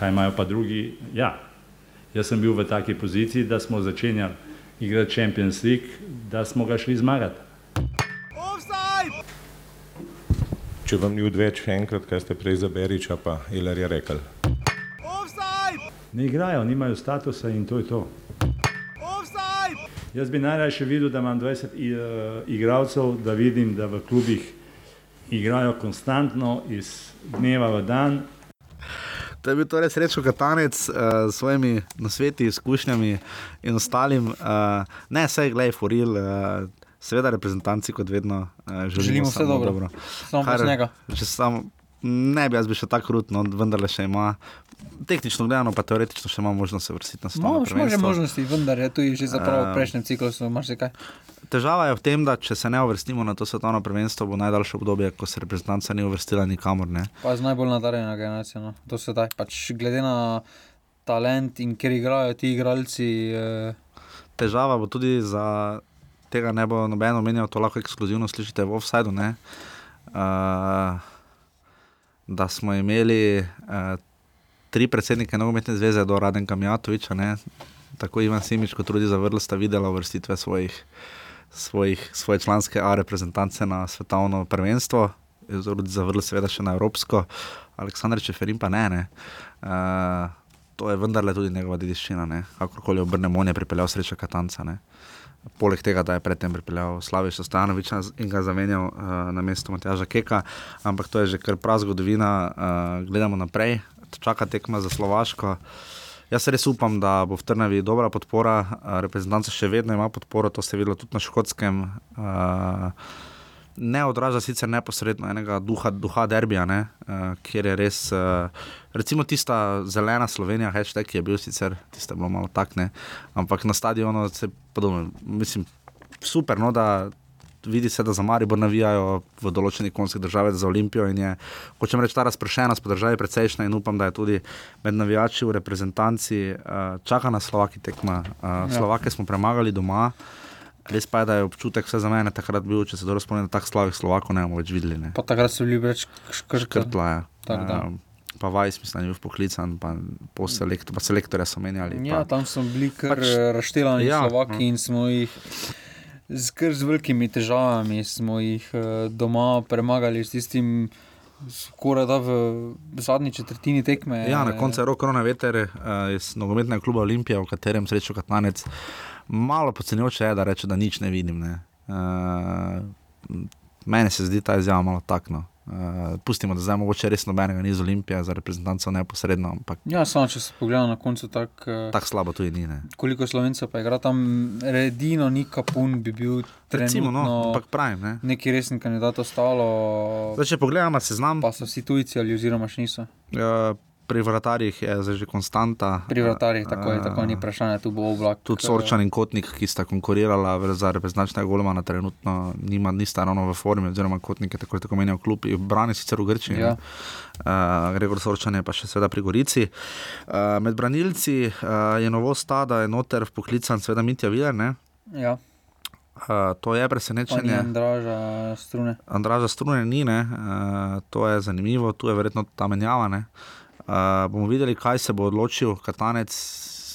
Kaj imajo pa drugi? Ja, jaz sem bil v taki poziciji, da smo začenjali igrati Champions League, da smo ga šli zmagati.
Če vam ni odveč še enkrat, kaj ste prej za Beriča, pa Ilar je rekel.
Ne igrajo, nimajo statusa in to je to. Jaz bi najraje videl, da imam 20 i- eh, igralcev, da vidim, da v klubih igrajo konstantno iz dneva v dan.
To je bil torej srečo Katanec uh, s svojimi nasveti, izkušnjami in ostalim. Uh, ne, vse glej, foril. Uh, Seveda, reprezentanci, kot vedno, uh, želimo,
Želimo vse
samo
dobro.
dobro.
Samo brez njega.
Če sam, ne bi jaz bil še tako krut, no, vendar le še ima. Tehnično gledano, pa teoretično še ima možnost se vrstiti na svetovno
Imamo še možnosti, vendar je tu že zapravo v
Eh,
prejšnjem ciklusu marsikaj.
Težava je v tem, da če se ne uvrstimo na to svetovno prvenstvo, bo najdaljše obdobje, ko se reprezentanca ni uvrstila nikamor. Ne.
Pa z najbolj nadarjena generacija, no. to se da. Pač glede na talent in ker igrajo ti igralci. Eh,
Težava bo tudi za tega, ne bo noben omenjal, to lahko ekskluzivno slišite v offsajdu. ne, Uh, da smo imeli uh, tri predsednike nogometne zveze do Radenka Mijatoviča, ne, tako Ivan Simič kot Rudi Zavrl sta videla uvrstitve svojih, svojih, svoje članske A reprezentance na svetovno prvenstvo, Zavrl seveda še na evropsko, Aleksandr Čeferin pa ne. ne. Uh, to je vendarle tudi njegova dediščina, ne. kakorkoli obrnemo, on je pripeljal srečo Katanca. Ne. Poleg tega, da je predtem pripeljal Slaviša Stanoviča in ga zamenjal uh, na mesto Matjaža Keka, ampak to je že kar prav zgodovina. Uh, gledamo naprej, čaka tekma za Slovaško. Jaz res upam, da bo v Trnavi dobra podpora, uh, reprezentanca še vedno ima podporo, to ste videli tudi na škotskem. Uh, ne odraža sicer neposredno enega duha, duha derbija, ne, uh, kjer je res, uh, recimo tista zelena Slovenija, hashtag je bil sicer, tiste bilo malo takne, ampak na stadionu se podobno, mislim, super, no, da vidi se, da za Maribor navijajo v določenih konskih državah za Olimpijo in je, hočem reči, ta razpršenost po državi precejšna in upam, da je tudi med navijači v reprezentanci uh, čaka na Slovaki tekma. Uh,
Ja.
Slovake smo premagali doma. Res pa je, da je občutek vse za mene takrat bil, če se dobro spomnim, da tako slavih Slovakov ne bomo več videli. Ne.
Pa takrat so bili več škrtla.
Škrtla je.
Tako da.
Um, pa Vajs, mislim, da je bil poklican, pa, po selektor, pa selektorja so menjali.
Ja,
pa,
tam smo bili kar
pač-
razštelani
ja,
ja, Slovaki in smo jih z, z velikimi težavami smo jih eh, doma premagali s tistim, skoraj da v zadnji četrtini tekme.
Ja, na koncu je rok korona veter uh, iz nogometnega kluba Olimpija, v katerem srečo Katanec. Malo podcenjujoče je, da reče, da nič ne vidim. Ne. Uh, meni se zdi ta izjava malo takno. Uh, pustimo, da zdaj mogoče res nobenega ni iz Olimpije, za reprezentanco neposredno, ampak
Ja, samo če se pogleda na koncu tako. eh,
tako slabo tudi ni. Ne.
Koliko slovencev pa igra tam, redino ni kapun, bi bil
no,
trenutno
ampak pravim. Ne.
neki resen kandidat ostalo.
Zdaj, če pogledamo seznam,
pa so vsi tujci ali oziroma še niso.
Uh, pri vratarjih je zdaj že konstanta.
Pri vratarjih tako je,
Eh,
tako ni vprašanje, tu bo oblak.
Tudi Sorčan in Kotnik, ki sta konkurirala za reprezentančnega golmana, trenutno nima, nista ravno v formi, oziroma Kotnik je tako tako menjal klub, brani sicer v Grčiji.
Ja.
Uh, Gregor Sorčan je pa še seveda pri Gorici. Uh, med branilci uh, je novost ta, da je noter poklican seveda Mitja Viler. Ne?
Ja,
Uh, to je presenečenje.
Andraža strune.
Andraža strune ni, ne? uh, to je zanimivo, tu je verjetno ta menjava. ne. Uh, bomo videli, kaj se bo odločil Katanec,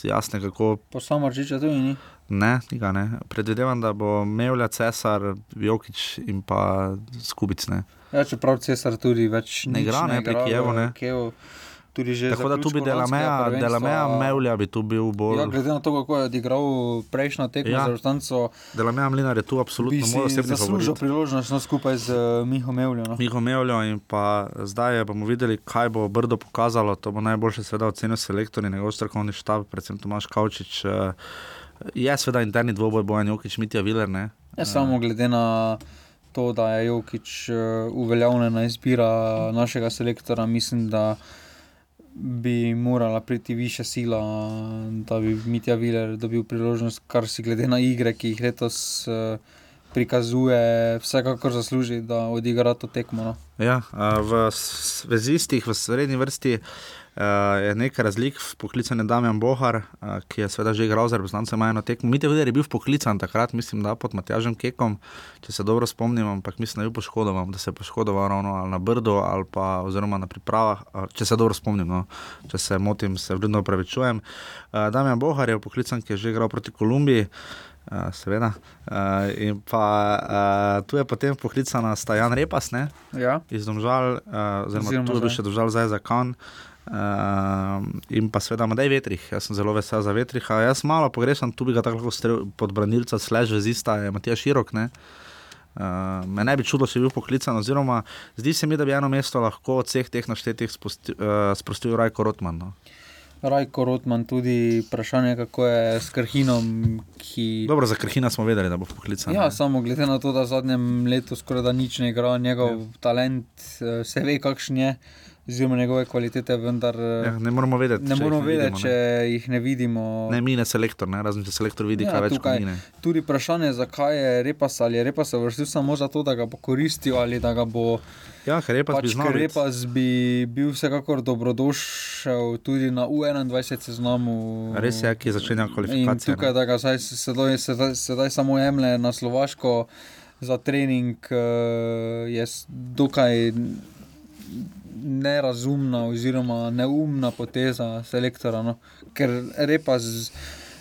jasne kako
Pa samo Ržiča tudi ni.
Ne, tega ne. Predvidevam, da bo Mevlja, Cesar, Jokič in pa Skubic. Ne.
Ja, čeprav Cesar tudi več
Ne igra, ne, pri
igra v
Kijevu, ne.
Kijevu. Tudi že
Tako da tu bi
prvenstva-
Delameja Mevlja bi tu bil bolj.
Ja, glede na to, kako je odigral prejšnjo tekmo
Ja.
za Rostanco,
Delameja Mlinar je tu absolutno moj osebni
zaslužil
favorit.
priložnost no, skupaj z uh, Miho Mevljo. No.
Miho Mevljo in pa zdaj je, bomo videli, kaj bo Brdo pokazalo. To bo najboljše seveda ocenil selektor in njegov strokovni štab, predvsem Tomaš Kavčič. eh, Je seveda interni dvoboj Bojan Jokič, Mitja Viler. Ne.
Ja, samo glede na to, da je Jokič uveljavljena izbira našega selektora, mislim, da bi morala priti više sila, da bi Mitja Viler dobil priložnost, kar si glede na igre, ki jih letos uh, prikazuje, vsekakor zasluži, da odigra to tekmo. No.
Ja, v zvezistih, v srednji vrsti a, je nekaj razlik. Poklican je Damjan Bohar, a, ki je seveda že igral za reprezentance, ima eno tekmo. Mite Vider je bil poklican takrat, mislim, da pod Matjažem Kekom, če se dobro spomnim, ampak mislim, da je bil poškodovan, da se je poškodoval ravno ali na Brdu ali pa oziroma na pripravah, a, če se dobro spomnim, no. če se motim, se vredno upravičujem. A, Damjan Bohar je poklican, ki je že igral proti Kolumbiji. Uh, seveda. Uh, in pa uh, tu je potem poklicana Stajan Repas, ne?
Ja.
iz Domžal, uh, oziroma
Oziroma
tu je bil
zdaj.
še Domžal zdaj za Kan. Uh, in pa seveda Madej Vetrih, jaz sem zelo vesel za Vetriha. Jaz malo pogrešam, tu bi ga tako lahko strel pod branilca, slež vezista, je Matija Širok. Ne? Uh, me ne bi čudo, če bi bil poklican, oziroma zdi se mi, da bi eno mesto lahko od vseh teh naštetih spusti, uh, sprostil Rajko Rotman. No.
Rajko Rotman, tudi vprašanje, kako je s Krhinom, ki.
Dobro, za Krhina smo vedeli, da bo poklican.
Ja,
ne.
samo glede na to, da v zadnjem letu skoraj da nič ne igra, njegov ja. talent eh, se ve, kakšen je, oziroma njegove kvalitete, vendar eh,
Ja, ne moramo vedeti,
ne
če jih
moramo
ne
vedeti,
vidimo,
če jih ne vidimo.
Ne, mi ne selektor, ne? razen če selektor vidi,
Ja,
kaj več
tukaj
kot mi. ne.
Tudi vprašanje, zakaj je repas ali je repas vrstil samo zato, da ga bo koristil ali da ga bo.
Ja, repas bi
pač,
znal
ker
biti.
repas bi bil vsekakor dobrodošel tudi na U21 seznamu.
Res je, ki začenja
In
kvalifikacije.
tukaj, da ga zdaj, sedaj, sedaj, sedaj samo jemlje na Slovaško za trening, eh, je dokaj nerazumna oziroma neumna poteza selektora. No. Ker repa z,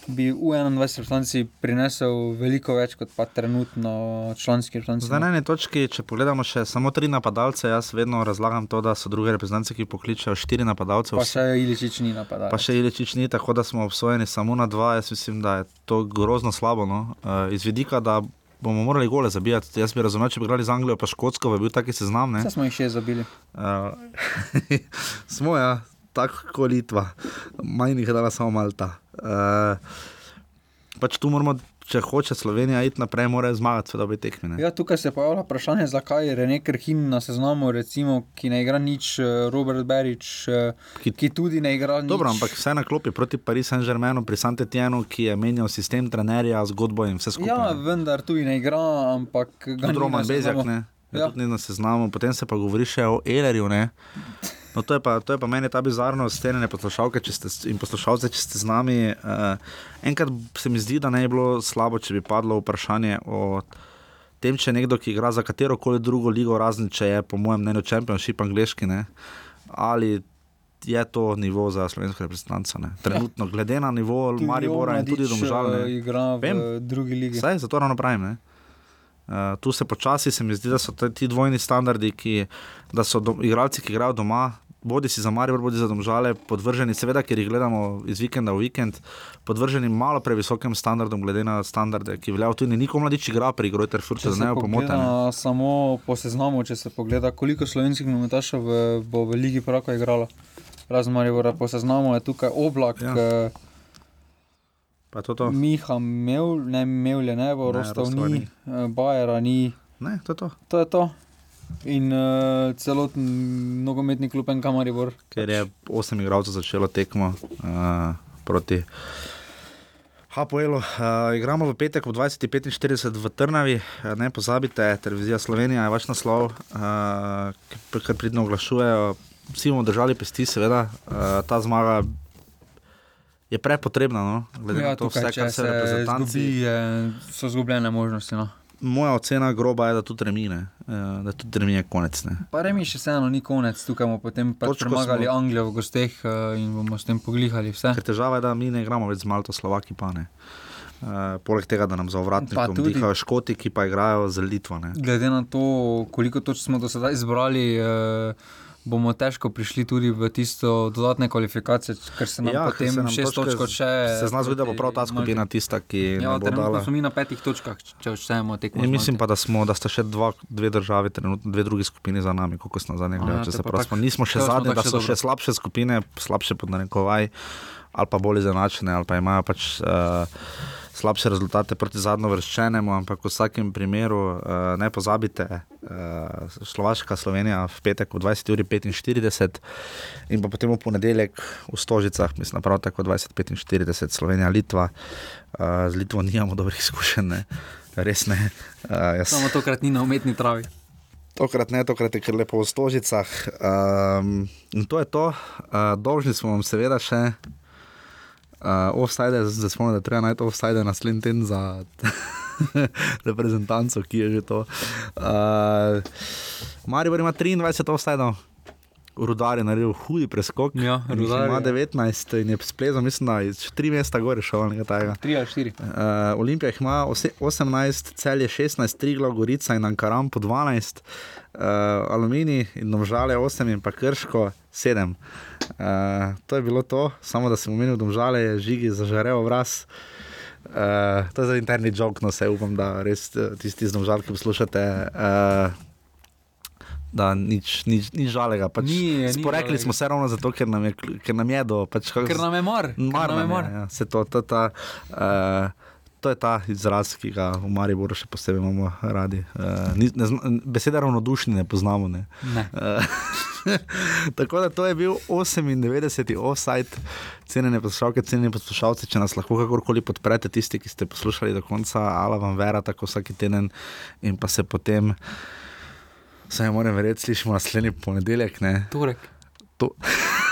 bi v 21 reprezentanci prinesel veliko več kot pa trenutno članski reprezentanci.
Zdaj na eni točki, če pogledamo še samo tri napadalce, jaz vedno razlagam to, da so druge reprezentance, ki pokličejo štiri napadalce.
Pa še Iličič ni napadal.
Pa še Iličič ni, tako da smo obsojeni samo na dva. Jaz mislim, da je to grozno slabo. No? Uh, iz vidika, da bomo morali gole zabijati. Jaz bi razumel, če bi igrali z Anglijo, pa Škotsko, bi bil taki seznam. ne.
Saj smo jih še zabili.
Uh, smo, ja, tako kot Litva, manj jih je dala samo Malta. Uh, pač tu moramo če hoče Slovenija iti naprej, mora zmagati, seveda obe tekmi. ne.
Ja, tukaj se pojavlja vprašanje, zakaj je Rene Krhin na seznamu, recimo, ki ne igra nič, eh, Robert Berič, eh, ki, ki tudi ne igra nič.
Dobro, ampak vse na klopi proti Paris Saint-Germainu, pri Santetienu, ki je menjal sistem trenerja, zgodbo in vse skupaj.
Ja, vendar tudi ne igra, ampak ga
Tudi
ni
Roman Bezjak, ne. Ja.
Ja.
Tudi ni na seznamu, potem se pa govori še o Elerju. Ne. No, to, je pa, to je pa meni ta bizarnost, stenene poslušalke ste, in poslušalce, če ste z nami. Uh, enkrat se mi zdi, da ne bi bilo slabo, če bi padlo vprašanje o tem, če nekdo, ki igra za katero koli drugo ligo, razen če je, po mojem mnenju, Championship angliški, ne, ali je to nivo za slovensko reprezentanco. Ne. Trenutno, glede na nivo Maribora in tudi Domžalne.
igra v drugi ligi.
Saj, zato ravno pravim. Ne? Uh, tu se počasi, se mi zdi, da so te- ti dvojni standardi, ki, da so do, igralci, ki igrajo doma, bodi si za Maribor, bodi za Domžale, podvrženi, seveda, ker jih gledamo iz vikenda v vikend, podvrženi malo previsokim standardom, glede na standarde, ki veljajo tudi nikom mladič igra pri Grojter Furtu,
Če
da ne bo
pogleda samo po seznamu, če se pogleda, koliko slovenskih nogometašev v- bo v Ligi Prvaka igralo. Razen Maribora, po seznamu je tukaj oblak. Ja.
Pa to to.
Miha Mev, ne Mevlje, ne bo,
Ne,
Rostov ni. eh, Bajera ni.
Ne, to je to.
To je to. In uh, celoten nogometni klub NK Maribor.
Ker je osem igralcev začelo tekmo uh, proti Hapoelu. Uh, igramo v petek ob 20.45 v Trnavi, Eh, ne pozabite, televizija Slovenija je vaš naslov, uh, kar pridno oglašujejo. Vsi bomo držali pesti, seveda, uh, ta zmaga je prepotrebna, no? glede
Ja,
na to,
tukaj,
vse, kar se
se
reprezentanci.
izgubi, je, so izgubljene možnosti. No.
Moja ocena groba je, da tudi remine, uh, da tudi remine konec. Ne?
Pa remi še vseeno ni konec, tukaj bomo potem pač premagali
smo-
Anglijo v gosteh uh, in bomo s tem poglihali vse.
Ker težava je, da mi ne igramo več z Malto, Slovaki pa ne. Uh, poleg tega, da nam za ovratnikom
tudi-
dihajo Škoti, ki pa igrajo z Litvo. Ne.
Glede na to, koliko točk smo do sedaj izbrali, eh, bomo težko prišli tudi v tisto dodatne kvalifikacije, ker se nam ja, potem
se nam
šest točk še.
Se zna zgoditi, da bo prav ta skupina tista, ki
Ja,
bo
trenutno
dala.
smo mi na petih točkah, če odštejemo tekmo.
In
z
mislim pa, da, smo, da sta še dva, dve državi, trenutno dve drugi skupini za nami, koliko smo zadnje
A,
gledali.
ja,
če se prav spomnim. Nismo še zadnji, da
še
so
dobro.
še slabše skupine, slabše pod narekovaj, ali pa bolj izenačene, ali pa imajo pač. Uh, Slabše rezultate proti zadnjo vrščenemu, ampak v vsakem primeru uh, ne pozabite, uh, Slovaška, Slovenija v petek ob 20.45 in pa potem v ponedeljek v Stožicah, mislim, prav tako 20.45, Slovenija, Litva. Uh, z Litvo nimamo dobrih izkušenj, ne. res ne. Uh, jaz,
Samo tokrat ni na umetni travi.
Tokrat ne, tokrat je kar lepo v stožicah. Um, in to je to. Uh, dolžni smo vam seveda še uh, offside, zdaj smo, da treba najti offside naslednji teden za reprezentanco, ki je že to. Uh, Maribor ima 23 offside. Rudar je naredil hudi preskok.
Ja, Rudar
ima
je-
19 in je splezal, mislim, da je tri mesta gore šel. ali nekaj takega.
Tri ali štiri.
Uh, Olimpija jih ima ose- 18, cel je 16, Triglav, Gorica in Ankaram po 12, uh, Aluminij in Domžale 8 in pa Krško 7. Uh, to je bilo to, samo da sem omenil Domžale, je žigi zažarev vraz. Uh, to je za interni jok, no se upam, da res eh, tisti z Domžal, ki poslušate. Uh, Da, nič, nič, nič žalega. Pač
Ni- ni
sporekli
žalega.
smo se ravno zato, ker nam je, ker nam je do. Pač,
Ker nam je mar. ker
Mar
nam je
nam
mar.
je, ja. Se to, to, ta, uh, to je ta izraz, ki ga v Mariboru še posebej imamo radi. Uh, ni, ne, besede ravnodušni ne poznamo. Ne.
Ne.
Uh, tako da to je bil 98. offside, cenjene poslušalke, cenjene poslušalce, če nas lahko kakorkoli podprete, tisti, ki ste poslušali do konca, ala vam vera, tako vsak teden in pa se potem. Saj moram verjeti, slišimo naslednji ponedeljek. Ne?
Torek.
To...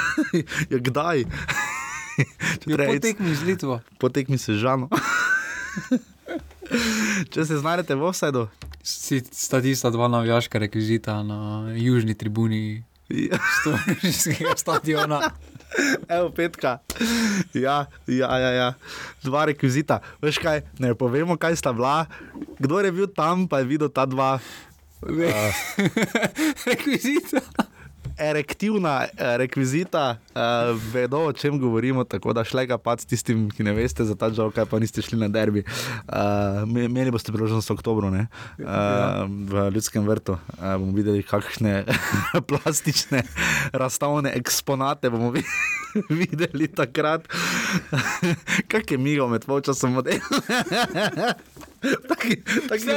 ja, kdaj?
Je po tekmi z Litvo.
Po tekmi se žano. Če se znajdete v offsajdu,
sta tista dva navijaška rekvizita na južni tribuni
Ja.
Stožiškega stadiona.
Evo, petka. Ja, ja, ja, ja. Dva rekvizita. Veš kaj, ne povemo, kaj sta bila. Kdo je bil tam, pa je videl ta dva.
Uh. rekvizita.
Erektivna eh, rekvizita, uh, vedo, o čem govorimo, tako da šlega pač tistim, ki ne veste za ta žal, kaj pa niste šli na derbi. Uh, imeli boste priložnost v oktobru ne? uh, v Ljudskem vrtu. Uh, bomo videli, kakšne plastične razstavne eksponate bomo vi videli takrat. Kak je migal med polčasom model? Taki, takim,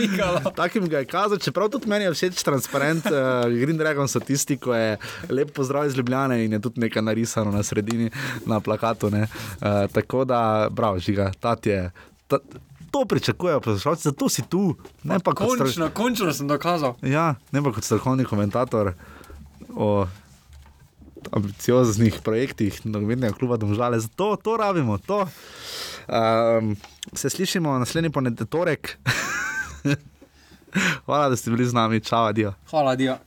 mikalo.
Takim ga je kazal, čeprav tudi meni je všeč transparent, uh, Green Dragon statistiko je lep pozdrav iz Ljubljane in je tudi nekaj narisano na sredini na plakatu. Uh, tako da, bravo, žiga, ta ti je. Ta, To pričakujejo poslušalci, zato si tu. Ne pa strokovni.
Končno, končno sem dokazal.
Ja, ne pa kot strokovni komentator o ambicioznih projektih nogometnega kluba Domžale. Zato to rabimo. To. Um, se slišimo naslednji ponedeljek. Hvala, da ste bili z nami. Čau, adijo.
Hvala, Dio.